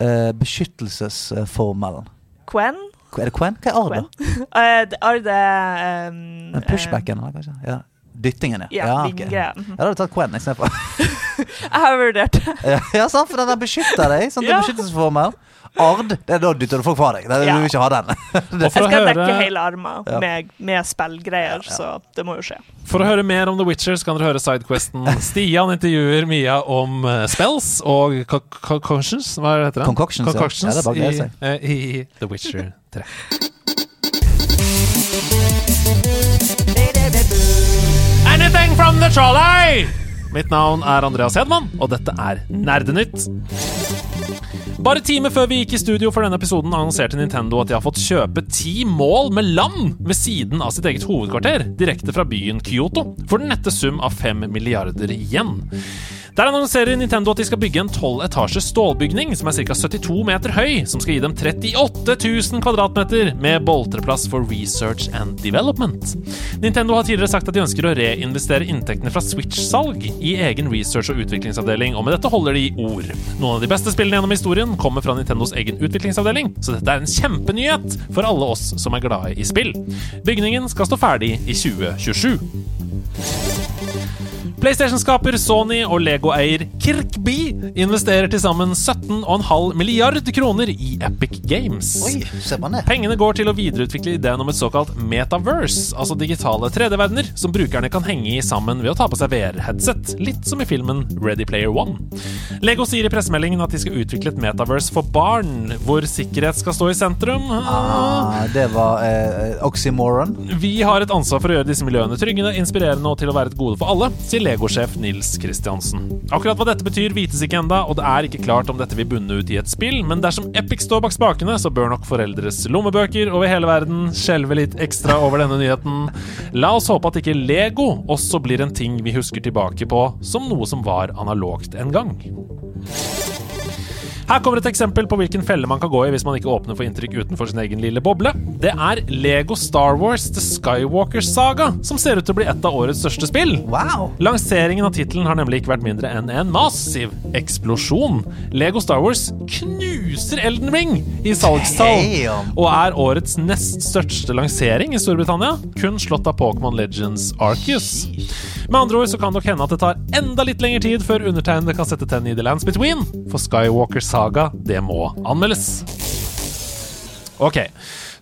Speaker 2: Eh, beskyttelsesformelen.
Speaker 5: Quen?
Speaker 2: Er det Quen? Hva er Ard, da?
Speaker 5: Eh, er um,
Speaker 2: Pushbacken, eller kanskje? Ja. Dyttingen, ja.
Speaker 5: Ja,
Speaker 2: okay.
Speaker 5: Mhm.
Speaker 2: da hadde du tatt Quen istedenfor.
Speaker 5: Jeg har vurdert det.
Speaker 2: ja, sant, for den der beskytter deg. Sant? Det er
Speaker 5: Ja.
Speaker 2: beskyttelsesformel. Ard, det er da dytter du folk fra deg. Det,
Speaker 5: Ja.
Speaker 2: Du vil ikke ha den.
Speaker 5: Jeg
Speaker 1: skal
Speaker 5: skal dekke hele armen
Speaker 2: Ja.
Speaker 5: med, med spillgreier, så det må jo skje.
Speaker 1: for å høre mer om The Witcher så kan dere høre sidequesten Stian intervjuer Mia om eh, spells og co- co- concoctions. Hva heter det?
Speaker 2: Concoctions, ja. Ja, det er bare
Speaker 1: i, eh, i The Witcher 3. Anything from the trolley! Mitt navn er Andreas Hedman, og dette er Nerdenytt. Bare timer før vi gikk i studio for denne episoden, annonserte Nintendo at de har fått kjøpe ti mål med land ved siden av sitt eget hovedkvarter, direkte fra byen Kyoto, for den nette sum av fem milliarder igjen. Der annonserer Nintendo at de skal bygge en 12 etasjes stålbygning som er ca. 72 meter høy, som skal gi dem 38 000 kvadratmeter med boltreplass for research and development. Nintendo har tidligere sagt at de ønsker å reinvestere inntektene fra Switch-salg i egen research- og utviklingsavdeling, og med dette holder de ord. Noen av de beste spillene gjennom historien kommer fra Nintendos egen utviklingsavdeling, så dette er en kjempenyhet for alle oss som er glade i spill. Bygningen skal stå ferdig i 2027. PlayStation-skaper Sony og Lego-eier Kirkby investerer til sammen 17,5 milliard kroner i Epic Games.
Speaker 2: Oi.
Speaker 1: Pengene går til å videreutvikle ideen om et såkalt metaverse, altså digitale 3D-verdener som brukerne kan henge i sammen ved å ta på seg VR-headset, litt som i filmen Ready Player One. Lego sier i pressemeldingen at de skal utvikle et metaverse for barn, hvor sikkerhet skal stå i sentrum.
Speaker 2: Ah, det var eh, oxymoron.
Speaker 1: Vi har et ansvar for å gjøre disse miljøene tryggende, inspirerende og til å være et gode for alle, sier Lego-sjef Nils Kristiansen. Akkurat hva dette betyr, vites ikke enda, og det er ikke klart om dette vil bunne ut i et spill, men dersom Epic står bak spakene, så bør nok foreldres lommebøker over hele verden skjelve litt ekstra over denne nyheten. La oss håpe at ikke Lego også blir en ting vi husker tilbake på som noe som var analogt en gang. Her kommer et eksempel på hvilken felle man kan gå i hvis man ikke åpner for inntrykk utenfor sin egen lille boble. Det er Lego Star Wars The Skywalker Saga, som ser ut til å bli et av årets største spill.
Speaker 2: Wow!
Speaker 1: Lanseringen av tittelen har nemlig ikke vært mindre enn en massiv eksplosjon. Lego Star Wars knuser Elden Ring i salgstall, og er årets nest største lansering i Storbritannia, kun slått av Pokémon Legends Arceus. Med andre ord så kan nok hende at det tar enda litt lengre tid før undertegnede kan sette tenn i The Lands Between, for Skywalker Saga, det må anmeldes. Ok,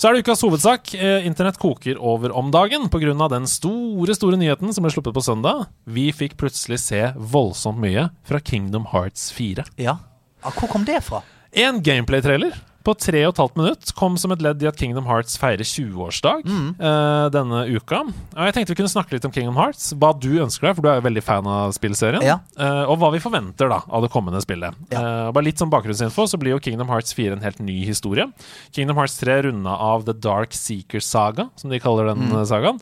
Speaker 1: så er det ukas hovedsak. Eh, Internett koker over om dagen pga. den store store nyheten som ble sluppet på søndag. Vi fikk plutselig se voldsomt mye fra Kingdom Hearts 4.
Speaker 2: Ja. Ah, hvor kom det fra?
Speaker 1: En gameplay-trailer på tre og et halvt minutt. Kom som et ledd i at Kingdom Hearts feirer 20-årsdag eh, denne uka. Og jeg tenkte vi kunne snakke litt om Kingdom Hearts. Hva du ønsker deg, for du er jo veldig fan av spillserien.
Speaker 2: Ja.
Speaker 1: Uh, og hva vi forventer da av det kommende spillet.
Speaker 2: Ja.
Speaker 1: Uh, bare litt som bakgrunnsinfo, så blir jo Kingdom Hearts 4 en helt ny historie. Kingdom Hearts 3 runda av The Dark Seeker Saga, som de kaller den mm. sagaen.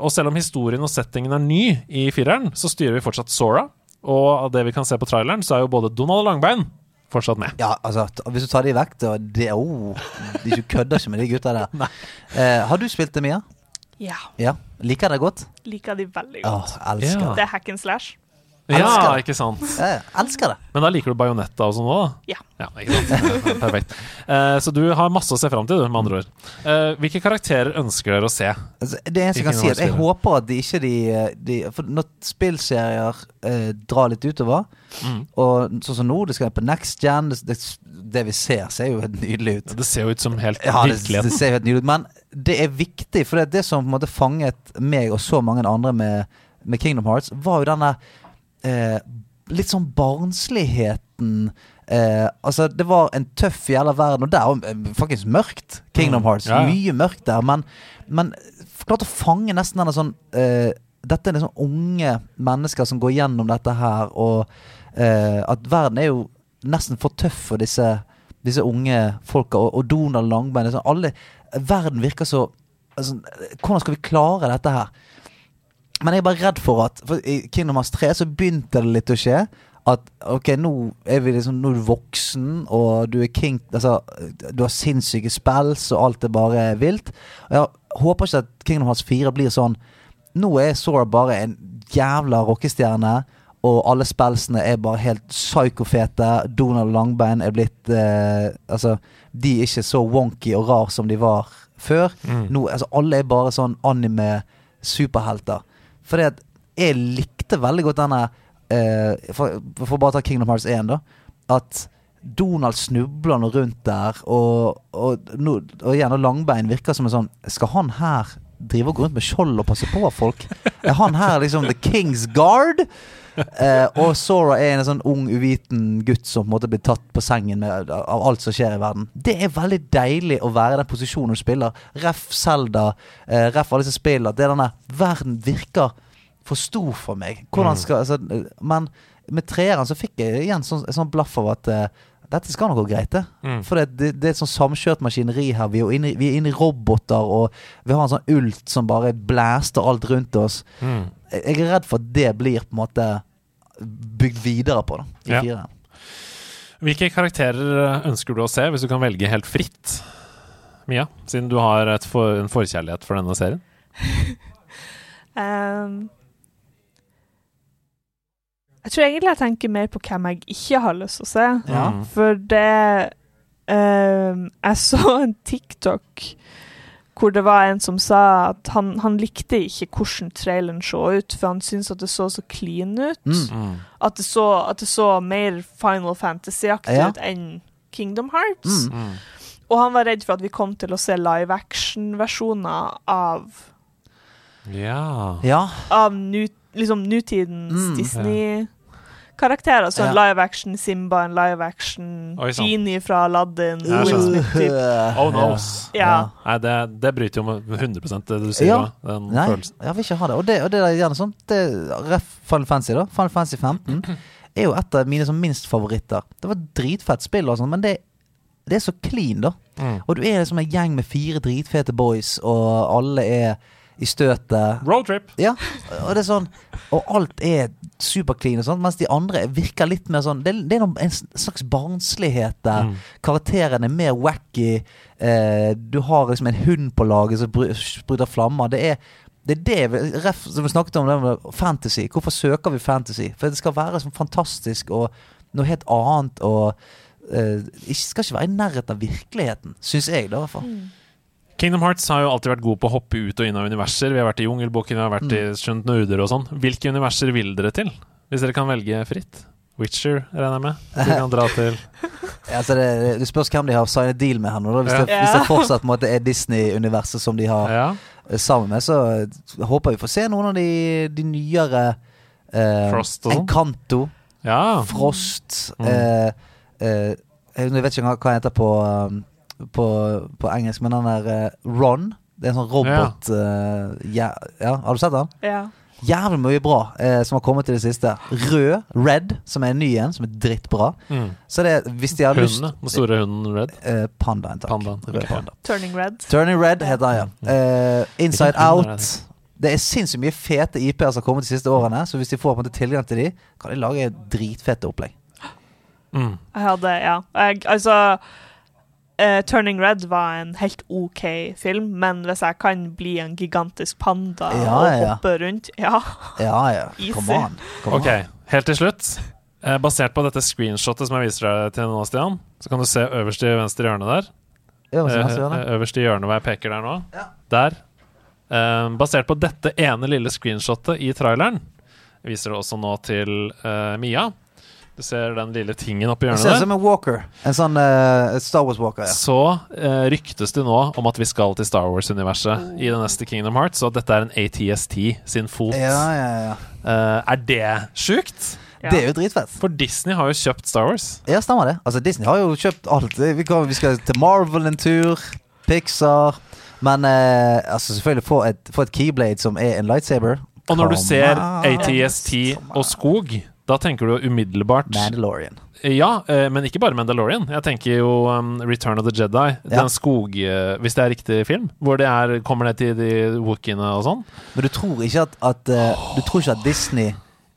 Speaker 1: Og selv om historien og settingen er ny i fireren, så styrer vi fortsatt Sora. Og av det vi kan se på traileren, så er jo både Donald Langbein fortsatt med.
Speaker 2: Ja, altså, hvis du tar de vekk, da det, oh, De kødder ikke med de gutta der. Eh, har du spilt det, Mia?
Speaker 5: Ja.
Speaker 2: Ja. Liker det godt?
Speaker 5: Liker de veldig
Speaker 2: godt.
Speaker 5: godt.
Speaker 2: elsker
Speaker 1: Ja.
Speaker 2: det.
Speaker 5: Det er hack and slash.
Speaker 1: Ja,
Speaker 2: det.
Speaker 1: ikke sant.
Speaker 2: Ja, ja, elsker det.
Speaker 1: Men da liker du Bajonetta og sånn òg, da?
Speaker 5: Ja.
Speaker 1: Ja, ikke sant? Perfekt. Uh, så du har masse å se fram til, du, med andre ord. Uh, hvilke karakterer ønsker dere å se?
Speaker 2: Altså, det eneste jeg kan si, er at jeg håper at de ikke de, de For når spillserier uh, drar litt utover,
Speaker 1: Mm.
Speaker 2: og sånn som nå, det skal være på next gen, det, det, det vi ser, ser jo helt nydelig ut.
Speaker 1: Det ser jo ut som helt
Speaker 2: Ja, det, det ser jo helt nydelig ut. Men det er viktig, for det, er det som på en måte fanget meg og så mange andre med, med Kingdom Hearts, var jo denne eh, litt sånn barnsligheten. Eh, altså, det var en tøff jævla verden, og det var eh, faktisk mørkt. Kingdom
Speaker 1: Mm,
Speaker 2: Hearts.
Speaker 1: ja, ja.
Speaker 2: Mye mørkt der, men, men klarte å fange nesten denne sånn eh, Dette er liksom unge mennesker som går gjennom dette her, og eh, at verden er jo nesten for tøff for disse disse unge folka, og, og Donald Langbein liksom, alle, Verden virker så altså, Hvordan skal vi klare dette her? Men jeg er bare redd for at For I Kingdom Hearts 3 så begynte det litt å skje. At ok, nå er vi liksom Nå er du voksen, og du er king Altså, du har sinnssyke spells, og alt er bare vilt. Og jeg håper ikke at Kingdom Hearts 4 blir sånn Nå er Sora bare en jævla rockestjerne. Og alle spelsene er bare helt psykofete. Donald Langbein er blitt eh, Altså, de er ikke så wonky og rar som de var før.
Speaker 1: Mm.
Speaker 2: Nå, altså, alle er bare sånn anime-superhelter. Fordi at jeg likte veldig godt denne eh, for, for bare å ta Kingdom Hearts 1, da. At Donald snubler nå rundt der, og, og, og, og igjen, og Langbein virker som en sånn Skal han her drive og gå rundt med skjold og passe på folk? Er han her liksom The King's Guard? Eh, og Sora er en sånn ung, uviten gutt som på en måte blir tatt på sengen med, av alt som skjer i verden. Det er veldig deilig å være i den posisjonen du spiller. Ref Zelda, eh, ref alle disse spillene. Det er denne Verden virker for stor for meg. Hvordan skal altså, Men med treeren så fikk jeg igjen sånn, sånn blaff av at eh, dette skal nok gå greit, det.
Speaker 1: Mm.
Speaker 2: For det, det, det er et sånn samkjørt maskineri her. Vi er, inne, vi er inne i roboter, og vi har en sånn ult som bare blæster alt rundt oss.
Speaker 1: Mm.
Speaker 2: Jeg er redd for at det blir på en måte bygd videre på, da. I
Speaker 1: Ja.
Speaker 2: fireren.
Speaker 1: Hvilke karakterer eh, ønsker du å se, hvis du kan velge helt fritt? Mia, siden du har et for, en forkjærlighet for denne serien.
Speaker 5: um, jeg tror egentlig jeg tenker mer på hvem jeg ikke har lyst til å se.
Speaker 2: Ja.
Speaker 1: Mm.
Speaker 5: For det um, Jeg så en TikTok hvor det var en som sa at han, han likte ikke hvordan traileren så ut, for han syntes at det så så clean ut.
Speaker 2: Mm.
Speaker 1: Mm.
Speaker 5: At, det så, at det så mer Final Fantasy-aktig
Speaker 2: Ja.
Speaker 5: ut enn Kingdom Hearts.
Speaker 2: Mm.
Speaker 1: Mm.
Speaker 5: Og han var redd for at vi kom til å se live action-versjoner av,
Speaker 1: Ja.
Speaker 2: Ja.
Speaker 5: av nu, liksom nutidens
Speaker 2: Mm,
Speaker 5: Disney-karakterer. Så en
Speaker 2: Ja.
Speaker 5: live action Simba, en live action
Speaker 1: Oi.
Speaker 5: Genie fra Aladdin.
Speaker 1: Ja,
Speaker 5: Will. Smith.
Speaker 1: Oh no.
Speaker 5: Ja.
Speaker 1: Nei, det, det bryter jo med 100% det du sier.
Speaker 2: Ja.
Speaker 1: da, Den
Speaker 2: Nei,
Speaker 1: følelsen.
Speaker 2: jeg vil ikke ha det. Og det, og det er gjerne sånn det, Ref Final Fantasy, da. Final Fantasy 15 er jo et av mine som minst favoritter. Det var et dritfett spill, og sånt, men det, det er så clean, da.
Speaker 1: Mm.
Speaker 2: Og du er liksom en gjeng med fire dritfete boys, og alle er i støtet.
Speaker 1: Roadtrip.
Speaker 2: Ja, og det er sånn Og alt er superclean og sånn, mens de andre virker litt mer sånn Det, det er noen, en slags barnslighet der.
Speaker 1: Mm.
Speaker 2: Karakterene er mer wacky. Eh, du har liksom en hund på laget som spruter flammer. Det er det er det vi, ref, som vi snakket om, det med fantasy. Hvorfor søker vi fantasy? For det skal være sånn fantastisk og noe helt annet. Og eh, skal ikke være i nærheten av virkeligheten, syns jeg, da i hvert fall.
Speaker 1: Kingdom Hearts har jo alltid vært god på å hoppe ut og inn av universer. Vi har vært i Jungelboken, vi har vært i Skjønt Norder og sånn. Hvilke universer vil dere til? Hvis dere kan velge fritt? Witcher, regner jeg med. Du kan dra til
Speaker 2: Ja, altså det, det spørs hvem de har signet deal med her nå. Hvis,
Speaker 1: Ja.
Speaker 2: det, hvis det fortsatt måte, er Disney-universet som de har
Speaker 1: Ja.
Speaker 2: eh, sammen med, så eh, håper vi får se noen av de, de nyere eh,
Speaker 1: Frost og sånn.
Speaker 2: Encanto,
Speaker 1: ja.
Speaker 2: Frost
Speaker 1: Mm.
Speaker 2: eh, eh, Jeg vet ikke hva hva han heter på, um, på, på engelsk, men den der eh, Ron. Det er en sånn robot eh, ja, ja, Har du sett den?
Speaker 5: Ja.
Speaker 2: Jævlig mye bra eh, som har kommet i det siste. Rød, Red, som er en ny en, som er drittbra.
Speaker 8: Mm.
Speaker 2: Så det, hvis de har lyst
Speaker 8: Hundene. Den store hunden Red.
Speaker 2: eh, Pandaen, takk.
Speaker 8: Pandaen,
Speaker 2: Rød
Speaker 8: okay.
Speaker 2: panda.
Speaker 5: Turning Red.
Speaker 2: Turning Red heter den, ja. Eh, Inside Out.
Speaker 8: det?
Speaker 2: Det er sinnssykt mye fete IP-er som har kommet de siste årene, så hvis de får på en måte tilgang til de, kan de lage dritfete opplegg.
Speaker 8: Mm.
Speaker 5: Jeg hadde, ja. Jeg, altså eh, Turning Red var en helt OK film, men hvis jeg kan bli en gigantisk panda
Speaker 2: Ja,
Speaker 5: og
Speaker 2: ja,
Speaker 5: hoppe rundt Ja.
Speaker 2: Ja ja, come on. Come
Speaker 8: Ok, helt til slutt. Eh, basert på dette screenshotet som jeg viser deg til nå, Stian, så kan du se øverst i venstre hjørne der.
Speaker 2: Øverst i
Speaker 8: Eh, eh, øverst i hjørnet hvor jeg peker der nå.
Speaker 2: Ja.
Speaker 8: Der. Eh, basert på dette ene lille screenshotet i traileren, viser det også nå til eh, Mia. Du ser den lille tingen oppi
Speaker 2: Det
Speaker 8: hjørnet
Speaker 2: ser ut som en walker. En sånn uh, Star Wars-walker. Ja.
Speaker 8: Så uh, ryktes det nå om at vi skal til Star Wars-universet i det neste Kingdom Hearts, og at dette er en ATST sin fot.
Speaker 2: Ja, ja, ja.
Speaker 8: Eh, er det sjukt?
Speaker 5: Ja.
Speaker 2: Det er jo dritfett.
Speaker 8: For Disney har jo kjøpt Star Wars.
Speaker 2: Ja, stemmer det. Altså, Disney har jo kjøpt alt. Vi, kan, vi skal til Marvel en tur. Pixar. Men altså, selvfølgelig få et, få et keyblade som er en lightsaber.
Speaker 8: Og når du ser. ATST og skog, da tenker du umiddelbart
Speaker 2: Mandalorian.
Speaker 8: Ja, eh, men ikke bare Mandalorian. Jeg tenker jo um, Return of the Jedi.
Speaker 2: Ja.
Speaker 8: Den skog... eh, hvis det er riktig film, hvor det er, kommer ned til de wookiene og sånn.
Speaker 2: Men du tror ikke at, at eh, Du tror ikke at Disney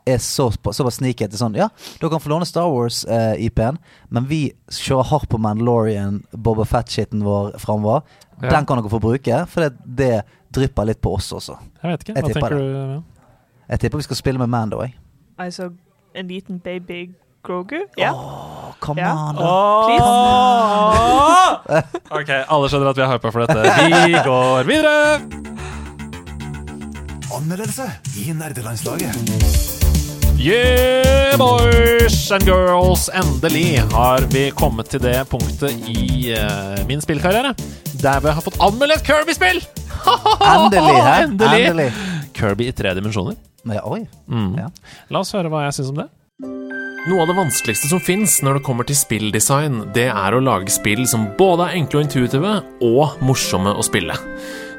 Speaker 2: er så, såpass sneaky etter sånn Ja, dere kan få låne Star Wars-IP-en, men vi kjører hardt på Mandalorian, Boba Fett-shitten vår framover.
Speaker 8: Ja.
Speaker 2: Den kan dere få bruke, for det, det drypper litt på oss også.
Speaker 8: Jeg vet ikke.
Speaker 2: Jeg
Speaker 8: Hva
Speaker 2: tenker
Speaker 8: tenker du? Ja?
Speaker 2: Jeg tipper vi skal spille med Mando. Jeg.
Speaker 5: Altså en liten baby Grogu. Ja.
Speaker 2: Åh, come
Speaker 5: Ja.
Speaker 2: on, da.
Speaker 8: ok, alle skjønner at vi er hypa for dette. Vi går videre!
Speaker 4: Anmeldelse i nerdelandslaget.
Speaker 8: Yeah, boys and girls! Endelig har vi kommet til det punktet i uh, min spillkarriere der vi har fått anmeldt Kirby-spill!
Speaker 2: Endelig?
Speaker 8: Endelig.
Speaker 2: Endelig.
Speaker 8: Kirby i tre dimensjoner.
Speaker 2: Ja, oi.
Speaker 8: Mm.
Speaker 2: Ja.
Speaker 8: La oss høre hva jeg syns om det. Noe av det vanskeligste som fins når det kommer til spilldesign, det er å lage spill som både er enkle og intuitive, og morsomme å spille.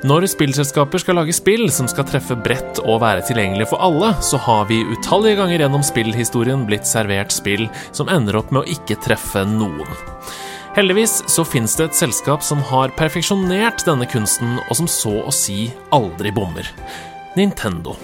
Speaker 8: Når spillselskaper skal lage spill som skal treffe bredt og være tilgjengelig for alle, så har vi utallige ganger gjennom spillhistorien blitt servert spill som ender opp med å ikke treffe noen. Heldigvis så finnes det et selskap som har perfeksjonert denne kunsten, og som så å si aldri bommer. Nintendo.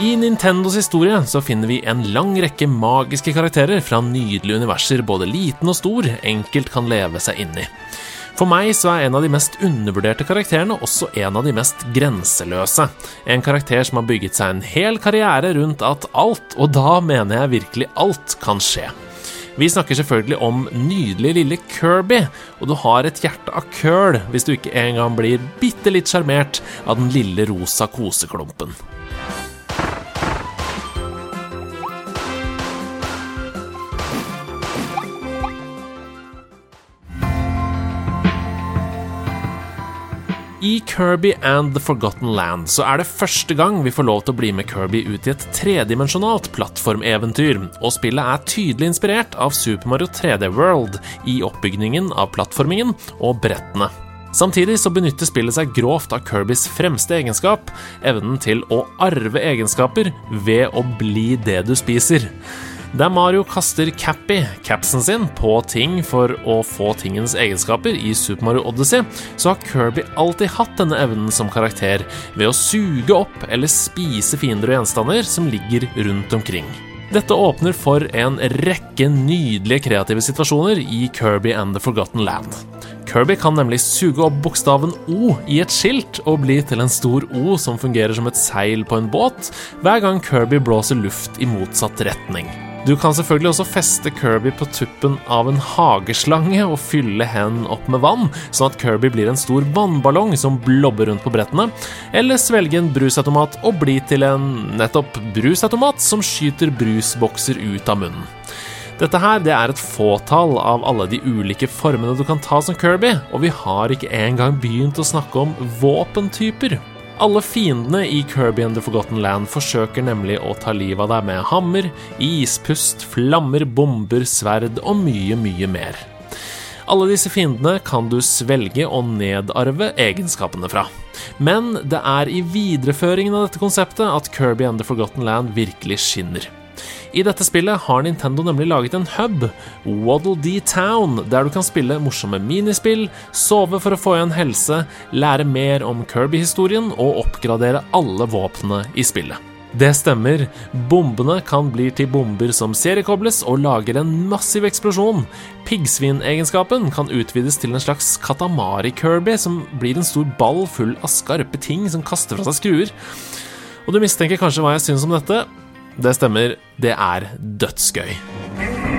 Speaker 8: I Nintendos historie så finner vi en lang rekke magiske karakterer fra nydelige universer både liten og stor enkelt kan leve seg inn i. For meg så er en av de mest undervurderte karakterene også en av de mest grenseløse. En karakter som har bygget seg en hel karriere rundt at alt, og da mener jeg virkelig alt, kan skje. Vi snakker selvfølgelig om nydelige lille Kirby, og du har et hjerte av køl hvis du ikke engang blir bitte litt sjarmert av den lille rosa koseklumpen. I Kirby and The Forgotten Land så er det første gang vi får lov til å bli med Kirby ut i et tredimensjonalt plattformeventyr, og spillet er tydelig inspirert av Super Mario 3D World i oppbygningen av plattformingen og brettene. Samtidig så benytter spillet seg grovt av Kirbys fremste egenskap, evnen til å arve egenskaper ved å bli det du spiser. Der Mario kaster Cappy, capsen sin, på ting for å få tingens egenskaper i Super Mario Odyssey, så har Kirby alltid hatt denne evnen som karakter, ved å suge opp eller spise fiender og gjenstander som ligger rundt omkring. Dette åpner for en rekke nydelige kreative situasjoner i Kirby and the Forgotten Land. Kirby kan nemlig suge opp bokstaven O i et skilt og bli til en stor O som fungerer som et seil på en båt, hver gang Kirby blåser luft i motsatt retning. Du kan selvfølgelig også feste Kirby på tuppen av en hageslange og fylle hen opp med vann, sånn at Kirby blir en stor vannballong som blobber rundt på brettene, eller svelge en brusautomat og bli til en nettopp brusautomat som skyter brusbokser ut av munnen. Dette her det er et fåtall av alle de ulike formene du kan ta som Kirby, og vi har ikke engang begynt å snakke om våpentyper. Alle fiendene i Kirby and the Forgotten Land forsøker nemlig å ta livet av deg med hammer, ispust, flammer, bomber, sverd og mye, mye mer. Alle disse fiendene kan du svelge og nedarve egenskapene fra. Men det er i videreføringen av dette konseptet at Kirby and the Forgotten Land virkelig skinner. I dette spillet har Nintendo nemlig laget en hub, Waddle Dee Town, der du kan spille morsomme minispill, sove for å få igjen helse, lære mer om Kirby-historien og oppgradere alle våpnene i spillet. Det stemmer, bombene kan bli til bomber som seriekobles og lager en massiv eksplosjon. Piggsvinegenskapen kan utvides til en slags katamari-Kirby, som blir en stor ball full av skarpe ting som kaster fra seg skruer. Og du mistenker kanskje hva jeg syns om dette? Det stemmer, det er dødsgøy.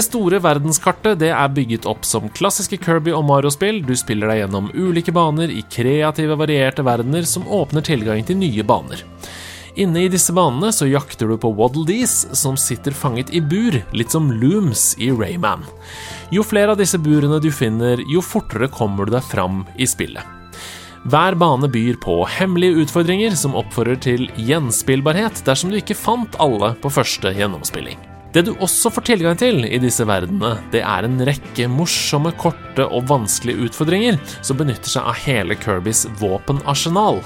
Speaker 8: Det store verdenskartet det er bygget opp som klassiske Kirby og Mario-spill. Du spiller deg gjennom ulike baner i kreative, varierte verdener som åpner tilgang til nye baner. Inne i disse banene så jakter du på Waddle Dees, som sitter fanget i bur, litt som looms i Rayman. Jo flere av disse burene du finner, jo fortere kommer du deg fram i spillet. Hver bane byr på hemmelige utfordringer som oppfordrer til gjenspillbarhet dersom du ikke fant alle på første gjennomspilling. Det du også får tilgang til i disse verdenene, det er en rekke morsomme, korte og vanskelige utfordringer som benytter seg av hele Kirbys våpenarsenal.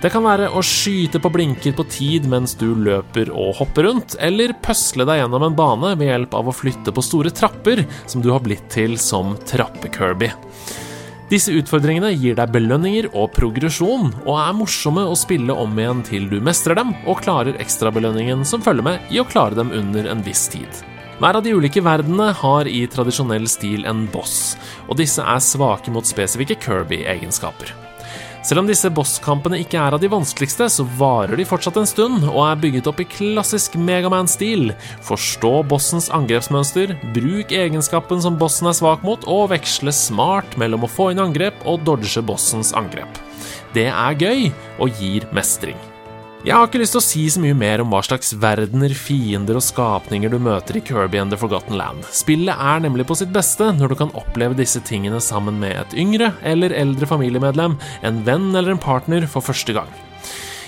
Speaker 8: Det kan være å skyte på blinker på tid mens du løper og hopper rundt, eller pøsle deg gjennom en bane ved hjelp av å flytte på store trapper som du har blitt til som Trappe-Kirby. Disse utfordringene gir deg belønninger og progresjon, og er morsomme å spille om igjen til du mestrer dem og klarer ekstrabelønningen som følger med i å klare dem under en viss tid. Hver av de ulike verdenene har i tradisjonell stil en boss, og disse er svake mot spesifikke Kirby-egenskaper. Selv om disse bosskampene ikke er av de vanskeligste, så varer de fortsatt en stund og er bygget opp i klassisk Megaman-stil. Forstå bossens angrepsmønster, bruk egenskapen som bossen er svak mot, og veksle smart mellom å få inn angrep og dodge bossens angrep. Det er gøy og gir mestring. Jeg har ikke lyst til å si så mye mer om hva slags verdener, fiender og skapninger du møter i Kirby and the Forgotten Land. Spillet er nemlig på sitt beste når du kan oppleve disse tingene sammen med et yngre eller eldre familiemedlem, en venn eller en partner for første gang.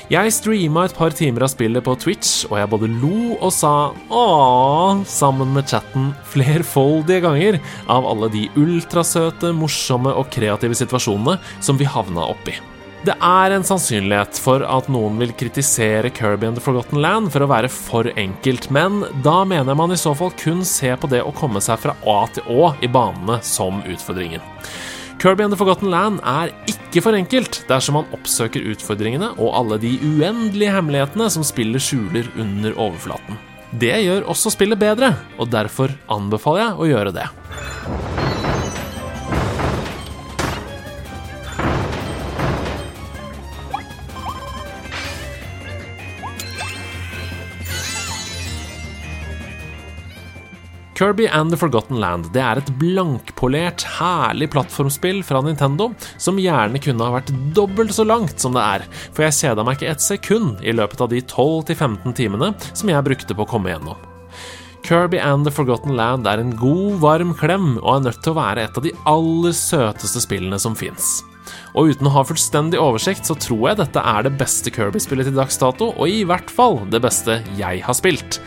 Speaker 8: Jeg streama et par timer av spillet på Twitch, og jeg både lo og sa ååå sammen med chatten flerfoldige ganger av alle de ultrasøte, morsomme og kreative situasjonene som vi havna oppi. Det er en sannsynlighet for at noen vil kritisere Kirby and the Forgotten Land for å være for enkelt, men da mener man i så fall kun se på det å komme seg fra A til Å i banene som utfordringen. Kirby and the Forgotten Land er ikke for enkelt dersom man oppsøker utfordringene og alle de uendelige hemmelighetene som spillet skjuler under overflaten. Det gjør også spillet bedre, og derfor anbefaler jeg å gjøre det. Kirby and the Forgotten Land det er et blankpolert, herlig plattformspill fra Nintendo som gjerne kunne ha vært dobbelt så langt som det er, for jeg kjeda meg ikke et sekund i løpet av de 12-15 timene som jeg brukte på å komme gjennom. Kirby and the Forgotten Land er en god, varm klem og er nødt til å være et av de aller søteste spillene som fins. Og uten å ha fullstendig oversikt, så tror jeg dette er det beste Kirby-spillet til dags dato, og i hvert fall det beste jeg har spilt.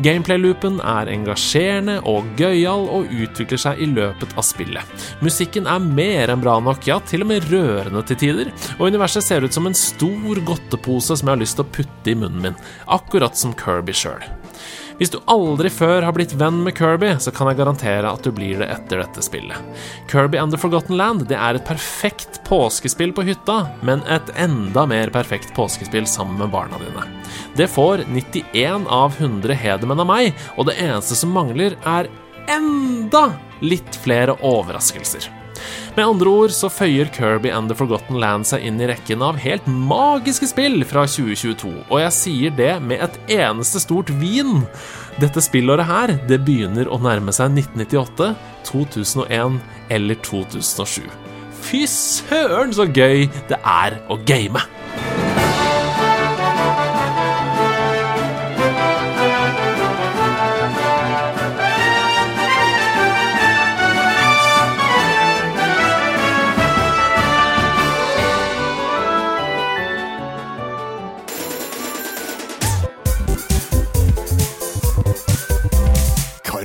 Speaker 8: Gameplay-loopen er engasjerende og gøyal og utvikler seg i løpet av spillet. Musikken er mer enn bra nok, ja, til og med rørende til tider, og universet ser ut som en stor godtepose som jeg har lyst til å putte i munnen min, akkurat som Kirby sjøl. Hvis du aldri før har blitt venn med Kirby, så kan jeg garantere at du blir det etter dette spillet. Kirby and the Forgotten Land det er et perfekt påskespill på hytta, men et enda mer perfekt påskespill sammen med barna dine. Det får 91 av 100 hedermenn av meg, og det eneste som mangler, er enda litt flere overraskelser.
Speaker 1: Med andre ord så føyer Kirby and The Forgotten Land seg inn i rekken av helt magiske spill fra 2022, og jeg sier det med et eneste stort vin. Dette spillåret her, det begynner å nærme seg 1998, 2001 eller 2007. Fy søren så gøy det er å game!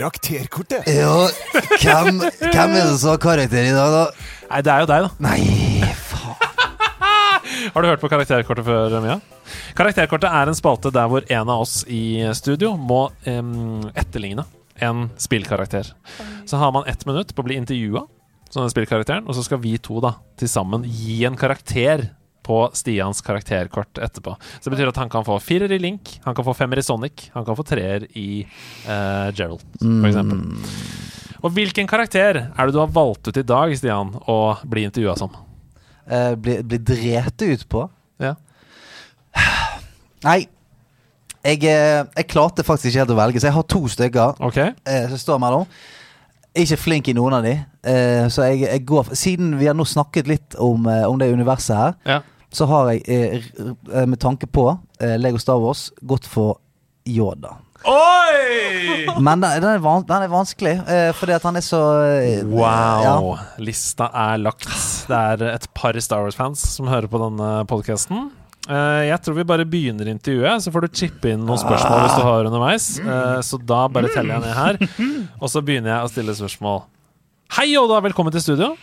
Speaker 9: Karakterkortet.
Speaker 2: Ja, hvem, hvem er det som har karakter i dag, da?
Speaker 1: Nei, det er jo deg, da.
Speaker 2: Nei, faen.
Speaker 1: Har du hørt på Karakterkortet før, Mia? Karakterkortet er en spalte der hvor en av oss i studio må um, etterligne en spillkarakter. Så har man ett minutt på å bli intervjua som den spillkarakteren, og så skal vi to da til sammen gi en karakter på Stians karakterkort etterpå. Så det betyr at han kan få firer i Link, han kan få femmer i Sonic, han kan få treer i uh, Gerald, for eksempel. Og hvilken karakter er det du har valgt ut i dag, Stian, å bli intervjua som?
Speaker 2: Uh, bli, bli drept ut på?
Speaker 1: Ja.
Speaker 2: Nei. Jeg, eh, jeg klarte faktisk ikke helt å velge, så jeg har to stykker
Speaker 1: Ok?
Speaker 2: eh, som står mellom. Ikke flink i noen av de, eh, så jeg, jeg går Siden vi har nå snakket litt om, om det universet her,
Speaker 1: Ja.
Speaker 2: Så har jeg, eh, eh, med tanke på eh, Lego Star Wars, gått for Yoda.
Speaker 1: Oi!
Speaker 2: Men den, den, er, van, den er vanskelig, eh, fordi at han er så eh,
Speaker 1: Wow.
Speaker 2: Ja.
Speaker 1: Lista er lagt. Det er et par Star Wars-fans som hører på denne podkasten. jeg tror vi bare begynner intervjuet, så får du chippe inn noen spørsmål hvis du har underveis. Eh, så da bare teller jeg ned her, og så begynner jeg å stille spørsmål. Hei, Oda! Velkommen til studio.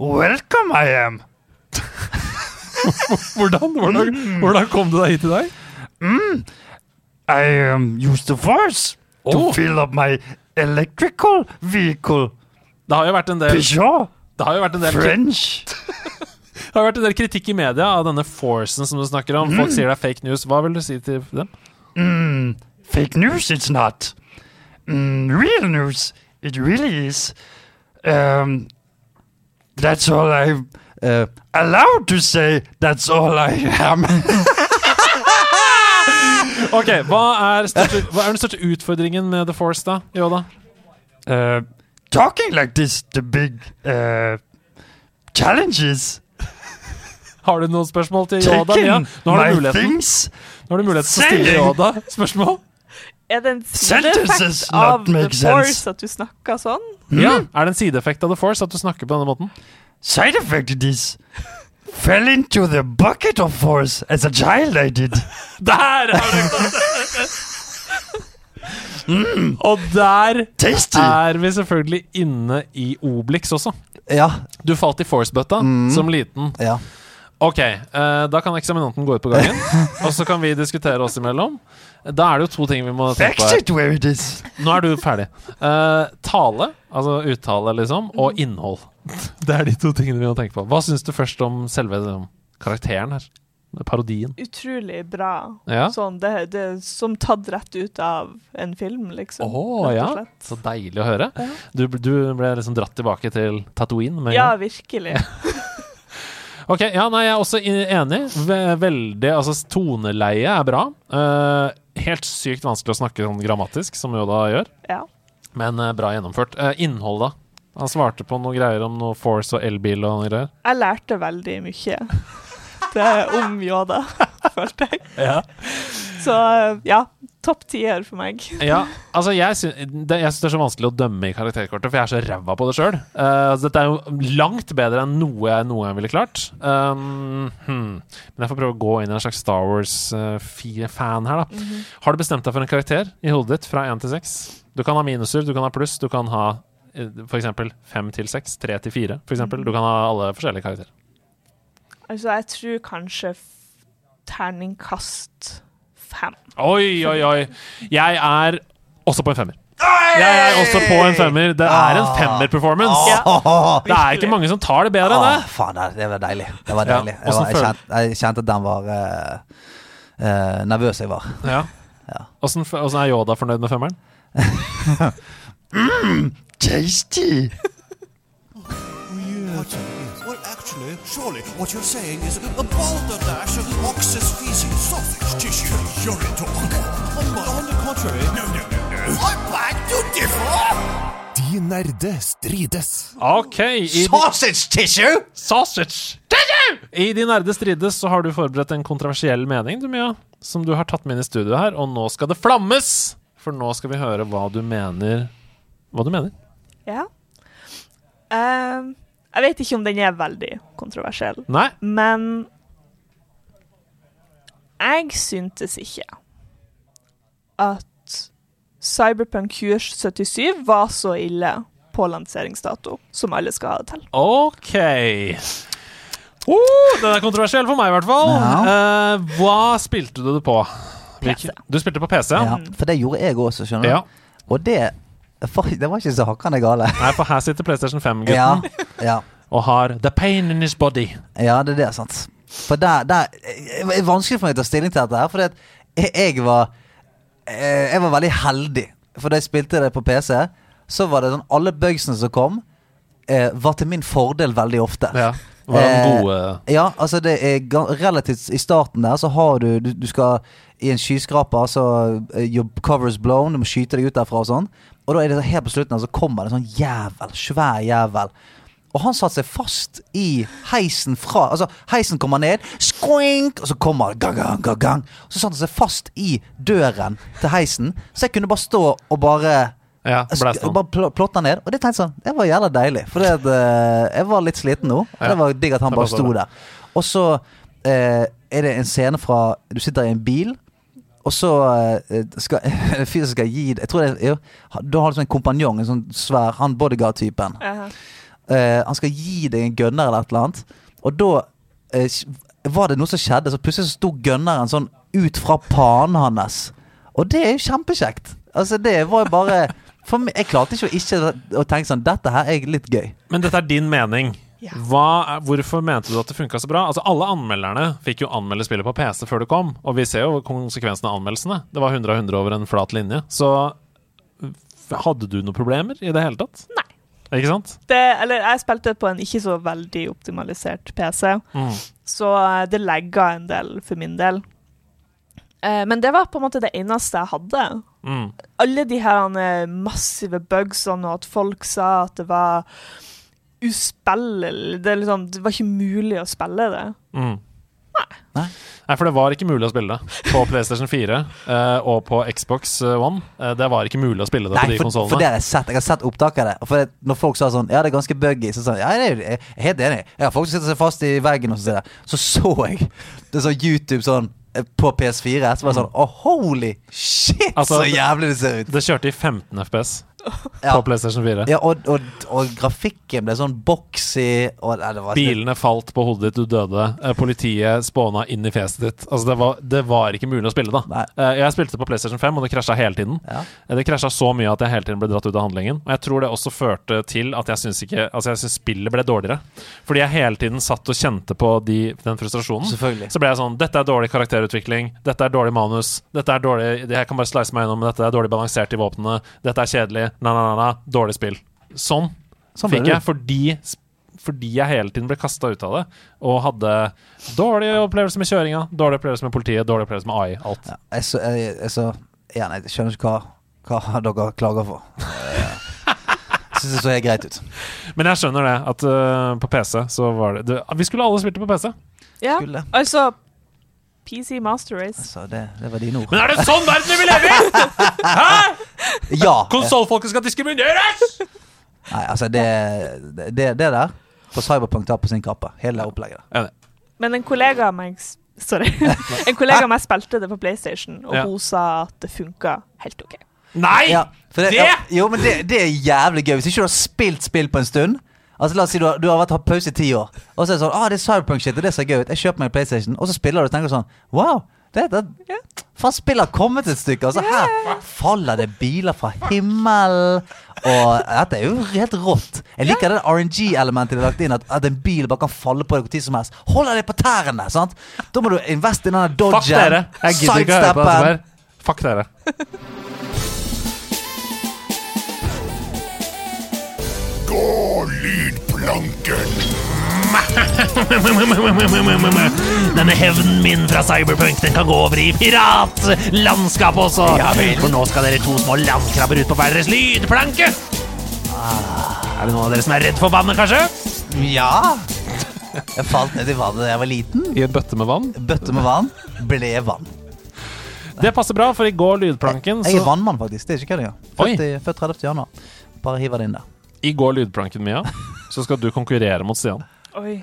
Speaker 9: Welcome I am.
Speaker 1: Hvordan, hvordan, hvordan kom du deg hit i dag?
Speaker 9: I um, use the force
Speaker 1: Oh.
Speaker 9: to fill up my electrical vehicle.
Speaker 1: Det har jo vært en del,
Speaker 9: Peugeot,
Speaker 1: det har jo vært en del,
Speaker 9: French.
Speaker 1: det har vært en del kritikk i media av denne forcen som du snakker om. Folk sier det er fake news. Hva vil du si til dem?
Speaker 9: Mm, fake news, it's not. Mm, real news, it really is. Um, that's all I'm uh, allowed to say. That's all I am.
Speaker 1: Ok, Hva er, største, hva er den største utfordringen med The Force, da? Yoda?
Speaker 9: uh, talking like this, the big uh, challenges.
Speaker 1: Har du noen spørsmål til Yoda? Mia? Nå har du muligheten,
Speaker 9: things.
Speaker 1: Nå har du muligheten til å stille. Yoda spørsmål.
Speaker 5: Er det en sideeffekt av The
Speaker 9: make
Speaker 5: Force
Speaker 9: sense.
Speaker 5: at du snakker sånn?
Speaker 1: Ja, Er det en sideeffekt av The Force at du snakker på denne måten?
Speaker 9: Side effect it is. Fell into the bucket of force as a child I did.
Speaker 1: Der har du
Speaker 9: Mm.
Speaker 1: Og der
Speaker 9: Tasty.
Speaker 1: er vi selvfølgelig inne i Obelix også.
Speaker 2: Ja.
Speaker 1: Du falt i Force-bøtta som liten.
Speaker 2: ja.
Speaker 1: Ok, eh, da kan eksaminanten gå ut på gangen, og så kan vi diskutere oss imellom. Da er det jo to ting vi må tenke på her. Nå er du ferdig. Eh, tale, altså uttale, liksom, og innhold. Det er de to tingene vi må tenke på. Hva syns du først om selve liksom, karakteren her? Parodien.
Speaker 5: Utrolig bra.
Speaker 1: Ja.
Speaker 5: Sånn, det, det som tatt rett ut av en film, liksom. Rett
Speaker 1: ja, så deilig å høre. Du, du ble liksom dratt tilbake til Tatooine med
Speaker 5: Ja, virkelig.
Speaker 1: Ok, ja, nei, jeg er også enig. Veldig, altså Toneleie er bra. Uh, helt sykt vanskelig å snakke sånn grammatisk, som Yoda gjør,
Speaker 5: Ja.
Speaker 1: men uh, bra gjennomført. Uh, innhold, da? Han svarte på noe greier om noe Force og elbil og noe greier.
Speaker 5: Jeg lærte veldig mye det er om Yoda, følte jeg.
Speaker 1: Ja.
Speaker 5: Så ja, topp tier for meg.
Speaker 1: Ja, altså jeg syns det, det er så vanskelig å dømme i karakterkortet, for jeg er så ræva på det sjøl. dette er jo langt bedre enn noe jeg noen gang ville klart. Um, hmm. Men jeg får prøve å gå inn i en slags Star Wars-fan her, da. Har du bestemt deg for en karakter i hodet ditt fra én til seks? Du kan ha minuser, du kan ha pluss, du kan ha eh, eksempel fem til seks, tre til fire, eksempel. Du kan ha alle forskjellige karakterer.
Speaker 5: Altså, jeg tror kanskje terningkast fem.
Speaker 1: Oi, oi, oi. Jeg er også på en femmer. Jeg er også på en femmer. Det er en femmer-performance.
Speaker 5: Ja.
Speaker 1: Det er ikke mange som tar det bedre enn
Speaker 2: Ah,
Speaker 1: det.
Speaker 2: faen, det, var deilig. Det var deilig. Jeg, var, jeg, kjente, jeg kjente at den var uh, uh, nervøs jeg var.
Speaker 1: Ja. Åssen er Yoda fornøyd med femmeren?
Speaker 9: Tasty.
Speaker 4: Well, actually, surely what you're saying is a balderdash of ox's feces, sausage tissue, urine talk. But on the contrary, no, no, no, no. I beg to differ!
Speaker 10: De nerde strides.
Speaker 1: Ok, i
Speaker 2: Sausage tissue!
Speaker 1: Sausage! I De nerde strides så har du forberedt en kontroversiell mening, du, Mia, som du har tatt med inn i studio her, og nå skal det flammes! For nå skal vi høre hva du mener Hva du mener.
Speaker 5: Ja. Uh, jeg vet ikke om den er veldig kontroversiell,
Speaker 1: Nei?
Speaker 5: men jeg syntes ikke at Cyberpunk 2077 var så ille på lanseringsdato som alle skal ha det til.
Speaker 1: OK. Oh, den er kontroversiell for meg, i hvert fall. Uh, hva spilte du det på?
Speaker 5: PC.
Speaker 1: Du spilte på PC?
Speaker 2: Ja, for det gjorde jeg også, skjønner du.
Speaker 1: Ja.
Speaker 2: Og det Det var ikke så hakkende gale.
Speaker 1: Nei, for her sitter PlayStation 5-gutten
Speaker 2: Ja, ja.
Speaker 1: og har The Pain in His Body.
Speaker 2: Ja, det er det, sant. For der, der Det er vanskelig for meg å ta stilling til dette her, for jeg, jeg var eh, Jeg var veldig heldig. For da jeg spilte det på PC, så var det sånn alle bugsene som kom, eh, var til min fordel veldig ofte.
Speaker 1: Ja. Var den
Speaker 2: Eh, Ja, altså det er relativt I starten der så har du Du, du skal i en skyskraper, så eh, Your cover is blown, du må skyte deg ut derfra og sånn. Og da er det helt på slutten her, så kommer det en sånn jævel, svær jævel. Og han satte seg fast i heisen fra Altså, heisen kommer ned, skoink, og så kommer gang, gang, gang, gang. Og så satte han seg fast i døren til heisen, så jeg kunne bare stå og bare
Speaker 1: Ja,
Speaker 2: sk- bare pl plotta ned. Og det tenkte jeg sånn Det var jævla deilig. For det, eh, jeg var litt sliten nå. Og
Speaker 1: Ja.
Speaker 2: det var digg at han bare sto der. Og så uh, er det en scene fra Du sitter i en bil, og så eh, skal en fyr som skal gi Jeg tror det er Da har du sånn en kompanjong, en sånn svær Han bodyguard-typen.
Speaker 5: Uh
Speaker 2: -huh. uh, han skal gi deg en gunner eller et eller annet. Og da uh, var det noe som skjedde, så plutselig så sto gunneren sånn ut fra panen hans. Og det er jo kjempekjekt. Altså, det var jo bare for meg, Jeg klarte ikke å ikke å tenke sånn Dette her er litt gøy.
Speaker 1: Men dette er din mening.
Speaker 5: Ja.
Speaker 1: Hva hvorfor mente du at det funka så bra? Altså Alle anmelderne fikk jo anmelde spillet på PC før det kom, og vi ser jo konsekvensene av anmeldelsene. Det var 100 av 100 over en flat linje. Så hadde du noen problemer i det hele tatt?
Speaker 5: Nei.
Speaker 1: Ikke sant?
Speaker 5: det, eller jeg spilte på en ikke så veldig optimalisert PC,
Speaker 1: Mm.
Speaker 5: så eh, det legga en del for min del. Eh, men det var på en måte det eneste jeg hadde.
Speaker 1: Mm.
Speaker 5: Alle de her eh, massive bugsene, og at folk sa at det var uspillelig det, liksom, det var ikke mulig å spille det.
Speaker 1: Mm.
Speaker 2: Nei.
Speaker 1: Nei, for det var ikke mulig å spille det på PlayStation 4 uh, og på Xbox eh, One. Uh, det var ikke mulig å spille det på
Speaker 2: Nei,
Speaker 1: de
Speaker 2: for, for det har jeg sett. Jeg har sett opptak av det. Og For det, når folk sa sånn Ja, det er ganske buggy, så sa jeg ja, jeg er helt enig. Jeg har folk som sitter seg fast i veggen og så sier det. Så så jeg det sånn YouTube sånn eh, på PS4. Så var det sånn Å, holy shit,
Speaker 1: Altså,
Speaker 2: så jævlig det ser ut.
Speaker 1: Det kjørte i 15 FPS
Speaker 2: Ja.
Speaker 1: på PlayStation 4.
Speaker 2: Ja, og, og, og grafikken ble sånn boxy og, nei, det var,
Speaker 1: Bilene falt på hodet ditt, du døde. Eh, Politiet spåna inn i fjeset ditt. Altså, det var, det var ikke mulig å spille, da.
Speaker 2: Nei.
Speaker 1: Eh, Jeg spilte på PlayStation 5, og det krasja hele tiden.
Speaker 2: Ja.
Speaker 1: Eh, Det krasja så mye at jeg hele tiden ble dratt ut av handlingen. Og jeg tror det også førte til at jeg syns ikke Altså, jeg syns spillet ble dårligere. Fordi jeg hele tiden satt og kjente på de, den frustrasjonen. Så ble jeg sånn Dette er dårlig karakterutvikling. Dette er dårlig manus. Dette er dårlig Jeg kan bare slice meg gjennom. Dette er dårlig balansert i våpnene. Dette er kjedelig. Na, nei, nei, na. Dårlig spill. Sånn
Speaker 2: Sånn
Speaker 1: fikk jeg fordi, fordi jeg hele tiden ble kasta ut av det. Og hadde dårlig opplevelse med kjøringa, dårlig opplevelse med politiet, dårlig opplevelse med AI. Alt.
Speaker 2: Ja, jeg så, jeg, jeg så Igjen, jeg skjønner ikke hva, hva dere klager for. Jeg syns det så helt greit ut.
Speaker 1: Men jeg skjønner det, at uh, på PC så var det, det Vi skulle alle spilt det på PC.
Speaker 5: Ja,
Speaker 2: Skulle.
Speaker 5: altså PC Master Race.
Speaker 2: Altså, det, det var dine ord.
Speaker 1: Men er det sånn verden vi vil leve i?!
Speaker 2: Ja!
Speaker 1: Konsollfolket skal diskrimineres!
Speaker 2: Nei, altså, det, det, det der får Cyberpunk ta på sin kappe. Hele det opplegget der.
Speaker 5: Men en kollega av meg Sorry. en kollega av meg spilte det på PlayStation, og
Speaker 1: Ja.
Speaker 5: hun sa at det funka helt OK.
Speaker 1: Nei!
Speaker 2: Ja, det,
Speaker 1: Det?
Speaker 2: Ja, jo, men det, det er jævlig gøy. Hvis ikke du har spilt spill på en stund Altså La oss si du har, du har vært hatt pause i ti år, og så er det sånn ah, det er Cyberpunk-shit, og det ser gøy ut. Jeg kjøper meg en PlayStation, og så spiller du og tenker sånn Wow! Det, det, Faen, spillet har kommet et stykke. Altså Her faller det biler fra himmelen. Og dette er jo helt rått. Jeg liker det RNG-elementet de har lagt inn. At, at en bil bare kan falle på deg tid som helst. Holder deg på tærne! sant? Da må du investe i denne dodgen.
Speaker 1: Fuck dere! Jeg gidder ikke å høre på det
Speaker 2: som
Speaker 1: er. Fuck dere.
Speaker 4: Gå
Speaker 10: lydplanken!
Speaker 1: Denne hevnen min fra Cyberpunk Den kan gå over i piratlandskap også. For nå skal dere to små landkrabber ut på hver deres lydplanke. Er det noen av dere som er redd for vannet, kanskje?
Speaker 2: Ja. Jeg falt ned i vannet da jeg var liten.
Speaker 1: I en bøtte med vann?
Speaker 2: Bøtte med vann ble vann.
Speaker 1: Det passer bra, for i går lydplanken
Speaker 2: Jeg er
Speaker 1: så,
Speaker 2: vannmann, faktisk. Det er ikke kødd engang. Født, i- født 30. januar. Bare hiver det inn der.
Speaker 1: I går lydplanken, Mia, så skal du konkurrere mot Stian.
Speaker 5: Oi.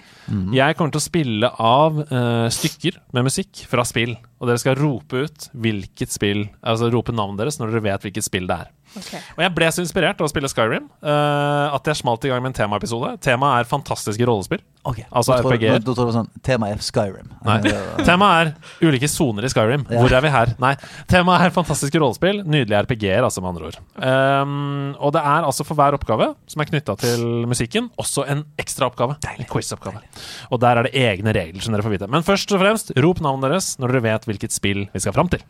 Speaker 1: Jeg kommer til å spille av uh, stykker med musikk fra spill. Og dere skal rope ut hvilket spill Altså rope navnet deres når dere vet hvilket spill det er.
Speaker 5: OK.
Speaker 1: Og jeg ble så inspirert av å spille Skyrim uh, at jeg smalt i gang med en temaepisode. Temaet er fantastiske rollespill.
Speaker 2: Ok,
Speaker 1: Altså RPG-er.
Speaker 2: Sånn Temaet er Skyrim.
Speaker 1: Nei. Temaet er ulike soner i Skyrim.
Speaker 2: Ja.
Speaker 1: Hvor er vi her? Nei. Temaet er fantastiske rollespill. Nydelige RPG-er, altså, med andre ord. Um, og det er altså for hver oppgave som er knytta til musikken, også en ekstra oppgave. En quiz-oppgave. Og der er det egne regler som dere får vite. Men først og fremst, rop navnet deres når dere vet hvilket spill vi skal fram til.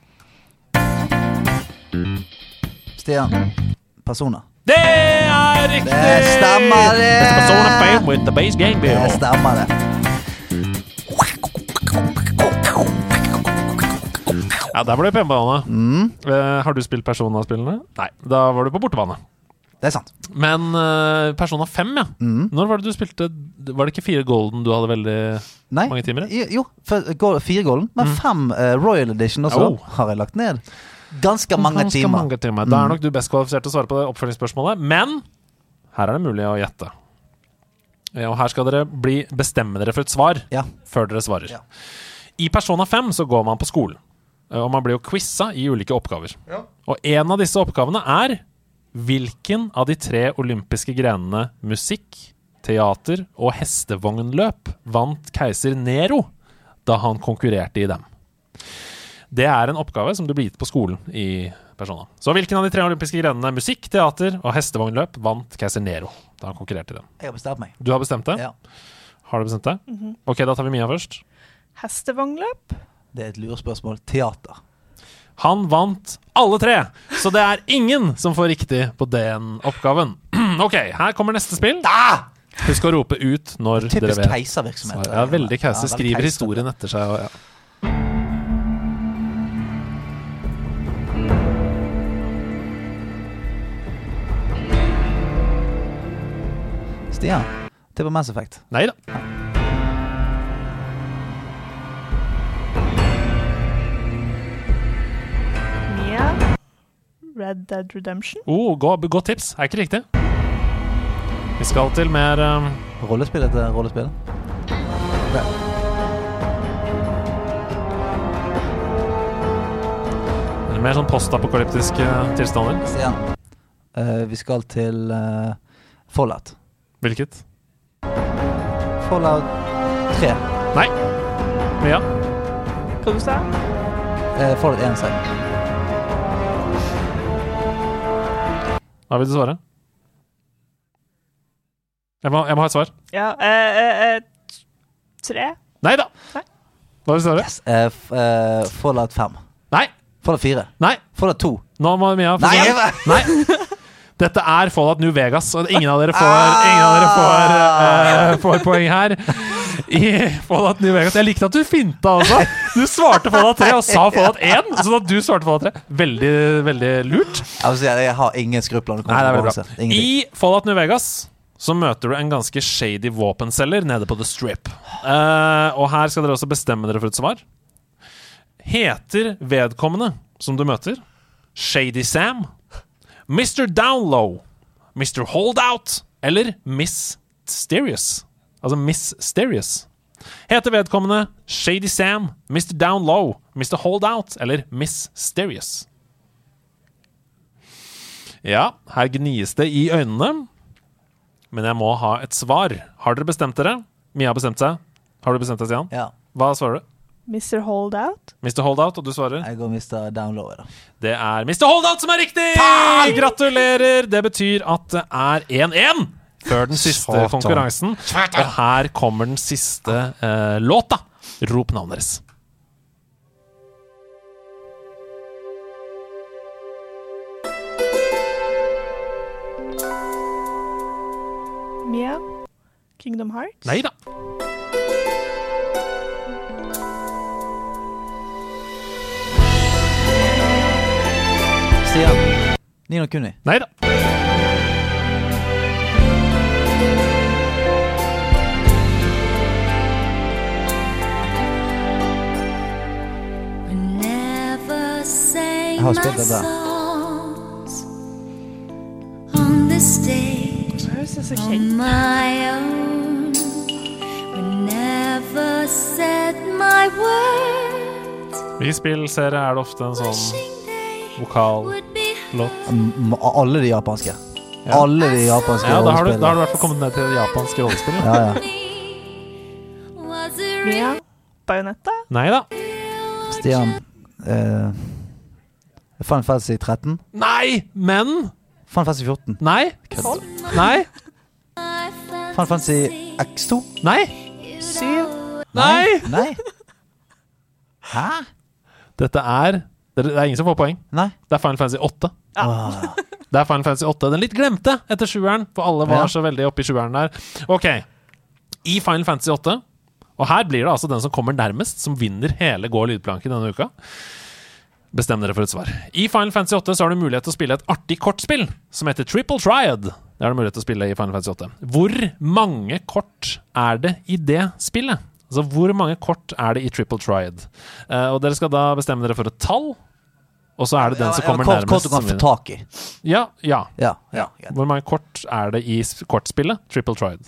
Speaker 2: Stian. Personer.
Speaker 1: Det er riktig!
Speaker 2: Det stemmer, det!
Speaker 1: Mr. With the base game.
Speaker 2: Det stemmer, det.
Speaker 1: Ja, der var du på hjemmebane.
Speaker 2: Mm.
Speaker 1: Eh, har du spilt Persona-spillene? Nei, da var du på bortebane.
Speaker 2: Det er sant.
Speaker 1: Men eh, Persona 5, ja.
Speaker 2: Mm.
Speaker 1: Når var det du spilte Var det ikke fire Golden du hadde veldig
Speaker 2: Nei.
Speaker 1: mange timer i?
Speaker 2: Jo, for, go- fire golden, men fem eh, Royal Edition også
Speaker 1: Oh.
Speaker 2: har jeg lagt ned. Ganske mange
Speaker 1: Ganske
Speaker 2: timer.
Speaker 1: mange timer. Da er nok du best kvalifisert til å svare på det oppfølgingsspørsmålet. Men her er det mulig å gjette. Ja, og her skal dere bli, bestemme dere for et svar
Speaker 2: Ja.
Speaker 1: før dere svarer.
Speaker 2: Ja.
Speaker 1: I Persona 5 så går man på skolen, eh, og man blir jo quiza i ulike oppgaver. Og en av disse oppgavene er hvilken av de tre olympiske grenene musikk, teater og hestevognløp vant keiser Nero da han konkurrerte i dem? Det er en oppgave som du blir gitt på skolen i Persona. Så hvilken av de tre olympiske grenene musikk, teater og hestevognløp vant keiser Nero da han konkurrerte i den?
Speaker 2: Jeg har bestemt meg.
Speaker 1: Du har bestemt det?
Speaker 2: Ja.
Speaker 1: Har du bestemt det? Ok, da tar vi Mia først.
Speaker 5: Hestevognløp?
Speaker 2: Det er et lurespørsmål. Teater.
Speaker 1: Han vant alle tre, så det er ingen som får riktig på den oppgaven. ok, her kommer neste spill. Da! Husk å rope ut når dere vet.
Speaker 2: Typisk keiservirksomhet.
Speaker 1: Ja, veldig keiser.
Speaker 2: Ja,
Speaker 1: Skriver
Speaker 2: keiser.
Speaker 1: historien etter seg. Og, ja.
Speaker 2: Stian, tipper Mass Effect.
Speaker 1: Nei da.
Speaker 5: Mia? Red Dead Redemption?
Speaker 1: Oh, gå- godt tips. Er ikke riktig. Vi skal til mer um,
Speaker 2: Rollespill etter rollespill.
Speaker 1: mer sånn postapokalyptiske tilstander.
Speaker 2: Ja. Uh, vi skal til uh, Fallout.
Speaker 1: Hvilket?
Speaker 2: Fallout 3.
Speaker 1: Nei. Mia?
Speaker 5: Hva du sa
Speaker 2: Eh, Fallout 1, sa jeg.
Speaker 1: Hva vil du svare? Jeg må, jeg må ha et svar.
Speaker 5: Ja, eh, eh, eh, tre?
Speaker 1: Nei da!
Speaker 5: Nei.
Speaker 1: Hva vil du svare?
Speaker 2: Yes. Eh, f eh, Fallout 5.
Speaker 1: Nei.
Speaker 2: Fallout 4.
Speaker 1: Nei.
Speaker 2: Fallout 2.
Speaker 1: Nå må Mia få
Speaker 2: Nei,
Speaker 1: Nei. Dette er Fallout New Vegas, og ingen av dere får, ingen av dere får, uh, får poeng her. I Fallout New Vegas Jeg likte at du finta også. Du svarte Fallout 3 og sa Fallout 1, sånn at du svarte Fallout 3. Veldig, veldig lurt.
Speaker 2: Jeg, jeg har ingen skrupler
Speaker 1: Nei, det er veldig bra.
Speaker 2: Ingenting.
Speaker 1: I Fallout New Vegas så møter du en ganske shady våpenselger nede på The Strip. Uh, og her skal dere også bestemme dere for et svar. Heter vedkommende som du møter, Shady Sam, Mr. Downlow, Mr. Holdout eller Miss Sterious? Altså Miss Sterious. Heter vedkommende Shady Sam, Mr. Downlow, Mr. Holdout eller Miss Sterious? Ja, her gnies det i øynene. Men jeg må ha et svar. Har dere bestemt dere? Mia har bestemt seg. Har du bestemt deg, Stian?
Speaker 2: Ja.
Speaker 1: Hva svarer du?
Speaker 5: Mr. Holdout?
Speaker 1: Mr. Holdout, og du svarer?
Speaker 2: Jeg går Mr. Downlow.
Speaker 1: Det er Mr. Holdout som er riktig! Gratulerer! Det betyr at det er 1-1 før den siste
Speaker 9: Satan.
Speaker 1: konkurransen. Og her kommer den siste uh, låta. Rop navnet deres.
Speaker 5: Mia? Kingdom Hearts?
Speaker 1: Nei da.
Speaker 2: Stian. Nino Kuni.
Speaker 1: Nei da.
Speaker 2: Jeg har spilt det der.
Speaker 11: On the stage
Speaker 5: Det høres så
Speaker 11: on
Speaker 5: kjent
Speaker 11: ut. own. We never said my words.
Speaker 1: I spillserie er det ofte en sånn vokal låt.
Speaker 2: M- Alle de japanske.
Speaker 1: Ja.
Speaker 2: Alle de japanske
Speaker 1: Ja, da har, du, da har du i hvert fall kommet ned til det japanske rollespillet.
Speaker 2: Ja, ja.
Speaker 5: Mia? Bajonetta?
Speaker 1: Nei da.
Speaker 2: Stian. Uh, Final Fantasy 13?
Speaker 1: Nei, men
Speaker 2: Final Fantasy 14?
Speaker 1: Nei.
Speaker 2: Kødd.
Speaker 1: Nei.
Speaker 2: Final Fantasy X2?
Speaker 1: Nei.
Speaker 5: Syv?
Speaker 1: Nei.
Speaker 2: Nei? Hæ?
Speaker 1: Dette er Det er ingen som får poeng.
Speaker 2: Nei?
Speaker 1: Det er Final Fantasy 8.
Speaker 2: Ah.
Speaker 1: Det er Final Fantasy 8. Den litt glemte etter sjueren, for alle var
Speaker 2: Ja.
Speaker 1: så veldig oppe i sjueren der. Ok, i Final Fantasy 8, og her blir det altså den som kommer nærmest, som vinner hele Gå lydplanken denne uka. Bestem dere for et svar. I Final Fantasy 8 så har du mulighet til å spille et artig kortspill som heter Triple Triad. Det har du mulighet til å spille i Final Fantasy 8. Hvor mange kort er det i det spillet? Altså, hvor mange kort er det i Triple Triad? Uh, og dere skal da bestemme dere for et tall, og så er det den som kommer
Speaker 2: ja, kort
Speaker 1: nærmest
Speaker 2: du kan få tak i.
Speaker 1: Ja, ja.
Speaker 2: Ja. ja.
Speaker 1: Hvor mange kort er det i kortspillet Triple Triad?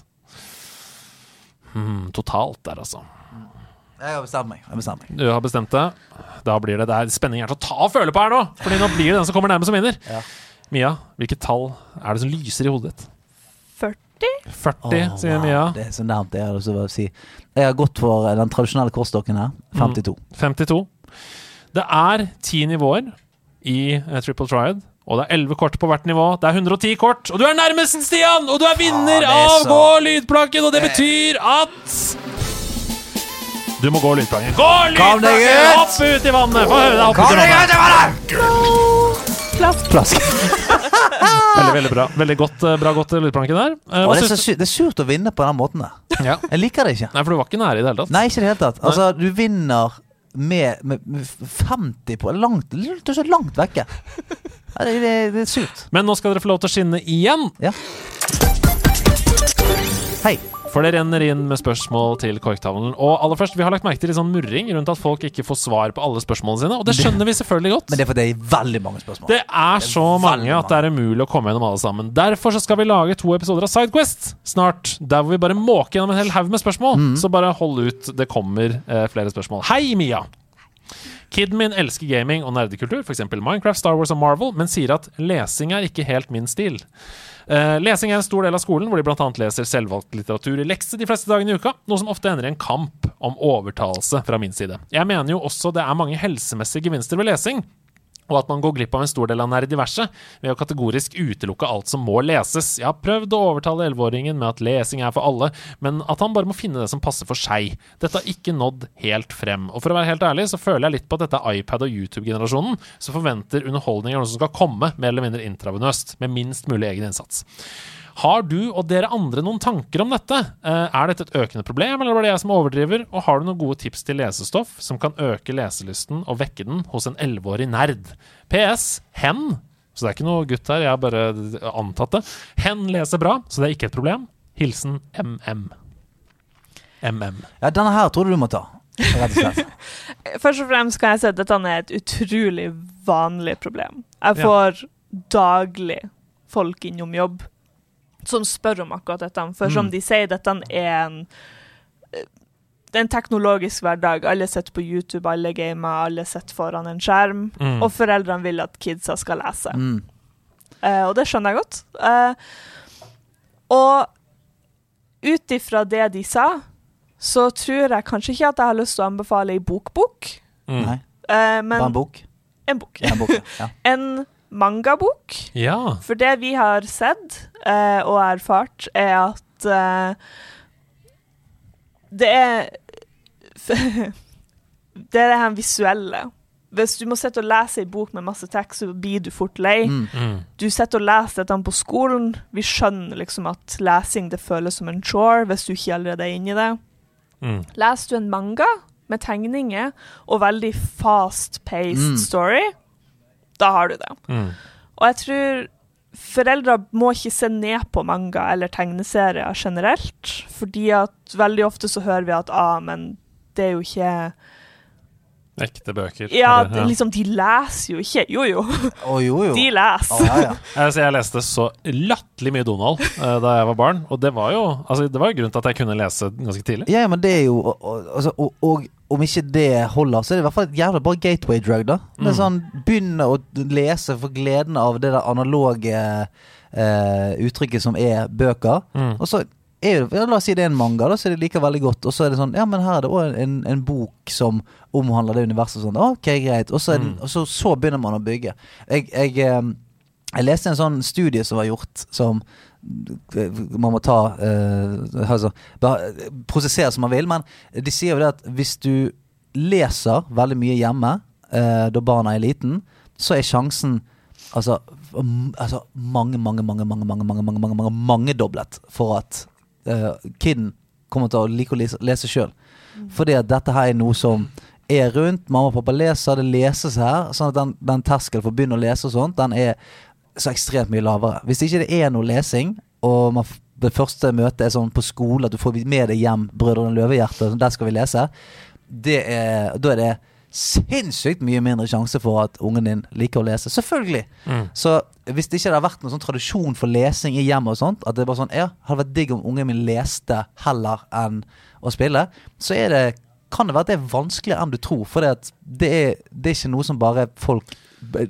Speaker 1: Hmm, totalt der, altså.
Speaker 2: Jeg har bestemt meg. Jeg bestemt meg.
Speaker 1: Du har bestemt det. Da blir det, det er spenning er til å ta og føle på her nå! Fordi nå blir det den som kommer nærmest, som vinner.
Speaker 2: Ja.
Speaker 1: Mia, hvilket tall er det som lyser i hodet ditt?
Speaker 5: 40?
Speaker 1: 40,
Speaker 2: Åh,
Speaker 1: sier
Speaker 2: wow,
Speaker 1: Mia.
Speaker 2: Det er så nærmt det jeg har lyst til å si. Jeg har gått for den tradisjonelle kortstokken her. 52.
Speaker 1: 52. Det er ti nivåer i uh, Triple Triad. Og det er 11 kort på hvert nivå. Det er 110 kort. Og du er nærmest, Stian! Og du er vinner
Speaker 2: ah, er
Speaker 1: av
Speaker 2: så-
Speaker 1: Gå lydplanken! Og det betyr at Du må gå lydplanken. Gå lydplanken!
Speaker 2: ut!
Speaker 1: Hopp ut i vannet! Få høre deg hoppe ut i vannet
Speaker 2: vannet.
Speaker 5: Plask.
Speaker 2: Plask.
Speaker 1: Veldig, veldig bra. Veldig godt, eh, bra godt lydplanke der. Eh,
Speaker 2: det, er så sy det er surt å vinne på den måten der.
Speaker 1: Ja.
Speaker 2: Jeg liker det ikke.
Speaker 1: Nei, for du var ikke nære i det hele tatt.
Speaker 2: Nei, ikke i det hele tatt. Altså, du vinner med, med, med 50 på langt, Du er så langt vekke. Ja, det, det, det er surt.
Speaker 1: Men nå skal dere få lov til å skinne igjen.
Speaker 2: Ja. Hei.
Speaker 1: For det renner inn med spørsmål til korktavlen. Og aller først, vi har lagt merke til litt sånn murring rundt at folk ikke får svar på alle spørsmålene sine. Og det skjønner vi selvfølgelig godt.
Speaker 2: Men det er fordi det er veldig mange spørsmål.
Speaker 1: Det er så
Speaker 2: er
Speaker 1: mange at det er umulig å komme gjennom alle sammen. Derfor så skal vi lage to episoder av Sidequest snart, der hvor vi bare måker gjennom en hel haug med spørsmål.
Speaker 2: Mm.
Speaker 1: Så bare hold ut, det kommer eh, flere spørsmål. Hei, Mia! Kiden min elsker gaming og nerdekultur, f.eks. Minecraft, Star Wars og Marvel, men sier at lesing er ikke helt min stil. Eh, lesing er en stor del av skolen, hvor de bl.a. leser selvvalgt litteratur i lekse de fleste dagene i uka, noe som ofte ender i en kamp om overtalelse fra min side. Jeg mener jo også det er mange helsemessige gevinster ved lesing, og at man går glipp av en stor del av nerdiverset ved å kategorisk utelukke alt som må leses. Jeg har prøvd å overtale 11-åringen med at lesing er for alle, men at han bare må finne det som passer for seg. Dette har ikke nådd helt frem. Og for å være helt ærlig så føler jeg litt på at dette er iPad- og YouTube-generasjonen som forventer underholdning av noe som skal komme mer eller mindre intravenøst, med minst mulig egen innsats. Har du og dere andre noen tanker om dette? Eh, Er dette et økende problem, eller var det jeg som overdriver? Og har du noen gode tips til lesestoff som kan øke leselysten og vekke den hos en elleveårig nerd? PS. Hen. Så det er ikke noe gutt her, jeg har bare antatt det. Hen leser bra, så det er ikke et problem. Hilsen MM. MM.
Speaker 2: Ja, denne her tror du du må ta. Rett og slett.
Speaker 5: Først og fremst kan jeg si at dette er et utrolig vanlig problem. Jeg
Speaker 1: Ja.
Speaker 5: får daglig folk innom jobb som spør om akkurat dette. For som
Speaker 2: Mm.
Speaker 5: de sier, dette er en det er en teknologisk hverdag. Alle sitter på YouTube, alle gamer, alle sitter foran en skjerm.
Speaker 1: Mm.
Speaker 5: Og foreldrene vil at kidsa skal lese.
Speaker 2: Mm.
Speaker 5: Uh, og det skjønner jeg godt. Uh, og ut ifra det de sa, så tror jeg kanskje ikke at jeg har lyst til å anbefale ei bokbok.
Speaker 1: Mm.
Speaker 2: Nei,
Speaker 5: Uh, men
Speaker 2: bare en bok.
Speaker 5: en bok.
Speaker 2: Ja, En bok, ja.
Speaker 5: en mangabok.
Speaker 1: Ja.
Speaker 5: For det vi har sett eh, og erfart, er at eh, det er Det er det her visuelle Hvis du må sitte og lese ei bok med masse tekst, så blir du fort lei.
Speaker 2: Mm.
Speaker 1: Mm.
Speaker 5: Du sitter og leser dette på skolen. Vi skjønner liksom at lesing det føles som en chore hvis du ikke allerede er inni det.
Speaker 1: Mm.
Speaker 5: Leser du en manga med tegninger og veldig fast-paced
Speaker 2: Mm.
Speaker 5: story, da har du det.
Speaker 1: Mm.
Speaker 5: Og jeg tror foreldre må ikke se ned på manga eller tegneserier generelt, fordi at veldig ofte så hører vi at ah, men det er jo ikke
Speaker 1: Ekte bøker.
Speaker 5: Ja,
Speaker 1: eller-
Speaker 5: liksom, de leser jo ikke. Jo, jo.
Speaker 2: Oh, jo, jo.
Speaker 5: De leser.
Speaker 2: Oh, ja, ja.
Speaker 1: Altså, jeg leste så latterlig mye Donald uh, da jeg var barn, og det var jo altså, det var jo grunnen til at jeg kunne lese ganske tidlig.
Speaker 2: Ja, ja, men det er jo og, og, altså, og, og om ikke det holder, så er det i hvert fall et jævla bra gateway drug, da. Det er
Speaker 1: Mm.
Speaker 2: sånn, Begynne å lese for gleden av det der analoge uh, uttrykket som er bøker.
Speaker 1: Mm.
Speaker 2: Og så er ja, La oss si det er en manga, da, så er det like veldig godt. Og så er det sånn Ja, men her er det òg en, en bok som omhandler det universet. Sånn, ok, greit. Og så, er
Speaker 1: Mm.
Speaker 2: og så, så begynner man å bygge. Jeg, jeg, eh, jeg leste en sånn studie som var gjort, som eh, man må ta eh, altså, Prosessere som man vil, men de sier jo det at hvis du leser veldig mye hjemme eh, da barna er liten, så er sjansen altså, altså mange, mange, mange, mange, mange, mange, mange, mange, mange mangedoblet for at uh, kiden kommer til å like å lese, lese sjøl. Fordi at dette her er noe som er rundt. Mamma og pappa leser, det leses her. Sånn at den, den terskelen for å begynne å lese og sånt, den er så ekstremt mye lavere. Hvis ikke det er noe lesing, og man, det første møtet er sånn på skole, at du får med deg hjem 'Brødrene Løvehjerte', der skal vi lese, det er, da er det sinnssykt mye mindre sjanse for at ungen din liker å lese. Selvfølgelig.
Speaker 1: Mm.
Speaker 2: Så hvis det ikke hadde vært noen sånn tradisjon for lesing i hjemmet, og sånt At det bare sånn Ja, hadde vært digg om ungen min leste heller enn å spille, så er det kan det være at det er vanskeligere enn du tror. For det, at det, er, det er ikke noe som bare folk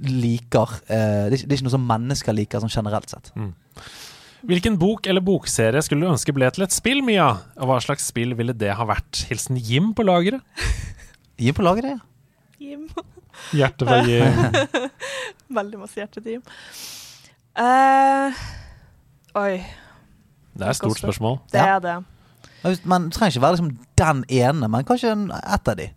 Speaker 2: liker. Eh, det, er ikke, det er ikke noe som mennesker liker sånn generelt sett.
Speaker 1: Hvilken bok eller bokserie skulle du ønske ble til et spill, Mia? Og hva slags spill ville det ha vært? Hilsen Jim på lageret.
Speaker 2: Gi på lageret, ja.
Speaker 5: Jim.
Speaker 1: Hjerte fra Jim.
Speaker 5: Veldig masse hjerte til Jim. Uh, oi,
Speaker 1: Det er et stort spørsmål.
Speaker 5: det er det.
Speaker 2: Ja, Men du trenger ikke være liksom den ene, men kanskje en, ett av de.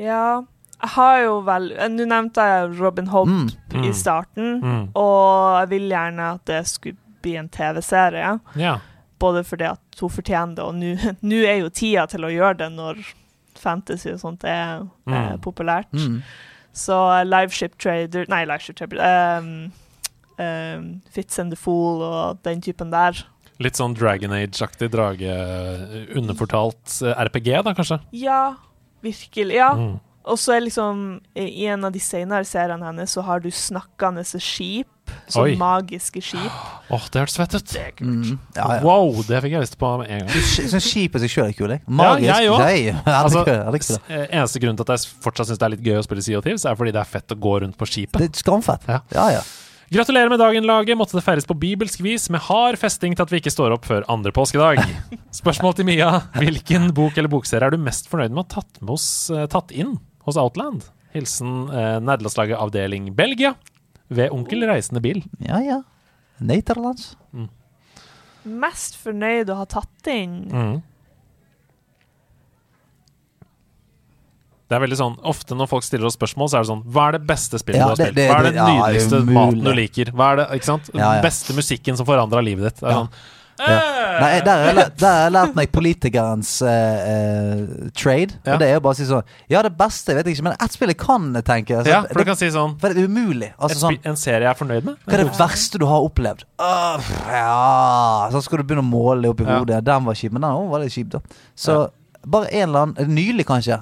Speaker 5: Ja. Jeg har jo vel eh, Nå nevnte jeg Robin Hobb
Speaker 2: Mm.
Speaker 5: i
Speaker 1: Mm.
Speaker 5: starten,
Speaker 1: Mm.
Speaker 5: og jeg vil gjerne at det skulle bli en TV-serie.
Speaker 1: Ja.
Speaker 5: Både fordi at hun fortjener det, og nå er jo tida til å gjøre det når fantasy og sånt er, er
Speaker 1: Mm.
Speaker 5: populært.
Speaker 2: Mm.
Speaker 5: Så Liveship Trader Nei, Liveship Trader um, um, Fits and the Fool og den typen der.
Speaker 1: Litt sånn Dragon Age-aktig drage Underfortalt eh, RPG, da, kanskje?
Speaker 5: Ja, virkelig. Ja.
Speaker 1: Mm.
Speaker 5: Og så er liksom I en av de senere seriene hennes så har du snakkende skip. Sånn
Speaker 1: Oi.
Speaker 5: magiske skip.
Speaker 1: Åh, det hørtes fett ut!
Speaker 5: Det er kult.
Speaker 2: Mm. Ja, ja.
Speaker 1: Wow, det fikk jeg lyst på med en gang.
Speaker 2: Jeg syns skipet seg sjøl er kul. jeg. Magisk.
Speaker 1: jeg òg.
Speaker 2: Jeg, jeg,
Speaker 1: Altså, eh, eneste grunnen til at jeg fortsatt syns det er litt gøy å spille CO2, er fordi det er fett å gå rundt på skipet.
Speaker 2: Det er skamfett.
Speaker 1: Ja.
Speaker 2: Ja, ja.
Speaker 1: Gratulerer med dagen, laget. Måtte det feires på bibelsk vis med hard festing til at vi ikke står opp før andre påskedag. Spørsmål til Mia. Hvilken bok eller bokserie er du mest fornøyd med å ha tatt, eh, tatt inn hos Outland? Hilsen eh, nederlandslaget avdeling Belgia ved Onkel Reisende Bil.
Speaker 2: ja, ja. Nederlands.
Speaker 5: Mest fornøyd å ha tatt inn.
Speaker 1: Mm. Det er veldig sånn, Ofte når folk stiller oss spørsmål, så er det sånn Hva er det beste spillet
Speaker 2: Ja,
Speaker 1: du har spilt? Hva er
Speaker 2: det-
Speaker 1: den
Speaker 2: ja,
Speaker 1: nydeligste
Speaker 2: umulig.
Speaker 1: maten du liker? Hva er det, ikke sant? Den
Speaker 2: Ja, ja.
Speaker 1: beste musikken som forandra livet ditt? Det er
Speaker 2: Ja.
Speaker 1: sånn,
Speaker 2: Ja. Nei, der har jeg lært, jeg lært meg politikerens uh, eh, trade. Og det er jo bare å si sånn Ja, det beste vet jeg ikke, men ett spill jeg kan tenke. Altså,
Speaker 1: ja, for du kan si sånn
Speaker 2: for det er umulig. Altså, sånn,
Speaker 1: En serie jeg er fornøyd med?
Speaker 2: hva er det verste du har opplevd? Uh, ja Så skal du begynne å måle opp i
Speaker 1: Ja.
Speaker 2: hodet. Den var kjip, men den også var litt kjip, da. Så bare en eller annen Nylig, kanskje.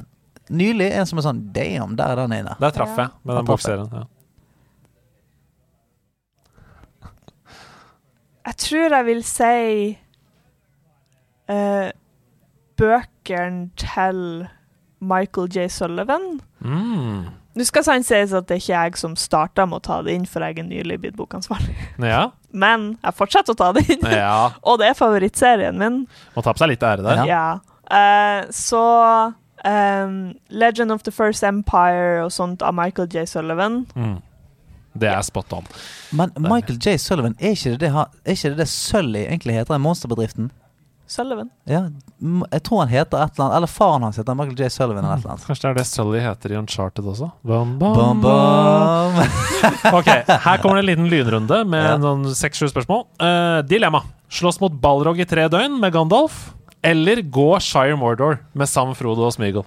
Speaker 2: Nylig en som er sånn Damn, der er den inne.
Speaker 1: Der traff jeg med den bokserien. Ja.
Speaker 5: Jeg tror jeg vil si uh, bøkene til Michael J. Sullivan.
Speaker 1: Mm.
Speaker 5: Nå skal sant sies at det er ikke jeg som starta med å ta det inn, for jeg er nylig blitt bokansvarlig.
Speaker 1: Ja.
Speaker 5: Men jeg fortsetter å ta det inn.
Speaker 1: ja.
Speaker 5: Og det er favorittserien min.
Speaker 1: Må ta på seg litt ære der.
Speaker 5: Ja. Uh, så um, Legend of the First Empire og sånt av Michael J. Sullivan.
Speaker 1: Mm. Det er spot on.
Speaker 2: Men Michael J. Sullivan, er ikke det det, er ikke det, det Sully egentlig heter i Monsterbedriften?
Speaker 5: Sullivan.
Speaker 2: Ja, jeg tror han heter et eller annet Eller faren hans heter Michael J. Sullivan eller et eller annet.
Speaker 1: Kanskje det er det Sully heter i Uncharted også? Bam, bam,
Speaker 2: Bam, bam.
Speaker 1: Ok, her kommer det en liten lynrunde med
Speaker 2: Ja.
Speaker 1: noen seks-sju spørsmål. Uh, dilemma. Slåss mot Balrog i tre døgn med Gandalf, eller gå Shire Mordor med Sam, Frodo og Smeagol?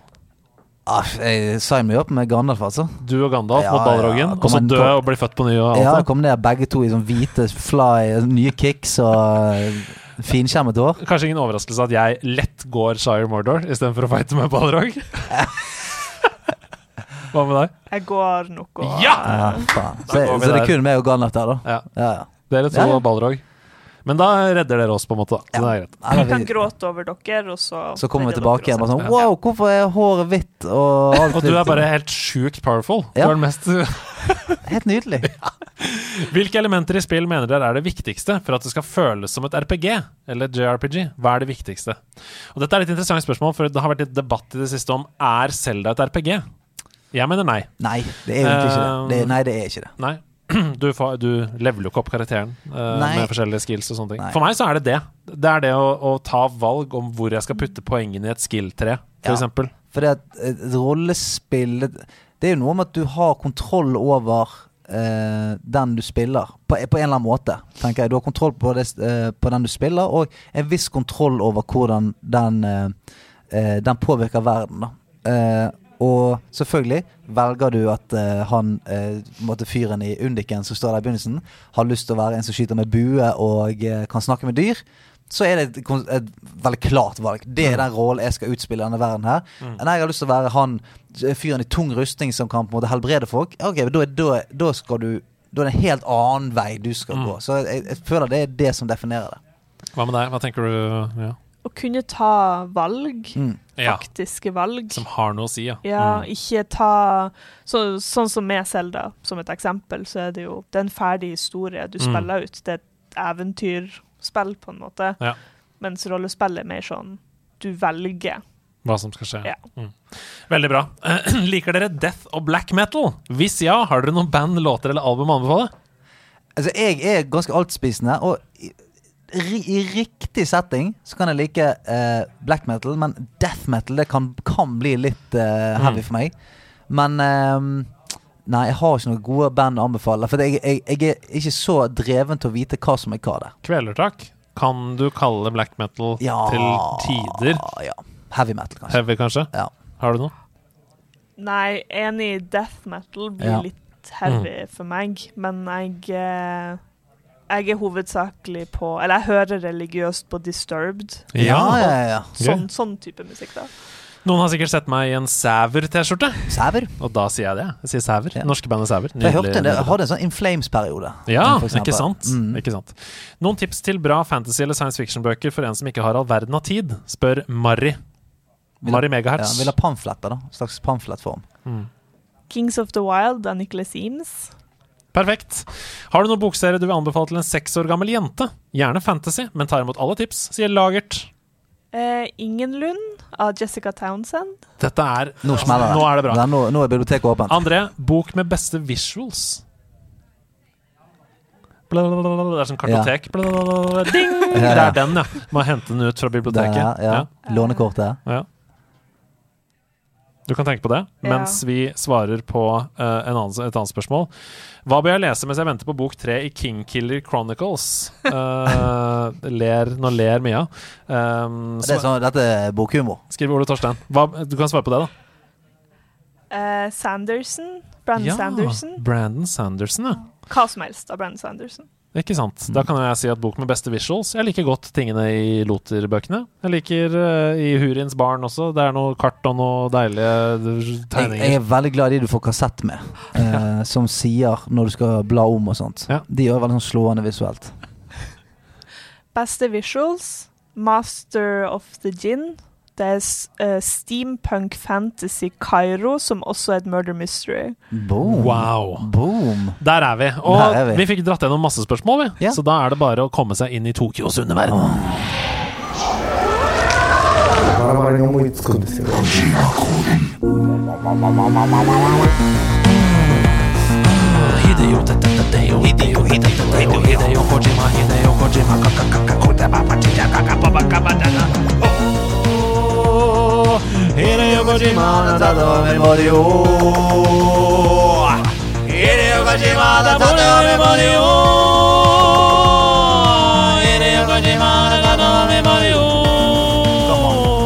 Speaker 2: Ah, jeg sign meg opp med Gandalf, altså.
Speaker 1: Du og Gandalf
Speaker 2: Ja,
Speaker 1: mot Balrogen,
Speaker 2: ja.
Speaker 1: og så dø og bli født på ny og alt
Speaker 2: Ja,
Speaker 1: det.
Speaker 2: kom ned begge to i sånn hvite fly, nye kicks og eh, finskjermet hår.
Speaker 1: Kanskje ingen overraskelse at jeg lett går Shire Mordor istedenfor å fighte med Balrog? Hva med deg?
Speaker 5: Jeg går nok og
Speaker 1: Ja!
Speaker 2: Ja, faen. Så,
Speaker 1: Da
Speaker 2: så det er kun meg og Gandalf der, da?
Speaker 1: Ja.
Speaker 2: Ja, ja.
Speaker 1: Dere to og Balrog. Men da redder dere oss, på en måte. Så det er greit.
Speaker 5: Vi kan gråte over dere, og så
Speaker 2: Så kommer vi tilbake igjen og sånn. Wow, hvorfor er håret hvitt og alt
Speaker 1: Og du er bare helt sjukt powerful. Du er den mest
Speaker 2: Helt nydelig.
Speaker 1: Hvilke elementer i spill mener dere er det viktigste for at det skal føles som et RPG eller JRPG? Hva er det viktigste? Og Dette er et interessant spørsmål, for det har vært litt debatt i det siste om er Zelda et RPG. Jeg mener nei.
Speaker 2: Nei, det er egentlig ikke det. det
Speaker 1: Eh,
Speaker 2: nei, det er ikke det.
Speaker 1: Nei. Du, får, du leveler jo ikke opp karakteren
Speaker 2: uh,
Speaker 1: med forskjellige skills og sånne ting.
Speaker 2: Nei.
Speaker 1: For meg så er det det. Det er det å, å ta valg om hvor jeg skal putte poengene i et skill-tre, for
Speaker 2: Ja. For det at et rollespill Det er jo noe med at du har kontroll over uh, den du spiller, på, på en eller annen måte. tenker jeg Du har kontroll på, det, uh, på den du spiller, og en viss kontroll over hvordan den, eh, eh, den påvirker verden. Da. Og selvfølgelig velger du at uh, han uh, fyren i Undiken som står der i begynnelsen, har lyst til å være en som skyter med bue og uh, kan snakke med dyr. Så er det et, et veldig klart valg. Det er den rollen jeg skal utspille i denne verden her. Nei, jeg har lyst til å være han fyren i tung rustning som kan på en måte helbrede folk. Ok, da, da, da skal du Da er det en helt annen vei du skal
Speaker 1: Mm.
Speaker 2: gå. Så jeg, jeg føler det er det som definerer det.
Speaker 1: Hva med deg? Hva tenker du? Ja.
Speaker 5: Å kunne ta valg,
Speaker 2: Mm.
Speaker 1: Ja,
Speaker 5: faktiske valg.
Speaker 1: som har noe å si, ja.
Speaker 5: Ja,
Speaker 1: Mm.
Speaker 5: ikke ta så, Sånn som med Selda, som et eksempel, så er det jo Det er en ferdig historie du
Speaker 1: Mm.
Speaker 5: spiller ut. Det er et eventyrspill, på en måte.
Speaker 1: Ja.
Speaker 5: Mens rollespill er mer sånn du velger.
Speaker 1: Hva som skal skje.
Speaker 5: Ja.
Speaker 1: Mm. Veldig bra. Liker dere death og black metal? Hvis ja, har dere noen band, låter eller album å anbefale?
Speaker 2: Altså, jeg er ganske altspisende, og i, riktig setting så kan jeg like uh, black metal, men death metal det kan, kan bli litt uh, heavy
Speaker 1: Mm.
Speaker 2: for meg. Men uh, Nei, jeg har ikke noen gode band å anbefale. For jeg, jeg, jeg er ikke så dreven til å vite hva som er hva der.
Speaker 1: Kvelertak. Kan du kalle black metal
Speaker 2: Ja.
Speaker 1: til tider
Speaker 2: Ja. Heavy metal, kanskje.
Speaker 1: heavy, kanskje?
Speaker 2: Ja.
Speaker 1: Har du noe?
Speaker 5: Nei, enig, death metal blir
Speaker 2: Ja.
Speaker 5: litt heavy for meg, men jeg eh, jeg er hovedsakelig på Eller jeg hører religiøst på Disturbed.
Speaker 2: Ja, ja, ja.
Speaker 5: Sånn, sånn type musikk, da.
Speaker 1: Noen har sikkert sett meg i en Sæver-T-skjorte.
Speaker 2: Sæver?
Speaker 1: Og da sier jeg det. Jeg sier Sæver.
Speaker 2: Ja.
Speaker 1: Norske bandet Sæver.
Speaker 2: Nydelig, Jeg hørte det, jeg hadde en sånn In Flames-periode.
Speaker 1: Ja, ikke sant?
Speaker 2: Mm.
Speaker 1: ikke sant. Noen tips til bra fantasy- eller science fiction-bøker for en som ikke har all verden av tid? Spør Marry. Marry Megahertz.
Speaker 2: Ja, vil ha pamfletter, da. En slags pamflettform.
Speaker 1: Mm.
Speaker 5: Kings of the Wild av Nicholas Eames.
Speaker 1: Perfekt. Har du noen bokserie du vil anbefale til en seks år gammel jente? Gjerne fantasy, men tar imot alle tips, sier Lagert.
Speaker 5: Uh, Ingenlund av Jessica Townsend.
Speaker 1: Dette er
Speaker 2: Nå smeller det.
Speaker 1: Nå er det bra.
Speaker 2: Ja, nå, nå er biblioteket åpent.
Speaker 1: André, bok med beste visuals. Blablabla, Det er sånn kartotek. Ja. Ding!
Speaker 2: Ja, ja.
Speaker 1: Det er den, ja. Må hente den ut fra biblioteket.
Speaker 2: Den ja. ja. Lånekortet.
Speaker 1: Ja. Du kan tenke på det
Speaker 5: Ja.
Speaker 1: mens vi svarer på uh, en annen, et annet spørsmål. Hva bør jeg lese mens jeg venter på bok tre i Kingkiller Chronicles? Uh, ler, nå ler Mia. Um,
Speaker 2: Det er sånn, dette er bokhumor.
Speaker 1: Skriver Ole Torstein. Hva, du kan svare på det, da.
Speaker 5: Uh, Sanderson. Brandon Sanderson.
Speaker 1: Brandon Sanderson, ja.
Speaker 5: Hva som helst av Brandon Sanderson.
Speaker 1: Ikke sant. Da kan jeg si at bok med beste visuals. Jeg liker godt tingene i Loter-bøkene. Jeg liker uh, i Hurins barn også. Det er noe kart og noe deilige tegninger.
Speaker 2: jeg er veldig glad i de du får kassett med, uh, som sier når du skal bla om og sånt.
Speaker 1: Ja.
Speaker 2: De gjør veldig sånn slående visuelt.
Speaker 5: Beste visuals. Master of the Gin. Det er eh, Steampunk Fantasy Kairo, som også er et murder mystery.
Speaker 2: Boom.
Speaker 1: Wow.
Speaker 2: Boom.
Speaker 1: Der er vi. Og
Speaker 2: Der er vi.
Speaker 1: vi. fikk dratt gjennom masse spørsmål, vi.
Speaker 2: Ja.
Speaker 1: Så da er det bare å komme seg inn i Tokyos underverden.
Speaker 10: バラバラに思いつくんですよ
Speaker 1: Here Hideo, Hideo, Hideo, Hideo, Hideo Kojima, Hideo Kojima,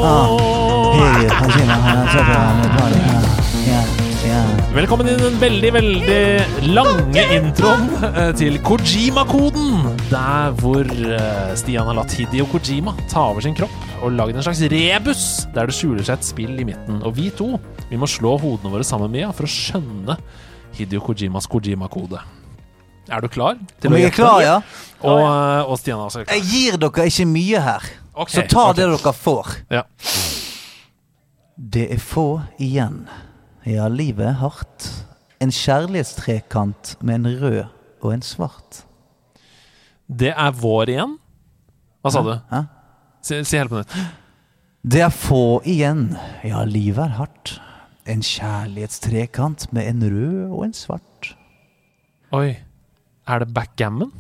Speaker 1: Oh, Hideo Kojima,
Speaker 2: Hideo Kojima,
Speaker 1: Hideo Kojima, Velkommen inn i den veldig, veldig lange introen eh, til Kojima-koden. Der hvor eh, Stian har latt Hidio Kojima ta over sin kropp og lagd en slags rebus der det skjuler seg et spill i midten. Og vi to vi må slå hodene våre sammen Mia, for å skjønne Hidio Kojimas Kojima-kode. Er du klar?
Speaker 2: Om jeg er klar, ja?
Speaker 1: Og, eh, og Stian er også klar.
Speaker 2: Jeg gir dere ikke mye her,
Speaker 1: okay,
Speaker 2: så ta
Speaker 1: okay.
Speaker 2: det dere får.
Speaker 1: Ja.
Speaker 2: Det er få igjen. Ja, livet er hardt. En kjærlighetstrekant med en rød og en svart.
Speaker 1: Det er vår igjen. Hva sa du?
Speaker 2: Hæ?
Speaker 1: Si, si helt på nytt.
Speaker 2: Det er få igjen. Ja, livet er hardt. En kjærlighetstrekant med en rød og en svart.
Speaker 1: Oi. Er det backgammon?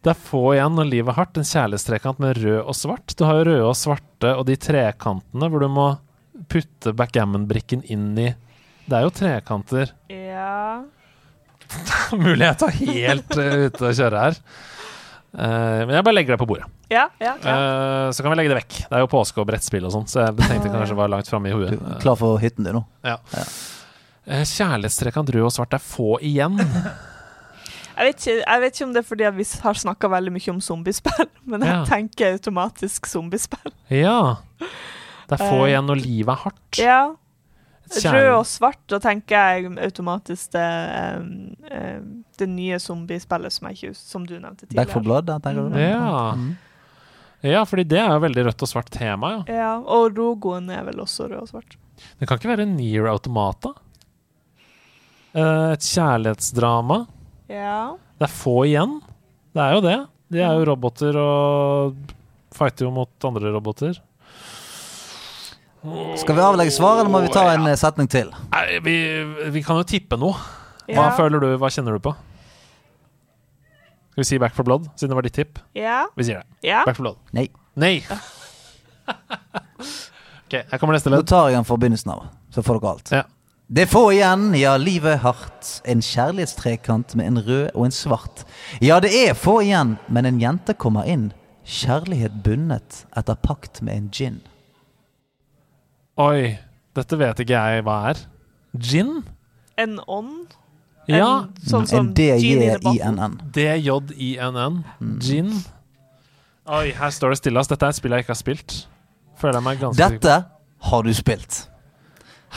Speaker 1: Det er få igjen når livet er hardt. En kjærlighetstrekant med rød og svart. Du har jo røde og svarte og de trekantene hvor du må putte backgammon-brikken inn i Det er jo trekanter.
Speaker 5: Ja
Speaker 1: Mulig jeg tar helt uh, ute å kjøre her. Uh, men jeg bare legger det på bordet.
Speaker 5: Ja, ja. ja.
Speaker 1: Eh, så kan vi legge det vekk. Det er jo påske og brettspill og sånn, så jeg tenkte kanskje det var langt framme i
Speaker 2: hodet
Speaker 1: huet.
Speaker 2: klar for hytten din nå?
Speaker 1: Ja. Eh, Kjærlighetstrekant rød og svart. Er få igjen.
Speaker 5: Jeg vet, ikke, jeg vet ikke om det er fordi vi har snakka veldig mye om zombiespill, men jeg
Speaker 1: Ja.
Speaker 5: tenker automatisk zombiespill.
Speaker 1: Ja. Det er få
Speaker 5: uh,
Speaker 1: igjen når livet er hardt.
Speaker 5: Ja. Rød og svart, da tenker jeg automatisk det, um, um, det nye zombiespillet som, jeg ikke, som du nevnte tidligere.
Speaker 2: Back for blood, da, tenker du?
Speaker 1: Ja.
Speaker 2: Mm.
Speaker 1: ja, fordi det er jo veldig rødt og svart tema, ja.
Speaker 5: Ja, og logoen er vel også rød og svart.
Speaker 1: Det kan ikke være Near Automata? Eh, et kjærlighetsdrama?
Speaker 5: Ja.
Speaker 1: Det er få igjen. Det er jo det. De er jo roboter og fighter jo mot andre roboter.
Speaker 2: Skal vi avlegge svar, eller må vi ta en eh, setning til?
Speaker 1: Nei, vi, vi kan jo tippe noe. Hva
Speaker 5: Ja.
Speaker 1: føler du? Hva kjenner du på? Skal vi si Back for Blood, siden det var ditt tipp?
Speaker 5: Ja.
Speaker 1: Vi sier det.
Speaker 5: Ja.
Speaker 1: Back for Blood.
Speaker 2: Nei.
Speaker 1: Nei. OK, her kommer neste
Speaker 2: Nå
Speaker 1: ledd.
Speaker 2: tar jeg den fra begynnelsen av, så får dere alt.
Speaker 1: Ja.
Speaker 2: Det er få igjen, ja, livet er hardt. En kjærlighetstrekant med en rød og en svart. Ja, det er få igjen, men en jente kommer inn. Kjærlighet bundet etter pakt med en gin.
Speaker 1: Oi, dette vet ikke jeg hva er. Gin?
Speaker 5: En ånd?
Speaker 1: Ja.
Speaker 5: sånn som.
Speaker 2: D-J-I-N-N.
Speaker 1: D-J-I-N-N. Gin. Oi, her står det stille. ass. Dette er et spill jeg ikke har spilt. Føler jeg meg ganske.
Speaker 2: Dette har du spilt.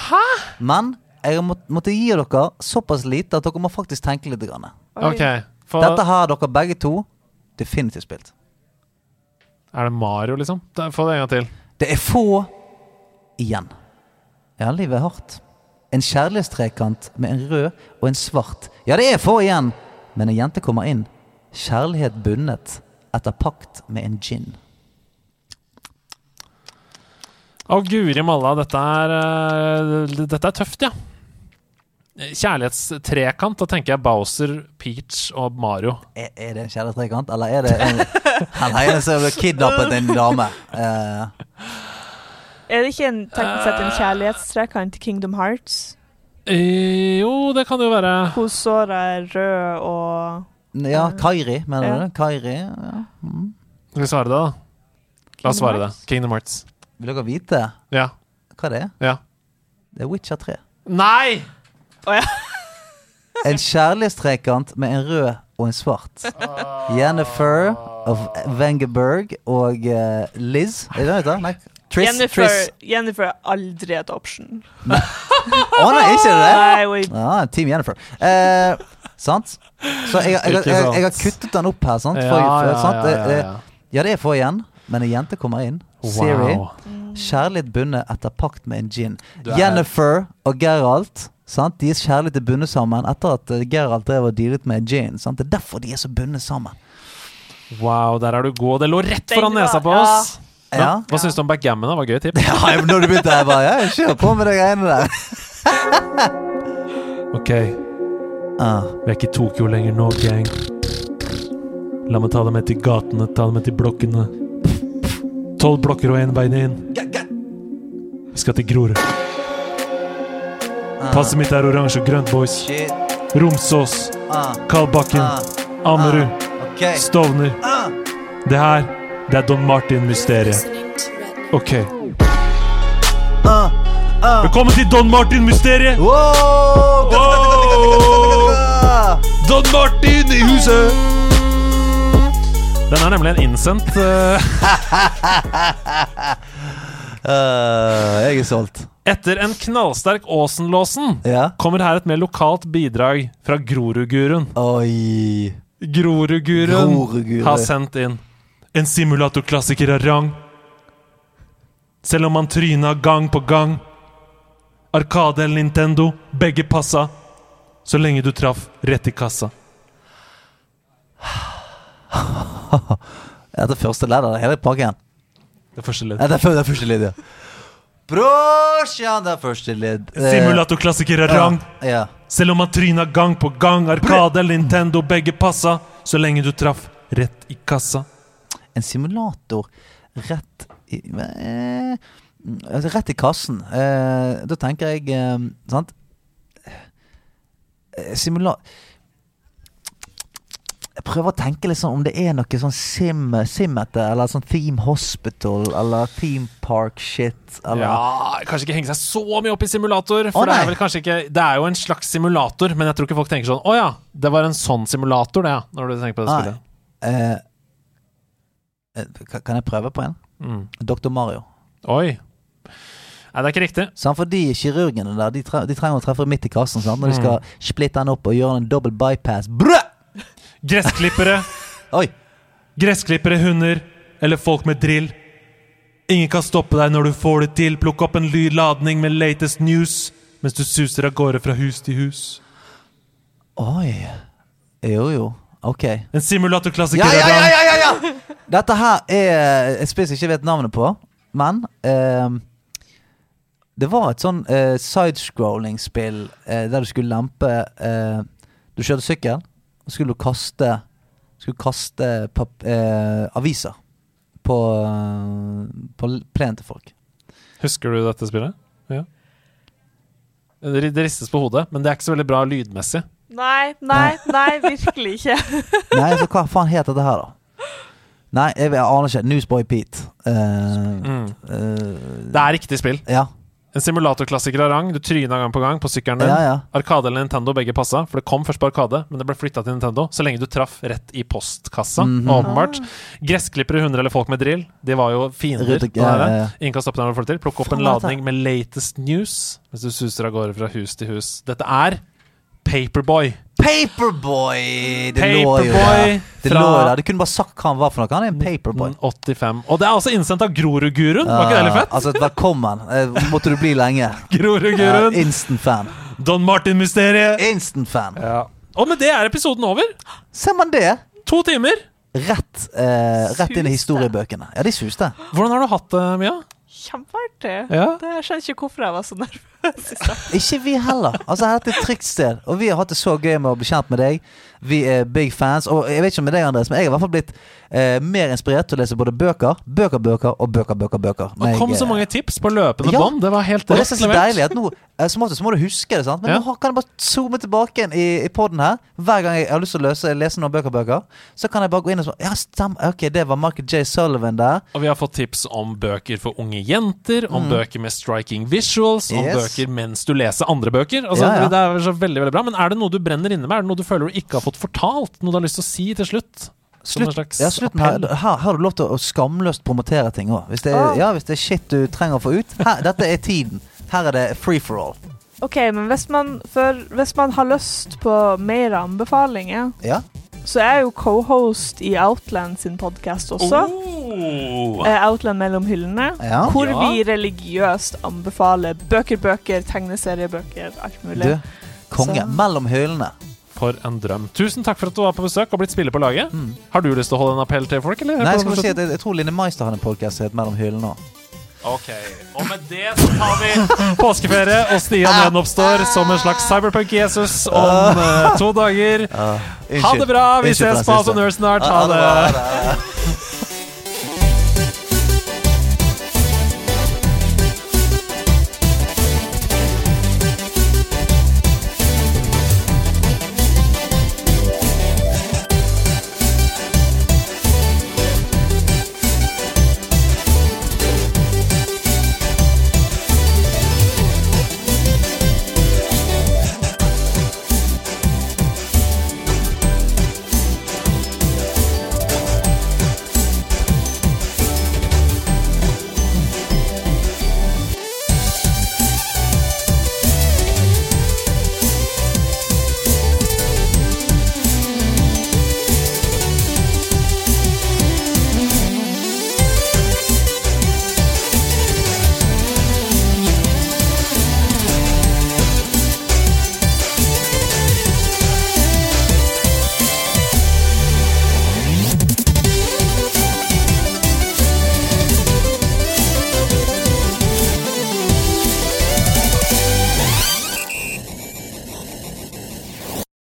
Speaker 2: Hæ? Men jeg må, måtte gi dere såpass lite at dere må faktisk tenke litt. Grann.
Speaker 5: Okay,
Speaker 1: Ok, for
Speaker 2: Dette har dere begge to definitivt spilt.
Speaker 1: Er det Mario, liksom? Få det en gang til.
Speaker 2: Det er få igjen. Ja, livet er hardt. En kjærlighetstrekant med en rød og en svart. Ja, det er få igjen, men en jente kommer inn. Kjærlighet bundet etter pakt med en gin.
Speaker 1: Å, guri malla, dette er eh, Dette er tøft, ja. Kjærlighetstrekant, da tenker jeg Bowser, Peach og Mario.
Speaker 2: Er, er det en kjærlighetstrekant, eller er det en, Han ene som har kidnappet en dame? Eh,
Speaker 5: Er det ikke en, teknisk sett en kjærlighetstrekant til Kingdom Hearts?
Speaker 1: Eh, jo, det kan det jo være.
Speaker 5: Hvor såra er rød og
Speaker 2: ja, Kairi, mener
Speaker 5: Ja.
Speaker 2: du? Kairi, ja. Mm.
Speaker 1: Skal vi svare det, da? La oss svare det. Kingdom Hearts.
Speaker 2: Vil dere vite
Speaker 1: Ja.
Speaker 2: hva det er?
Speaker 1: Ja.
Speaker 2: Det er Witcher 3.
Speaker 1: Nei!
Speaker 2: En kjærlighetstrekant med en rød og en svart. Jennifer of Wengerberg og uh, Liz Er det det heter? Nei, Triss.
Speaker 5: Jennifer,
Speaker 2: Tris.
Speaker 5: Jennifer er aldri et option.
Speaker 2: Å nei, ikke det?
Speaker 5: Nei.
Speaker 2: Ja, Team Jennifer. Eh, sant? Så jeg, jeg, jeg, jeg, jeg har kuttet den opp her, sant?
Speaker 1: Ja,
Speaker 2: For, for,
Speaker 1: ja,
Speaker 2: sant?
Speaker 1: ja,
Speaker 2: Eh,
Speaker 1: ja, ja.
Speaker 2: ja, det er få igjen, men en jente kommer inn. Siri.
Speaker 1: Wow.
Speaker 2: Kjærlighet bundet etter pakt med en gin.
Speaker 1: Er-
Speaker 2: Jennifer og Geralt sant? Deres kjærlighet er bundet sammen etter at eh, Geralt drev og dealet med en gin. Sant? Det er derfor de er så bundet sammen.
Speaker 1: wow, der er du god. Det lå rett foran nesa på oss. Hva,
Speaker 2: Ja.
Speaker 1: hva syns du om backgammon? Det Var gøy tipp.
Speaker 2: Ja, når du begynte, jeg bare ja, Kjør på med de greiene der.
Speaker 1: Ok.
Speaker 2: Ah.
Speaker 1: Vi er ikke i Tokyo lenger nå, gang. La meg ta deg med til gatene, ta deg med til blokkene. Tolv blokker og én bein inn. Vi skal til Grorud. Passet mitt er oransje og grønt, boys.
Speaker 2: Shit.
Speaker 1: Romsås,
Speaker 2: Ah.
Speaker 1: Kalbakken. Ammerud. Stovner. Det her, det er Don Martin-mysteriet. OK. Velkommen til Don Martin-mysteriet! Don Martin i huset! Den er nemlig en innsendt
Speaker 2: uh... Jeg er solgt.
Speaker 1: Etter en knallsterk Åsenlåsen
Speaker 2: ja.
Speaker 1: kommer her et mer lokalt bidrag fra
Speaker 2: Groruddguruen.
Speaker 1: Grorudguruen har sendt inn en simulatorklassiker av rang. Selv om han tryna gang på gang. Arkade eller Nintendo, begge passa. Så lenge du traff rett i kassa.
Speaker 2: Er er første ledd av det hele pakken.
Speaker 1: Det første ledd.
Speaker 2: Ja, det er det er første ledd, ja. Brorsan, det er første ledd.
Speaker 1: Simulatorklassiker av rang.
Speaker 2: Ja.
Speaker 1: Selv om han tryna gang på gang. Arkade eller Nintendo, begge passa. Så lenge du traff rett i kassa.
Speaker 2: En simulator rett i eh, altså Rett i kassen. Eh, da tenker jeg eh, Sant? Eh, Simula... Jeg prøver å tenke litt sånn om det er noe sånn sim, simmete, eller sånn Theme Hospital, eller Theme Park shit, eller
Speaker 1: Ja, Kanskje ikke henge seg så mye opp i simulator. For
Speaker 2: Å,
Speaker 1: det er vel kanskje ikke Det er jo en slags simulator, men jeg tror ikke folk tenker sånn Å ja, det var en sånn simulator, det, ja. Når du tenker på det
Speaker 2: Nei.
Speaker 1: spillet.
Speaker 2: Eh, eh, Kan jeg prøve på en?
Speaker 1: Mm.
Speaker 2: Dr. Mario.
Speaker 1: Oi. Nei, det er ikke riktig.
Speaker 2: Sånn, For de kirurgene der De, tre, de trenger å treffe midt i kassen sant? når de
Speaker 1: Mm.
Speaker 2: skal splitte den opp og gjøre en dobbel bypass. Brø!
Speaker 1: Gressklippere,
Speaker 2: Oi!
Speaker 1: gressklippere, hunder eller folk med drill. Ingen kan stoppe deg når du får det til. Plukk opp en lydladning med latest news mens du suser av gårde fra hus til hus.
Speaker 2: Oi. Jo, jo. Ok.
Speaker 1: En simulatorklassiker
Speaker 2: Ja, ja, ja, ja, ja, ja! Dette her er et spill jeg ikke vet navnet på, men ehm, Det var et sånn uh, sidescrolling-spill uh, der du skulle lempe uh, Du kjørte sykkel, og skulle du kaste Skulle kaste pap eh, aviser på, på plenen til folk.
Speaker 1: Husker du dette spillet? Ja. Det det ristes på hodet, men det er ikke så veldig bra lydmessig.
Speaker 5: Nei, nei, nei, virkelig ikke.
Speaker 2: Nei, så hva faen heter det her, da? Nei, jeg, jeg aner ikke. Newsboy Pete. Uh,
Speaker 1: Mm.
Speaker 2: uh,
Speaker 1: Det er riktig spill.
Speaker 2: ja.
Speaker 1: En simulatorklassiker av rang. Du tryna gang på gang på sykkelen din.
Speaker 2: Ja, ja.
Speaker 1: Arkade eller Nintendo, begge passa. For det kom først på Arkade, men det ble flytta til Nintendo. Så lenge du traff rett i postkassa,
Speaker 2: Mhm.
Speaker 1: åpenbart. Gressklippere, hunder eller folk med drill, de var jo fiender. På
Speaker 2: ja.
Speaker 1: Ingen kan stoppe deg når du får det til. Plukk opp en ladning med latest news mens du suser av gårde fra hus til hus. Dette er Paperboy.
Speaker 2: Paperboy! Det lå jo der. Det
Speaker 1: fra-
Speaker 2: lå der. Du kunne bare sagt hva han var for noe. Han er en paperboy.
Speaker 1: 85. Og det er altså innsendt av Grorud-guruen. Var ikke det litt fett?
Speaker 2: Altså, velkommen. Eh, måtte du bli lenge.
Speaker 1: Grorud-guruen.
Speaker 2: Ja, instant fan.
Speaker 1: Don Martin-mysteriet.
Speaker 2: Instant fan.
Speaker 1: Og med det er episoden over.
Speaker 2: Ser man det?
Speaker 1: To timer.
Speaker 2: Rett, eh, rett inn i historiebøkene. Ja, de suste.
Speaker 1: Hvordan har du hatt det, Mia?
Speaker 5: Kjempeartig.
Speaker 1: Ja.
Speaker 5: Det, jeg skjønner ikke hvorfor jeg var så nervøs.
Speaker 2: Ikke vi heller. Altså, Dette er et trygt sted, og vi har hatt det så gøy med å bli kjent med deg. Vi er big fans. Og jeg vet ikke om med deg, Andres, men jeg har i hvert fall blitt eh, mer inspirert til å lese både bøker, bøker, bøker og bøker, bøker. bøker.
Speaker 1: Det kom
Speaker 2: jeg,
Speaker 1: så
Speaker 2: eh,
Speaker 1: mange tips på løpende
Speaker 2: Ja.
Speaker 1: bånd. Det var helt
Speaker 2: Og det er så deilig at nå eh, Som oftest må du huske det, sant? men
Speaker 1: Ja.
Speaker 2: nå kan jeg bare zoome tilbake igjen i, i poden her. Hver gang jeg har lyst til å løse, lese noen bøker, bøker så kan jeg bare gå inn og så Ja, stem, ok, det var Michael J. Sullivan der.
Speaker 1: Og vi har fått tips om bøker for unge jenter, om bøker med striking visuals, om
Speaker 2: Mm. Yes.
Speaker 1: bøker mens du leser andre bøker. Altså,
Speaker 2: ja.
Speaker 1: Det er så veldig veldig bra Men er det noe du brenner inne med? Er det noe du føler du ikke har fått fortalt? Noe du har lyst til å si til slutt?
Speaker 2: Slutt, ja, slutten her, her har du lov til å skamløst promotere ting òg. Hvis,
Speaker 5: Ah.
Speaker 2: ja, hvis det er shit du trenger å få ut. Her, dette er tiden. Her er det free for all.
Speaker 5: OK, men hvis man, for, hvis man har lyst på mer anbefalinger,
Speaker 2: Ja?
Speaker 5: så er jeg jo co-host i Outland sin podkast også.
Speaker 1: Oh.
Speaker 5: Eh, Outland mellom hyllene.
Speaker 2: Ja.
Speaker 5: Hvor
Speaker 1: Ja.
Speaker 5: vi religiøst anbefaler bøker, bøker, tegneseriebøker, alt mulig.
Speaker 2: Du, konge.
Speaker 5: Så-
Speaker 2: Mellom hyllene.
Speaker 1: For en drøm. Tusen takk for at du var på besøk og blitt spiller på laget. Har du lyst til å holde en appell til folk, eller?
Speaker 2: Mm. Nei, jeg skal si at jeg, jeg tror Line Meister har en podkast som heter Mellom hyllene.
Speaker 1: Ok, Og med det så tar vi påskeferie, og Stian gjenoppstår som en slags cyberpunk-Jesus om uh, to dager. Ha det bra! Vi ses på House of Nerds snart.
Speaker 2: Ha det.